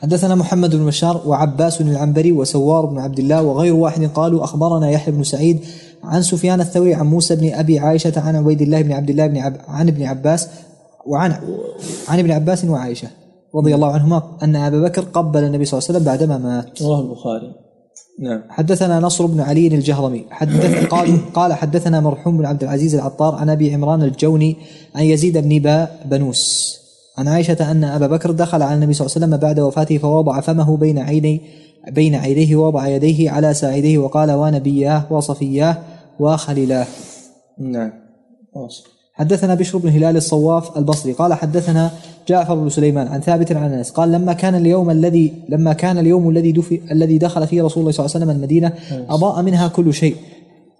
حدثنا محمد بن بشار وعباس العنبري وسوار بن عبد الله وغير واحد قالوا أخبرنا يحيى بن سعيد عن سفيان الثوري عن موسى بن أبي عائشة عن عبيد الله بن عبد الله بن عب عن ابن عباس وعن عن ابن عباس وعائشة رضي الله عنهما أن أبا بكر قبل النبي صلى الله عليه وسلم بعدما مات. رواه البخاري. نعم. حدثنا نصر بن علي الجهرمي. حدث قال قال حدثنا مرحوم بن عبد العزيز العطار عن أبي عمران الجوني عن يزيد بن با بنوس. عن عائشة أن أبا بكر دخل على النبي صلى الله عليه وسلم بعد وفاته فوضع فمه بين عيني بين عينيه ووضع يديه على ساعديه وقال ونبياه وصفياه وخليلاه نعم. حدثنا بشر بن هلال الصواف البصري قال حدثنا جعفر بن سليمان عن ثابت عن أنس قال لما كان اليوم الذي لما كان اليوم الذي الذي دخل فيه رسول الله صلى الله عليه وسلم المدينة أضاء منها كل شيء.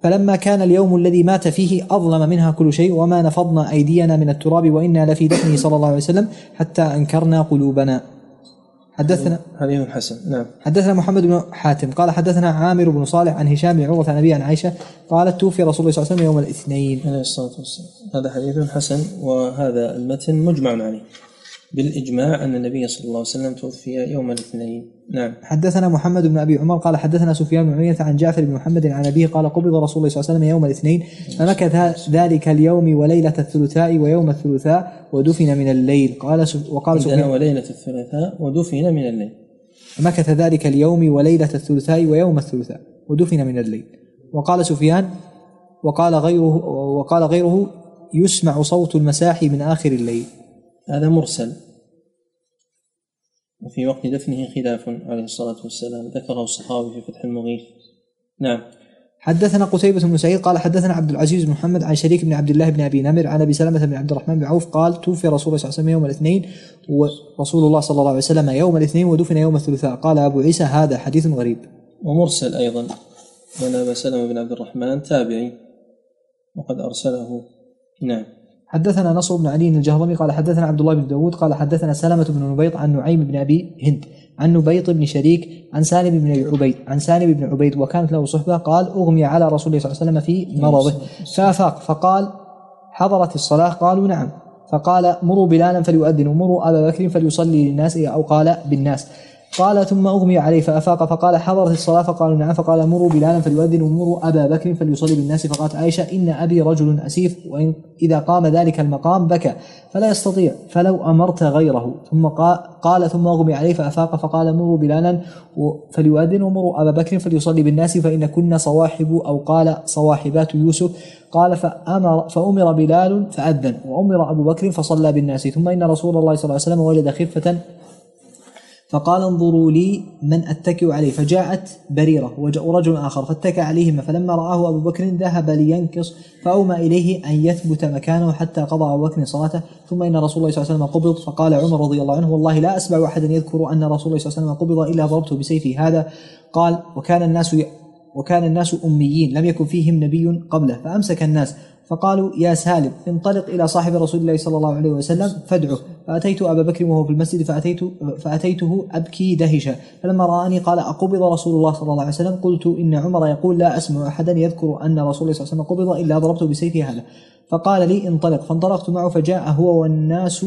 فلما كان اليوم الذي مات فيه أظلم منها كل شيء وما نفضنا أيدينا من التراب وإنا لفي دفنه صلى الله عليه وسلم حتى أنكرنا قلوبنا. حدثنا حديث حسن نعم. حدثنا محمد بن حاتم. قال حدثنا عامر بن صالح عن هشام بن عروة عن ابي عن عائشة. قالت توفي رسول الله صلى الله عليه وسلم يوم الاثنين. عليه الصلاة والسلام. هذا حديث حسن وهذا المتن مجمع عليه. بالإجماع أن النبي صلى الله عليه وسلم توفي يوم الاثنين. نعم. حدثنا محمد بن أبي عمر قال حدثنا سفيان بن عيينة عن جعفر بن محمد عن أبيه قال قبض رسول الله صلى الله عليه وسلم يوم الاثنين. فمكث ذلك اليوم وليلة الثلاثاء ويوم الثلاثاء ودفن من الليل. قال سف- وقال سفيان وليلة الثلاثاء ودفن من الليل. مكث ذلك اليوم وليلة الثلاثاء ويوم الثلاثاء ودفن من الليل. وقال سفيان وقال غيره وقال غيره يسمع صوت المساحي من آخر الليل. هذا مرسل. وفي وقت دفنه خلاف عليه الصلاة والسلام. ذكره الصحابي في فتح المغيث. نعم. حدثنا قتيبة بن سعيد قال حدثنا عبد العزيز بن محمد عن شريك بن عبد الله بن أبي نمر عن أبي سلمة بن عبد الرحمن بن عوف قال توفي رسول الله صلى الله عليه وسلم يوم الاثنين ورسول الله صلى الله عليه وسلم يوم الاثنين ودفن يوم الثلاثاء. قال أبو عيسى هذا حديث غريب. ومرسل أيضا. لأن أبا سلمة بن عبد الرحمن تابعي. وقد أرسله. نعم. حدثنا نصر بن علي الجهضمي قال حدثنا عبد الله بن داود قال حدثنا سلمة بن نبيط عن نعيم بن أبي هند عن نبيط بن شريك عن سالم بن عبيد عن سالم بن عبيد وكانت له صحبة قال أغمي على رسول الله صلى الله عليه وسلم في مرضه. فأفاق فقال حضرت الصلاة؟ قالوا نعم. فقال مروا بلالا فليؤذن ومروا أبا بكر فليصلي للناس أو قال بالناس. قال ثم أغمي عليه فأفاق فقال حضرت الصلاة؟ فقالوا نعم. فقال مروا بلالا فليؤذن ومروا أبا بكر فليصلي بالناس. فقالت عائشة إن أبي رجل أسيف وإن إذا قام ذلك المقام بكى فلا يستطيع فلو أمرت غيره. ثم قال, ثم أغمي عليه فأفاق فقال مروا بلالا فليؤذن ومروا أبا بكر فليصلي بالناس. فإن كنا صواحب أو قال صواحبات يوسف قال فأمر فأمر بلال فأذن وأمر أبو بكر فصلى بالناس. ثم إن رسول الله صلى الله عليه وسلم وجد خفة فقال انظروا لي من أتكئ عليه. فجاءت بريرة وجاء رجل آخر فاتكى عليهما فلما رآه أبو بكر ذهب لينكص فاومى إليه أن يثبت مكانه حتى قضى أبو بكر صلاته. ثم إن رسول الله صلى الله عليه وسلم قبض فقال عمر رضي الله عنه والله لا أسمع أحدا يذكر أن رسول الله صلى الله عليه وسلم قبض إلا ضربته بسيفي هذا قال وكان الناس وكان الناس أميين لم يكن فيهم نبي قبله فأمسك الناس فقالوا يا سالم انطلق إلى صاحب رسول الله صلى الله عليه وسلم فادعه. فأتيت أبا بكر وهو في المسجد فأتيت فأتيته أبكي دهشا فلما رآني قال أقبض رسول الله صلى الله عليه وسلم؟ قلت إن عمر يقول لا أسمع أحدا يذكر أن رسول الله صلى الله عليه وسلم قبض إلا ضربته بسيفه هذا. فقال لي انطلق. فانطلقت معه فجاء هو والناس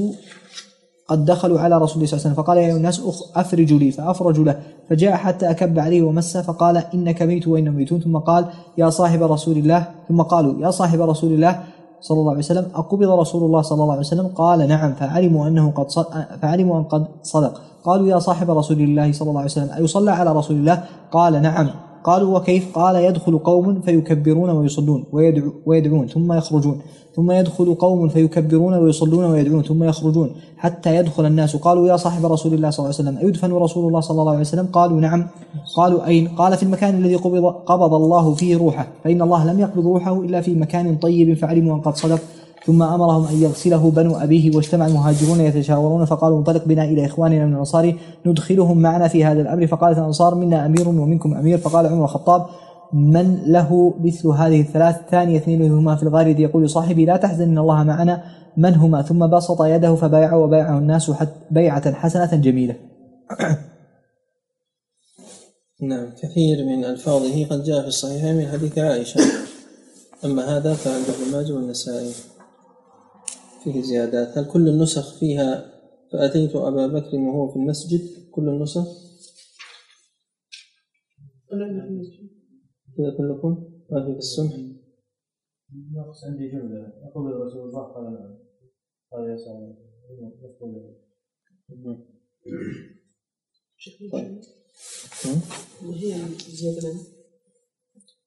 قد دخلوا على رسول الله صلى الله عليه وسلم فقال يا الناس أفرجوا لي فأفرج له. فجاء حتى أكب عليه ومسه فقال إنك ميت وإنهم ميتون. ثم قال يا صاحب رسول الله ثم قالوا يا صاحب رسول الله صلى الله عليه وسلم أقبض رسول الله صلى الله عليه وسلم؟ قال نعم. فعلموا أنه قد فعلموا أن قد صدق. قالوا يا صاحب رسول الله صلى الله عليه وسلم أيصلى على رسول الله؟ قال نعم. قالوا وكيف قال يدخل قوم فيكبرون ويصلون ويدعو ويدعون ثم يخرجون ثم يدخل قوم فيكبرون ويصلون ويدعون ثم يخرجون حتى يدخل الناس. قالوا يا صاحب رسول الله صلى الله عليه وسلم أيدفن رسول الله صلى الله عليه وسلم؟ قالوا نعم. قالوا أين؟ قال في المكان الذي قبض, قبض الله فيه روحه فإن الله لم يقبض روحه إلا في مكان طيب فعلموا أن قد صدق. ثم أمرهم أن يغسله بنو أبيه واجتمع المهاجرون يتشاورون فقالوا انطلق بنا إلى إخواننا من الأنصار ندخلهم معنا في هذا الأمر. فقالت الأنصار منا أمير ومنكم أمير. فقال عمر الخطاب من له مثل هذه الثلاث؟ ثاني اثنين هما في الغار يقول صاحبي لا تحزن إن الله معنا. من هما؟ ثم بسط يده فبايعه وبايعه الناس حت بيعة حسنة جميلة. نعم كثير من ألفاظه قد جاء في الصحيحين من حديث عائشة. أما هذا فعند ابن ماجه والنسائي. فيه زيادات هل كل النسخ فيها فأتيت أبا بكر وهو في المسجد؟ كل النسخ؟ كذا كلكم؟ ما في في السمح. نقص عندي جملة. أقول رسول الله قال قال يا سعد طيب؟ هي زيادة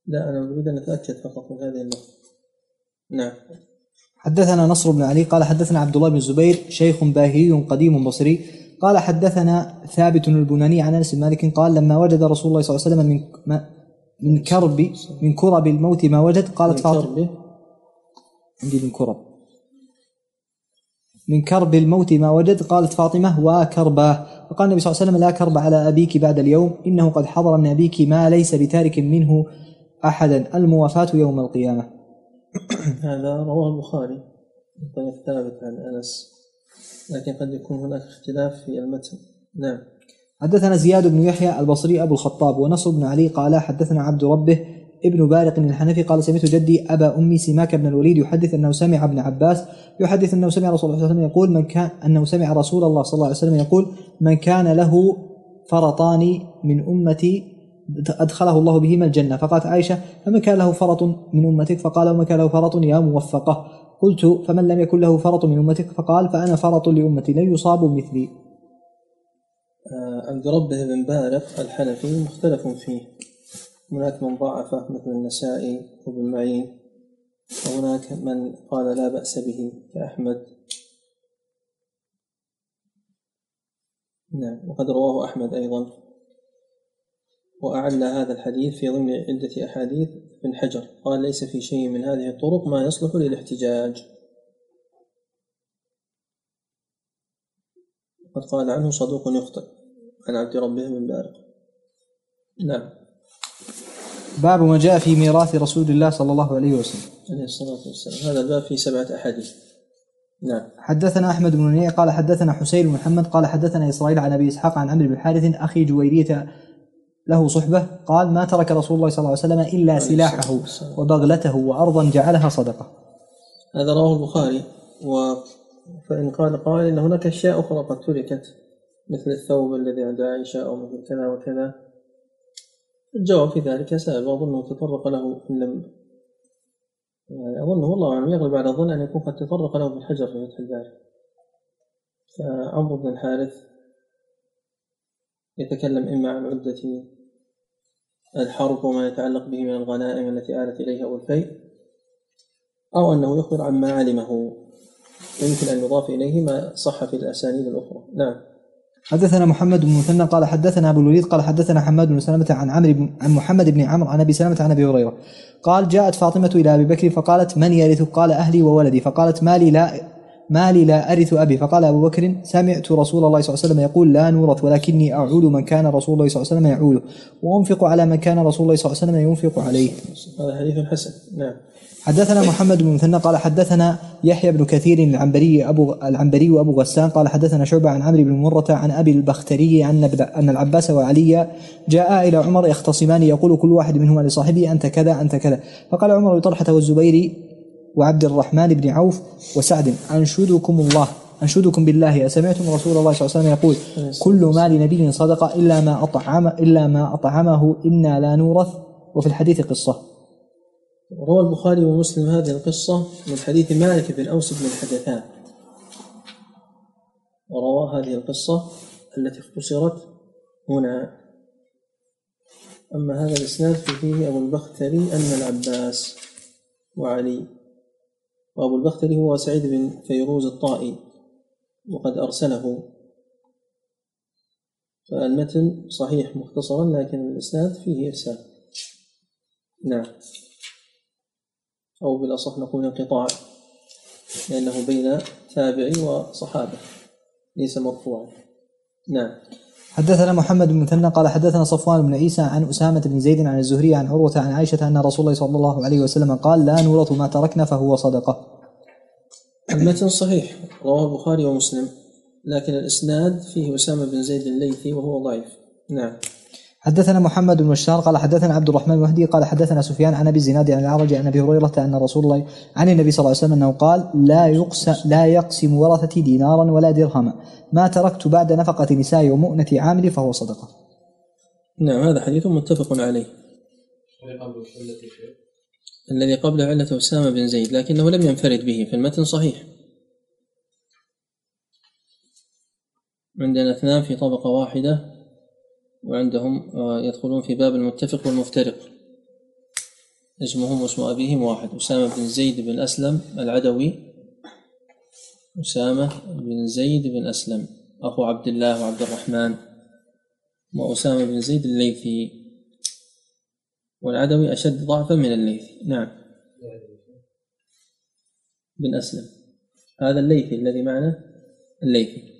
لا أنا أريد أن أتأكد فقط من هذه النقطة. نعم. حدثنا نصر بن علي قال حدثنا عبد الله بن الزبير شيخ باهي قديم بصري قال حدثنا ثابت البناني عن أنس بن مالك قال لما وجد رسول الله صلى الله عليه وسلم من من كرب من كرب الموت ما وجد قالت فاطمة عندي من كرب. من كرب الموت ما وجد قالت فاطمة وكرباه فقال النبي صلى الله عليه وسلم لا كرب على أبيك بعد اليوم إنه قد حضر من أبيك ما ليس بتارك منه أحدا الموافاة يوم القيامة. هذا رواه البخاري من طريق ثابت عن أنس. لكن قد يكون هناك اختلاف في المتن. نعم. حدثنا زياد بن يحيى البصري أبو الخطاب ونصر بن علي قال حدثنا عبد ربه ابن بارق الحنفي قال سمعت جدي أبا أمي سماك بن الوليد يحدث أنه سمع ابن عباس يحدث أنه سمع رسول الله صلى الله عليه وسلم يقول من كان أنه سمع رسول الله صلى الله عليه وسلم يقول من كان له فرطان من أمتي أدخله الله بهما الجنة. فقالت عائشة فمن كان له فرط من أمتك؟ فقال ومن كان له فرط يا موفقة. قلت فمن لم يكن له فرط من أمتك؟ فقال فأنا فرط لأمتي لن يصابوا مثلي. عبد ربه بن بارق الحنفي مختلف فيه. هناك من ضعفه مثل النسائي وابن معين. وهناك من قال لا بأس به كأحمد نعم وقد رواه أحمد أيضا. وأعل هذا الحديث في ضمن عدة أحاديث ابن حجر. قال ليس في شيء من هذه الطرق ما يصلح للاحتجاج. قد قال عنه صدوق يخطئ. عن عبد ربه بن بارق. نعم. باب ما جاء في ميراث رسول الله صلى الله عليه وسلم. عليه الصلاة والسلام. هذا الباب فيه سبعة أحاديث. نعم. حدثنا أحمد بن منيع قال حدثنا حسين بن محمد قال حدثنا إسرائيل عن أبي إسحاق عن عمرو بن حارث أخي جويرية له صحبة. قال ما ترك رسول الله صلى الله عليه وسلم إلا سلاحه وبغلته وأرضا جعلها صدقة. هذا رواه البخاري. و فإن قال قائل إن هناك أشياء أخرى قد تركت مثل الثوب الذي عند عائشة أو مثل كذا وكذا. الجواب في ذلك سائل وأظنه تطرق له إن لم يعني أظن والله أعلم يغلب على الظن أن يكون قد تطرق له ابن حجر في فتح الباري. فعمرو بن الحارث يتكلم إما عن عدة الحرب وما يتعلق به من الغنائم التي آلت إليها أو الفيء أو أنه يخبر عما علمه يمكن أن يضاف إليه ما صح في الأسانيد الأخرى. نعم. حدثنا محمد بن مثنى قال حدثنا أبو الوليد قال حدثنا حماد بن سلمة عن عمرو بن عن محمد بن عمرو عن أبي سلمة عن أبي هريرة. قال جاءت فاطمة إلى أبي بكر فقالت من يرثك؟ قال أهلي وولدي. فقالت مالي لا مالي لا أرث أبي. فقال أبو بكر سمعت رسول الله صلى الله عليه وسلم يقول لا نورث ولكني اعول من كان رسول الله صلى الله عليه وسلم يعوله وأنفق على من كان رسول الله صلى الله عليه وسلم ينفق عليه. هذا حديث حسن. نعم. حدثنا محمد بن مثنى قال حدثنا يحيى بن كثير العنبري أبو العنبري وأبو غسان قال حدثنا شعبة عن عمرو بن مرة عن أبي البختري عن أن العباس وعلي جاء إلى عمر يختصمان يقول كل واحد منهما لصاحبه أنت كذا أنت كذا. فقال عمر لطلحة والزبير وعبد الرحمن بن عوف وسعد. أنشدكم الله. أنشدكم بالله. أسمعتم رسول الله صلى الله عليه وسلم يقول كل مال نبي صدقه إلا ما أطعم إلا ما أطعمه إنا لا نورث. وفي الحديث قصة. روى البخاري ومسلم هذه القصة من حديث مالك بن أوس بن الحدثان. وروى هذه القصة التي اختصرت هنا. أما هذا الإسناد ففيه أبو البختري أن العباس وعلي. وأبو البختري هو سعيد بن فيروز الطائي وقد أرسله. فالمتن صحيح مختصرا لكن الإسناد فيه إرسال. نعم. أو بالأصح نقول انقطاع لأنه بين تابع وصحابة ليس مرفوعا. نعم. حدثنا محمد بن مثنى قال حدثنا صفوان بن عيسى عن أسامة بن زيد عن الزهري عن عروة عن عائشة أن رسول الله صلى الله عليه وسلم قال لا نورث ما تركنا فهو صدقة. المتن صحيح رواه البخاري ومسلم لكن الإسناد فيه أسامة بن زيد الليثي وهو ضعيف. نعم. حدثنا محمد بن بشار قال حدثنا عبد الرحمن المهدي قال حدثنا سفيان عن أبي الزناد عن الأعرج عن أبي هريرة أن رسول الله عن النبي صلى الله عليه وسلم أنه قال لا يقسم لا يقسم ورثتي دينارا ولا درهما. ما تركت بعد نفقة نسائي ومؤنة عاملي فهو صدقة. نعم هذا حديث متفق عليه. الذي قبله علة أسامة بن زيد لكنه لم ينفرد به في المتن صحيح. عندنا اثنان في طبقة واحدة. وعندهم آه، يدخلون في باب المتفق والمفترق. اسمهم واسم أبيهم واحد أسامة بن زيد بن أسلم العدوي. أسامة بن زيد بن أسلم أخو عبد الله وعبد الرحمن. وأسامة بن زيد الليثي. والعدوي أشد ضعفا من الليثي. نعم. بن أسلم. هذا الليثي الذي معنا؟ الليثي.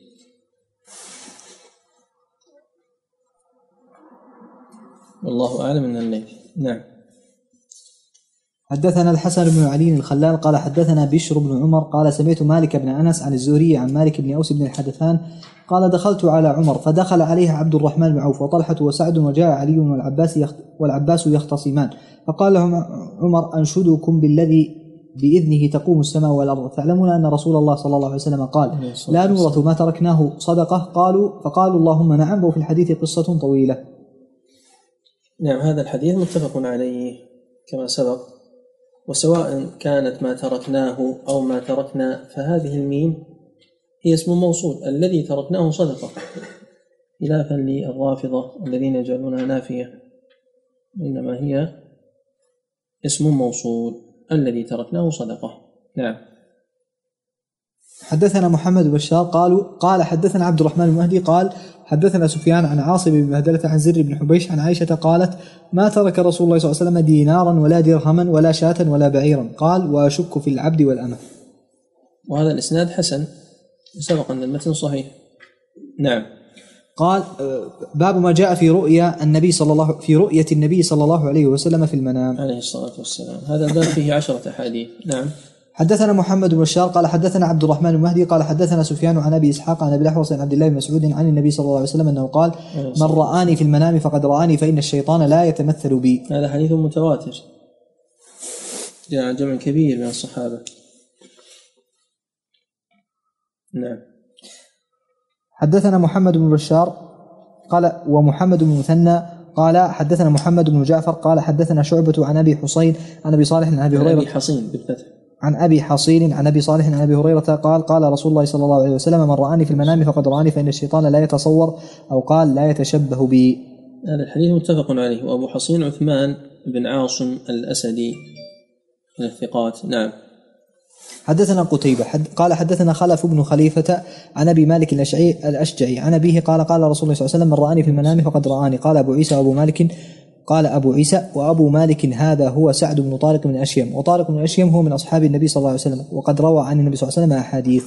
والله أعلم من الليثي نعم. حدثنا الحسن بن علي الخلال قال حدثنا بشر بن عمر قال سمعت مالك بن أنس عن الزهري عن مالك بن أوس بن الحدثان قال دخلت على عمر فدخل عليه عبد الرحمن بن عوف وطلحة وسعد وجاء علي والعباس والعباس يختصمان. فقال لهم عمر أنشدكم بالذي بإذنه تقوم السماء والأرض. تعلمون أن رسول الله صلى الله عليه وسلم قال لا نورث ما تركناه صدقة. قالوا فقالوا اللهم نعم وفي الحديث قصة طويلة. نعم هذا الحديث متفق عليه كما سبق. وسواء كانت ما تركناه أو ما تركنا فهذه الميم هي اسم موصول. الذي تركناه صدقة خلافا للرافضة الذين يجعلونها نافية. إنما هي اسم موصول. الذي تركناه صدقة. نعم. حدثنا محمد بشار قالوا قال حدثنا عبد الرحمن المهدي قال حدثنا سفيان عن عاصم بن بهدلة عن زر بن حبيش عن عائشة قالت ما ترك رسول الله صلى الله عليه وسلم دينارا ولا درهما ولا شاة ولا بعيرا. قال وأشك في العبد والأمة. وهذا الإسناد حسن سبق أن المتن صحيح. نعم. قال باب ما جاء في رؤيا النبي صلى الله في رؤية النبي صلى الله عليه وسلم في المنام. عليه الصلاة والسلام. هذا الباب فيه عشرة أحاديث. نعم. حدثنا محمد بن بشار قال حدثنا عبد الرحمن المهدي قال حدثنا سفيان عن أبي إسحاق عن أبي الاحوص عن عبد الله بن مسعود عن النبي صلى الله عليه وسلم أنه قال من رآني في المنام فقد رآني فإن الشيطان لا يتمثل بي. هذا حديث متواتر. جاء عن جمع كبير من الصحابة. نعم. حدثنا محمد بن بشار قال ومحمد بن مثنى قال حدثنا محمد بن جعفر قال حدثنا شعبة عن أبي حصين عن أبي صالح عن أبي هريرة حصين بالفتح. عن أبي حصين عن أبي صالح عن أبي هريرة قال قال رسول الله صلى الله عليه وسلم من رآني في المنام فقد رآني فإن الشيطان لا يتصور أو قال لا يتشبه بي. هذا الحديث متفق عليه. وأبو حصين عثمان بن عاصم الأسدي من الثقات. نعم. حدثنا قتيبة حد قال حدثنا خلف بن خليفة عن أبي مالك الأشعري الأشجعي. عن أبيه قال قال رسول الله صلى الله عليه وسلم من رآني في المنام فقد رآني. قال أبو عيسى وأبو مالك قال أبو عيسى وأبو مالك هذا هو سعد بن طارق بن أشيم. وطارق بن أشيم هو من أصحاب النبي صلى الله عليه وسلم. وقد روى عن النبي صلى الله عليه وسلم أحاديث.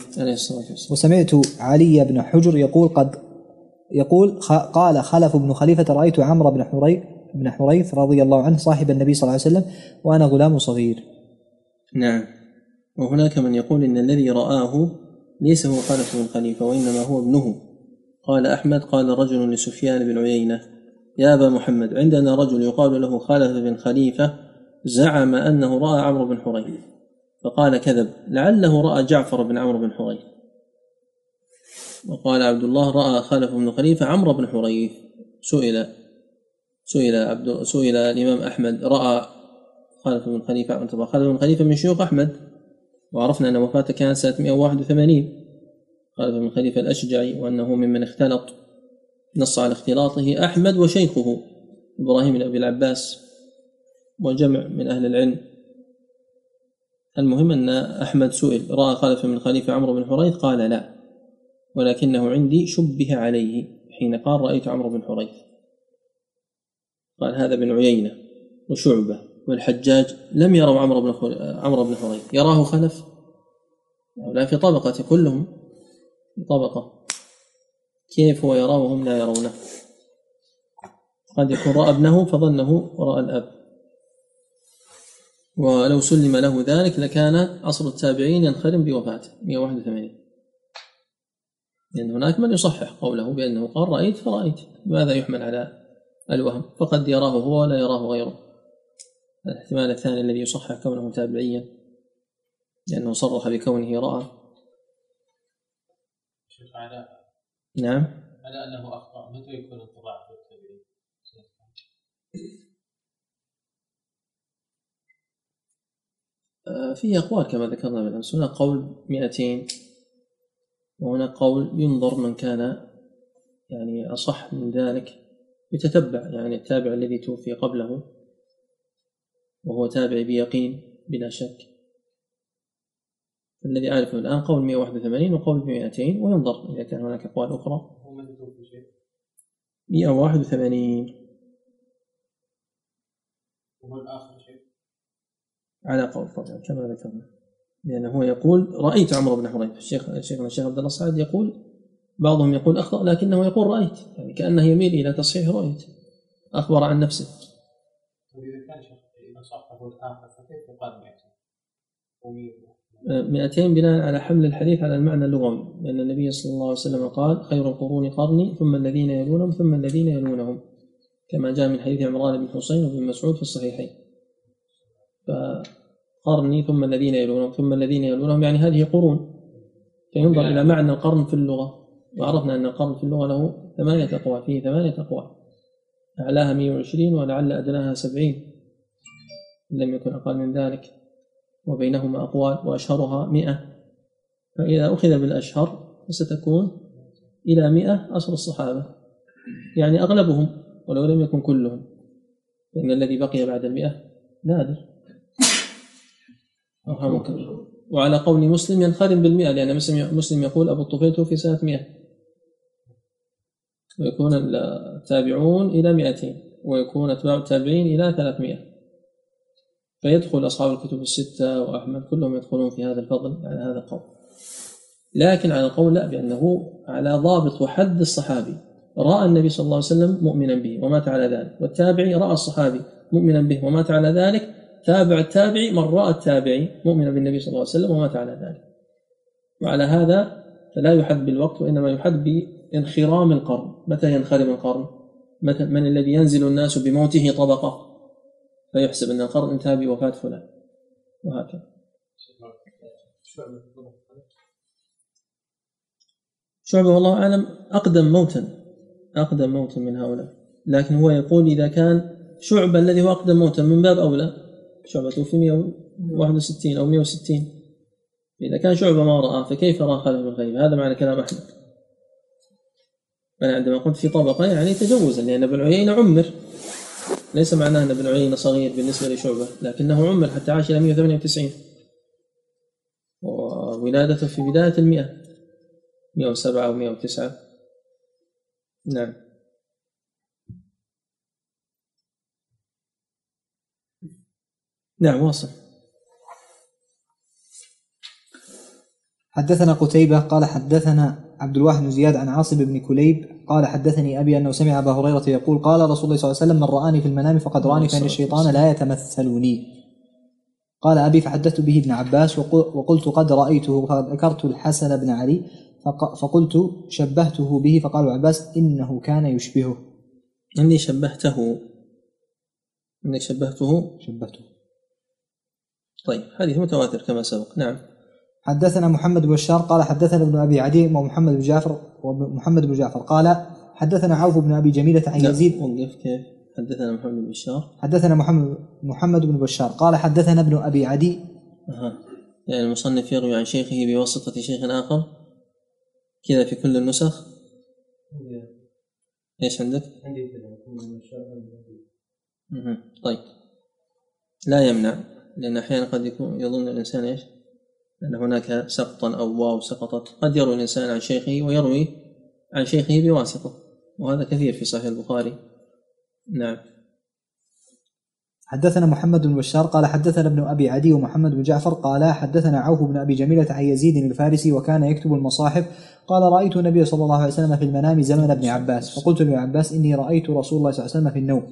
وسمعت علي بن حجر يقول قد يقول قال خلف بن خليفة رأيت عمرو بن حريث بن حريث رضي الله عنه صاحب النبي صلى الله عليه وسلم وأنا غلام صغير. نعم. وهناك من يقول إن الذي رآه ليس هو خلف بن خليفة وإنما هو ابنه. قال أحمد قال رجل لسفيان بن عيينة. يا أبا محمد عندنا رجل يقال له خلف بن خليفة زعم أنه رأى عمرو بن حريث فقال كذب لعله رأى جعفر بن عمرو بن حريث. وقال عبد الله رأى خلف بن خليفة عمرو بن حريث. سئل سئل عبد سئل الإمام أحمد رأى خلف بن خليفة خلف بن خليفة من شيوخ أحمد. وعرفنا أن وفاته كانت سنة 181 خلف بن خليفة الأشجعي وأنه ممن اختلط. نص على اختلاطه أحمد وشيخه إبراهيم بن أبي العباس وجمع من أهل العلم. المهم أن أحمد سئل رأى خلف من خليفة عمرو بن حريث؟ قال لا ولكنه عندي شبه عليه حين قال رأيت عمرو بن حريث. قال هذا بن عيينة وشعبة والحجاج لم يروا عمرو بن عمرو بن حريث. يراه خلف؟ هؤلاء في طبقة كلهم في طبقة كيف هو يرى وهم لا يرونه. قد يكون رأى ابنه فظنه رأى الأب. ولو سلم له ذلك لكان عصر التابعين ينخرم بوفاته. 181 لأن هناك من يصحح قوله بأنه قال رأيت فرأيت. ماذا يحمل على الوهم؟ فقد يراه هو ولا يراه غيره. الاحتمال الثاني الذي يصحح كونه تابعيا. لأنه صرح بكونه رأى. نعم. على أنه أخطأ. متى يكون في التابعين؟ آه، فيه أقوال كما ذكرنا بالأمس هناك قول 200 وهناك قول ينظر من كان يعني أصح من ذلك. يتتبع يعني التابع الذي توفي قبله وهو تابع بيقين بلا شك. الذي أعرفه الآن قول 181 وقول 200 وينظر إذا كان هناك أقوال أخرى. هو متى توفي شيء 181 وهو الآخر شيء على قول طبعا كما ذكرنا. لأنه هو يقول رأيت عمرو بن حريث. الشيخ شيخنا الشيخ عبد الله السعد يقول بعضهم يقول أخطأ لكنه يقول رأيت. يعني كأنه يميل إلى تصحيح رؤية أخبر عن نفسه. واذا كان شيخ إذا صححه الآخر فكيف يقال 200 و100 200 بناء على حمل الحديث على المعنى اللغوي لأن النبي صلى الله عليه وسلم قال خير القرون قرني ثم الذين يلونهم ثم الذين يلونهم. كما جاء من حديث عمران بن حسين وابن مسعود في الصحيحين. فقرني ثم الذين يلونهم ثم الذين يلونهم يعني هذه قرون. فينظر إلى معنى القرن في اللغة. وعرفنا أن القرن في اللغة له ثمانية أقوال فيه ثمانية أقوال. أعلاها 120 ولعل أدناها 70 إن لم يكن أقل من ذلك. وبينهما أقوال وأشهرها مئة. فإذا أخذ بالأشهر فستكون إلى مئة أصل الصحابة. يعني أغلبهم ولو لم يكن كلهم. لأن الذي بقي بعد المئة نادر. أرحمك. الله. وعلى قول مسلم ينخرم بالمئة لأن مسلم يقول أبو الطفيل توفي سنة مئة. ويكون التابعون إلى مئتين ويكون أتباع التابعين إلى ثلاثمائة فيدخل أصحاب الكتب الستة وأحمد كلهم يدخلون في هذا الفضل على هذا القول. لكن على القول لا بأنه على ضابط وحد الصحابي. رأى النبي صلى الله عليه وسلم مؤمنا به ومات على ذلك والتابعي رأى الصحابي مؤمنا به ومات على ذلك تابع التابعي من رأى التابعي مؤمنا بالنبي صلى الله عليه وسلم ومات على ذلك. وعلى هذا فلا يحد بالوقت وإنما يحد بانخرام القرن. متى ينخرم القرن؟ متى من الذي ينزل الناس بموته طبقة؟ فيحسب أن القرن انتهى بوفاة فلان. وهكذا. شعبة والله أعلم أقدم موتا أقدم موتا من هؤلاء. لكن هو يقول إذا كان شعبة الذي هو أقدم موتا من باب أولى شعبة توفي 161 أو 160 إذا كان شعبة ما رأى فكيف رأى خلف الغيب؟ هذا معنى كلام أحمد. أنا عندما قلت في طبقة يعني تجوزا لأن ابن عيينة عمر. ليس معناه أن ابن عيينة صغير بالنسبة لشعبة لكنه عمر حتى عاش إلى 198 وولادته في بداية المئة 107 أو 109 نعم. نعم واصل. حدثنا قتيبة قال حدثنا عبد الواحد بن زياد عن عاصم بن كليب قال حدثني أبي أنه سمع أبا هريرة يقول قال رسول الله صلى الله عليه وسلم من رآني في المنام فقد رآني فإن الشيطان لا يتمثلني. قال أبي فحدثت به ابن عباس وقل- وقلت قد رأيته فذكرت الحسن بن علي فق- فقلت شبهته به فقال عباس إنه كان يشبهه. إني شبهته. إني شبهته. شبهته. طيب حديث متواتر كما سبق. نعم. حدثنا محمد بن بشار قال حدثنا ابن أبي عدي ومحمد بن جعفر ومحمد بن جعفر. قال حدثنا عوف بن أبي جميلة عن يزيد. وقف كيف؟ حدثنا محمد بن بشار حدثنا محمد محمد بن بشار. قال حدثنا ابن أبي عدي. أها. يعني المصنف يروي عن شيخه بواسطة شيخ آخر. كذا في كل النسخ. إيش عندك؟ عندي. طيب. لا يمنع لأن أحيانا قد يكون يظن الإنسان إيش؟ أن هناك سقطا أو واو سقطت. قد يروي الإنسان عن شيخه ويروي عن شيخه بواسطة وهذا كثير في صحيح البخاري. نعم. حدثنا محمد بن بشار قال حدثنا ابن أبي عدي ومحمد بن جعفر قال حدثنا عوف بن أبي جميلة عن يزيد الفارسي وكان يكتب المصاحف. قال رأيت النبي صلى الله عليه وسلم في المنام زمن ابن عباس. فقلت لابن عباس إني رأيت رسول الله صلى الله عليه وسلم في النوم.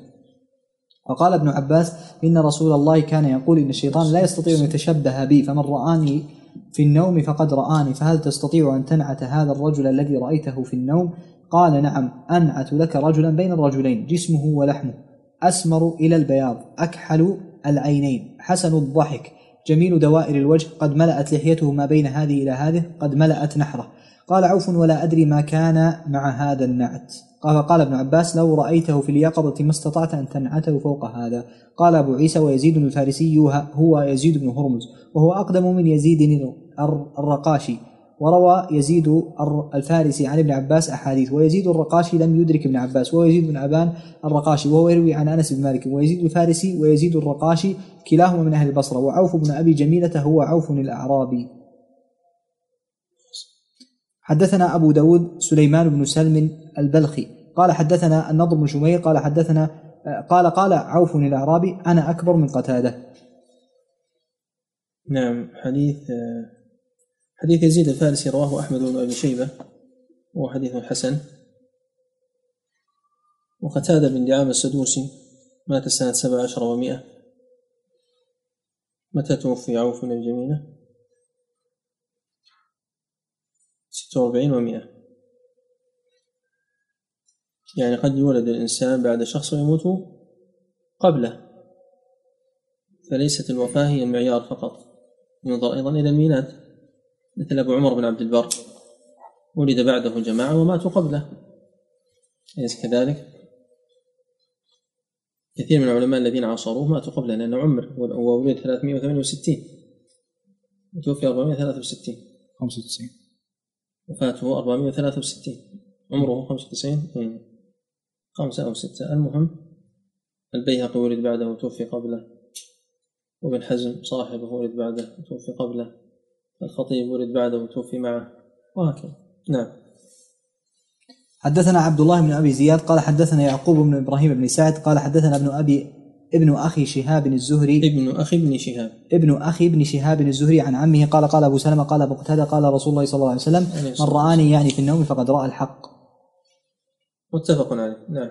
فقال ابن عباس إن رسول الله كان يقول إن الشيطان لا يستطيع أن يتشبه بي فمن رآني في النوم فقد رآني فهل تستطيع أن تنعت هذا الرجل الذي رأيته في النوم؟ قال نعم أنعت لك رجلا بين الرجلين جسمه ولحمه أسمر إلى البياض أكحل العينين حسن الضحك جميل دوائر الوجه قد ملأت لحيته ما بين هذه إلى هذه قد ملأت نحره. قال عوف ولا أدري ما كان مع هذا النعت. قال قال ابن عباس لو رأيته في اليقظة ما استطعت أن تنعته فوق هذا. قال أبو عيسى ويزيد الفارسي هو يزيد بن هرمز وهو أقدم من يزيد الرقاشي. وروى يزيد الفارسي عن ابن عباس أحاديث. ويزيد الرقاشي لم يدرك ابن عباس ويزيد بن عبان الرقاشي وهو يروي عن أنس بن مالك. ويزيد الفارسي ويزيد الرقاشي كلاهما من أهل البصرة. وعوف بن أبي جميلة هو عوف الأعرابي. حدثنا أبو داود سليمان بن سلم البلخي. قال حدثنا النضر بن شمير قال حدثنا قال قال عوف الأعرابي أنا أكبر من قتادة. نعم حديث حديث يزيد الفارسي رواه أحمد بن أبي شيبة وهو حديث حسن. وقتادة بن دعامة السدوسي مات سنة سبع عشر ومائة. متى توفي عوف بن جميلة؟ ستة وأربعين ومائة يعني قد يولد الإنسان بعد شخص ويموت قبله. فليست الوفاة هي المعيار فقط. ينظر أيضا إلى الميلاد. مثل أبو عمر بن عبد البر. ولد بعده جماعة وماتوا قبله. أليس كذلك؟ كثير من العلماء الذين عاصروه ماتوا قبله لأنه عمر وولد 368 وتوفي 463 95 وفاته 463 عمره 95 خمسة أو ستة. المهم البيهقي ولد بعده وتوفي قبله. وابن حزم صاحبه ولد بعده وتوفي قبله. الخطيب ولد بعده وتوفي معه. وهكذا. نعم. حدثنا عبد الله بن أبي زياد قال حدثنا يعقوب بن إبراهيم بن سعد قال حدثنا ابن أبي ابن أخي شهاب الزهري. ابن أخي ابن شهاب. ابن أخي ابن شهاب الزهري عن عمه قال قال أبو سلمة قال أبو قتادة قال رسول الله صلى الله عليه وسلم من رآني يعني في النوم فقد رأى الحق. متفق عليه. نعم.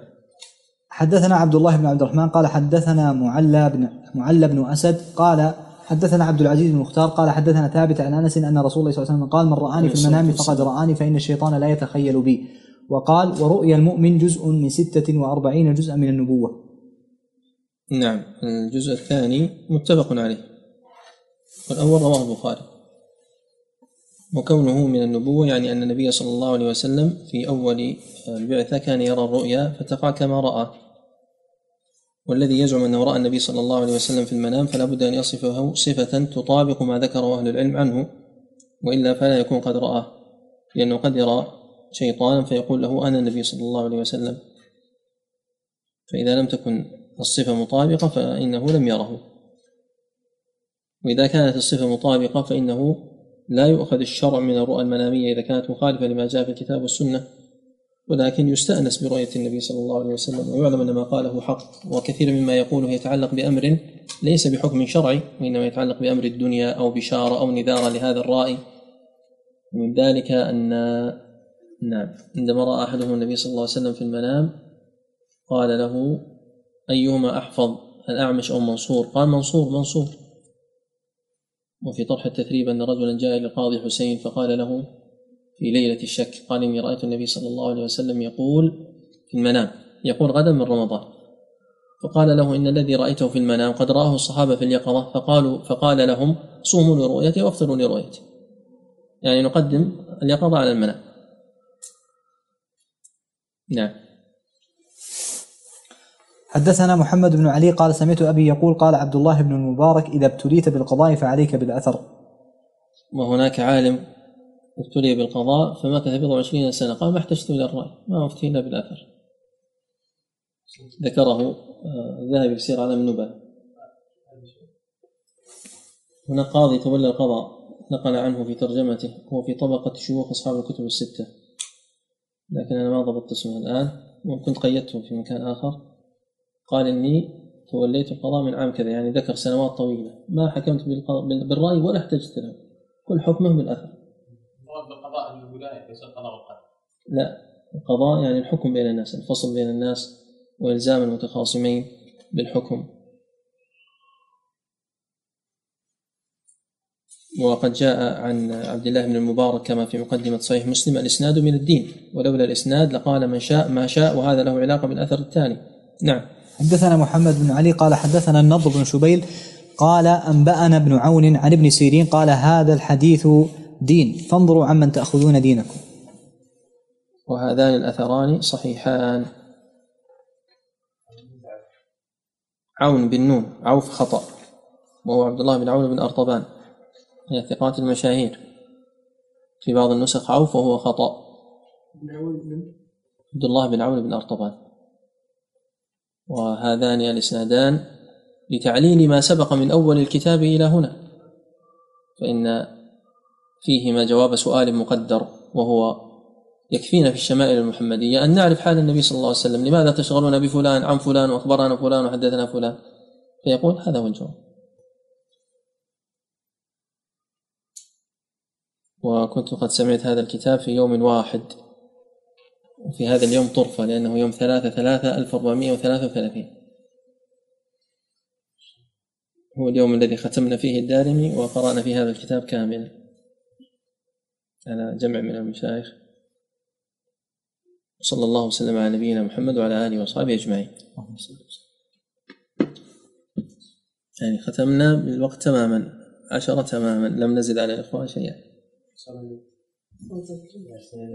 حدثنا عبد الله بن عبد الرحمن قال حدثنا معلى بن معلى بن أسد قال حدثنا عبد العزيز بن مختار قال حدثنا ثابت عن أنس أن رسول الله صلى الله عليه وسلم قال من رآني في المنام فقد رآني فإن الشيطان لا يتخيل بي. وقال ورؤيا المؤمن جزء من ستة وأربعين جزءا من النبوة. نعم. الجزء الثاني متفق عليه. والأول رواه البخاري. وكونه من النبوة يعني أن النبي صلى الله عليه وسلم في أول البعثة كان يرى الرؤيا فتقع كما رأى. والذي يزعم أنه رأى النبي صلى الله عليه وسلم في المنام فلا بد أن يصفه صفة تطابق ما ذكره أهل العلم عنه وإلا فلا يكون قد راه لأنه قد يرى شيطانا فيقول له أنا النبي صلى الله عليه وسلم. فإذا لم تكن الصفة مطابقة فإنه لم يره. وإذا كانت الصفة مطابقة فإنه لا يؤخذ الشرع من الرؤى المنامية إذا كانت مخالفة لما جاء في الكتاب والسنة ولكن يستأنس برؤية النبي صلى الله عليه وسلم ويعلم أن ما قاله حق وكثير مما يقوله يتعلق بأمر ليس بحكم شرعي وإنما يتعلق بأمر الدنيا أو بشارة أو نذارة لهذا الرائي من ذلك أن نعم عندما رأى أحدهم النبي صلى الله عليه وسلم في المنام قال له أيهما أحفظ؟ الأعمش أو منصور؟ قال منصور منصور. وفي طرح التثريب أن رجلا جاء إلى القاضي حسين فقال له في ليلة الشك قال إني رأيت النبي صلى الله عليه وسلم يقول في المنام يقول غدا من رمضان. فقال له إن الذي رأيته في المنام قد رآه الصحابة في اليقظة فقالوا فقال لهم صوموا لرؤيته وافطروا لرؤيته يعني نقدم اليقظة على المنام. نعم. حدثنا محمد بن علي قال سمعت أبي يقول قال عبد الله بن المبارك إذا ابتليت بالقضاء فعليك بالأثر. وهناك عالم ابتلي بالقضاء فمكث بضع وعشرين سنة. قال ما احتجت إلى الرأي ما أفتي إلا بالأثر. ذكره آه، الذهبي في سير علم النبلاء هنا قاضي تولى القضاء نقل عنه في ترجمته هو في طبقة شيوخ أصحاب الكتب الستة. لكن أنا ما ضبطت اسمه الآن وكنت قيدته في مكان آخر. قال إني توليت القضاء من عام كذا يعني ذكر سنوات طويلة. ما حكمت بالرأي ولا احتجت له كل حكمه بالأثر المراد بقضاء الولاية ليس قضاء القدر لا القضاء يعني الحكم بين الناس الفصل بين الناس وإلزام المتخاصمين بالحكم. وقد جاء عن عبد الله بن المبارك كما في مقدمة صحيح مسلم الإسناد من الدين. ولولا الإسناد لقال من شاء ما شاء وهذا له علاقة بالأثر الثاني. نعم. حدثنا محمد بن علي قال حدثنا النضر بن شبيل قال أنبأنا ابن عون عن ابن سيرين قال هذا الحديث دين فانظروا عمن تأخذون دينكم. وهذان الأثران صحيحان. عون بن نون عوف خطأ وهو عبد الله بن عون بن أرطبان من الثقات المشاهير. في بعض النسخ عوف وهو خطأ. عبد الله بن عون بن أرطبان. وهذان الإسنادان لتعليل ما سبق من أول الكتاب إلى هنا فإن فيهما جواب سؤال مقدر وهو يكفينا في الشمائل المحمدية أن نعرف حال النبي صلى الله عليه وسلم لماذا تشغلون بفلان عن فلان وأخبرنا فلان وحدثنا فلان؟ فيقول هذا هو الجواب. وكنت قد سمعت هذا الكتاب في يوم واحد. وفي هذا اليوم طرفة لأنه يوم ثلاثة ثلاثة ألف أربعمائة وثلاثة وثلاثين. هو اليوم الذي ختمنا فيه الدارمي وقرأنا فيه هذا الكتاب كاملا على جمع من المشايخ. صلى الله وسلم على نبينا محمد وعلى آله وصحبه أجمعين. يعني ختمنا بالوقت تماما عشرة تماما لم نزد على الإخوان شيئا.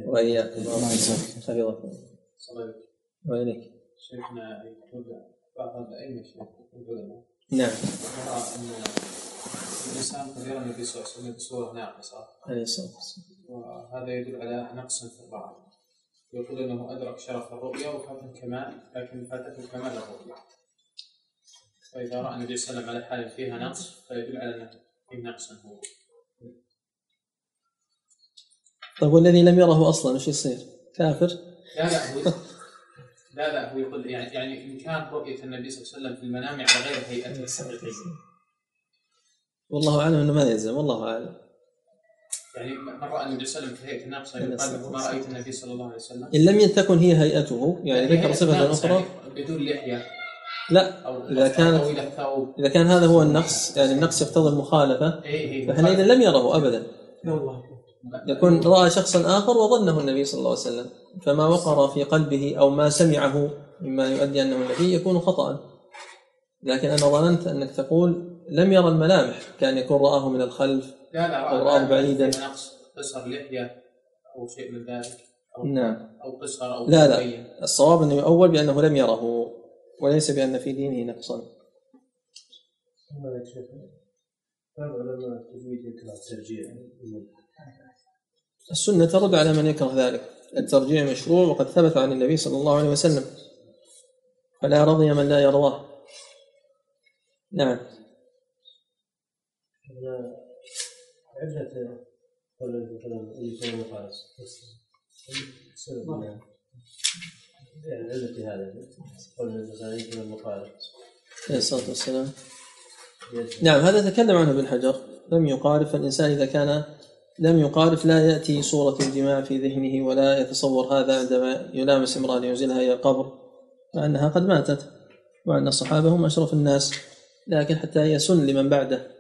وإياكم حفظكم صلى وإليك شيخنا يقول بعض الأئمة شيخ العلماء نعم يرى أن الإنسان قد يرى النبي صلى الله عليه وسلم بصورة ناقصة عليه الصلاة والسلام وهذا يدل على نقص في الرأي يقول انه ادرك شرف الرؤيا وفات الكمال لكن فاتته كمال الرؤيا فاذا رأى النبي صلى الله عليه وسلم على حال فيها نقص فيدل على أنه في نقص هو. طيب والذي لم يره أصلا وش يصير؟ كافر؟ لا لا هو لا لا هو يقول يعني يعني امكان رؤية النبي صلى الله عليه وسلم في المنام على غير هيئته الحقيقيه والله أعلم أنه ما يلزم والله أعلم. يعني من رأى النبي صلى الله عليه وسلم في هيئة ناقصة يقال ما رأيت النبي صلى الله عليه وسلم. إن لم تكن هي هيئته يعني ذكر ناقصة أخرى؟ يعني بدون لحية. لا طويل الثوب. إذا كان هذا هو النقص يعني النقص يقتضي المخالفة اي اي فحينئذ لم يره أبدا. يكون رأى شخصا آخر وظنه النبي صلى الله عليه وسلم. فما وقر في قلبه أو ما سمعه مما يؤدي أنه النبي يكون خطأ. لكن أنا ظننت أنك تقول لم يرى الملامح. كان يكون رآه من الخلف لا لا أو رآه بعيدا. نقص. قصر لحية أو شيء من ذلك. أو نعم. أو قصر أو لا لا. مبين. الصواب أنه يؤول بأنه لم يره وليس بأن في دينه نقصا. علماء التجويد يكره الترجيع. السنة ترد على من يكره ذلك. الترجيع مشروع وقد ثبت عن النبي صلى الله عليه وسلم. فلا رضي من لا يرضاه. نعم. السبب يعني علة هذا قول النبي صلى الله عليه وسلم عليه الصلاة والسلام. نعم هذا تكلم عنه ابن حجر. لم يقارف فالإنسان إذا كان لم يقارف لا يأتي صورة الجماع في ذهنه ولا يتصور هذا عندما يلامس امرأة لينزلها إلى القبر مع أنها قد ماتت وأن الصحابة هم أشرف الناس لكن حتى هي سن لمن بعده.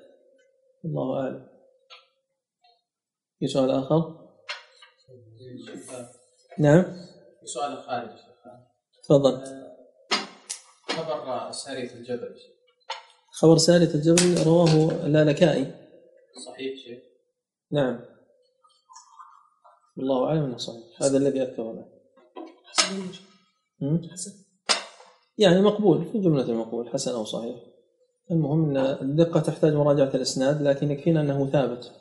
الله أعلم. في سؤال آخر؟ نعم. في سؤال خارج. تفضل. خبر سارية الجبل. خبر سالة الجبل رواه اللالكائي. صحيح شيخ. نعم. والله أعلم إنه صحيح. هذا الذي أذكره له هم؟ يعني مقبول في جملة المقبول حسن أو صحيح. المهم إن الدقة تحتاج مراجعة الإسناد لكن يكفينا أنه ثابت.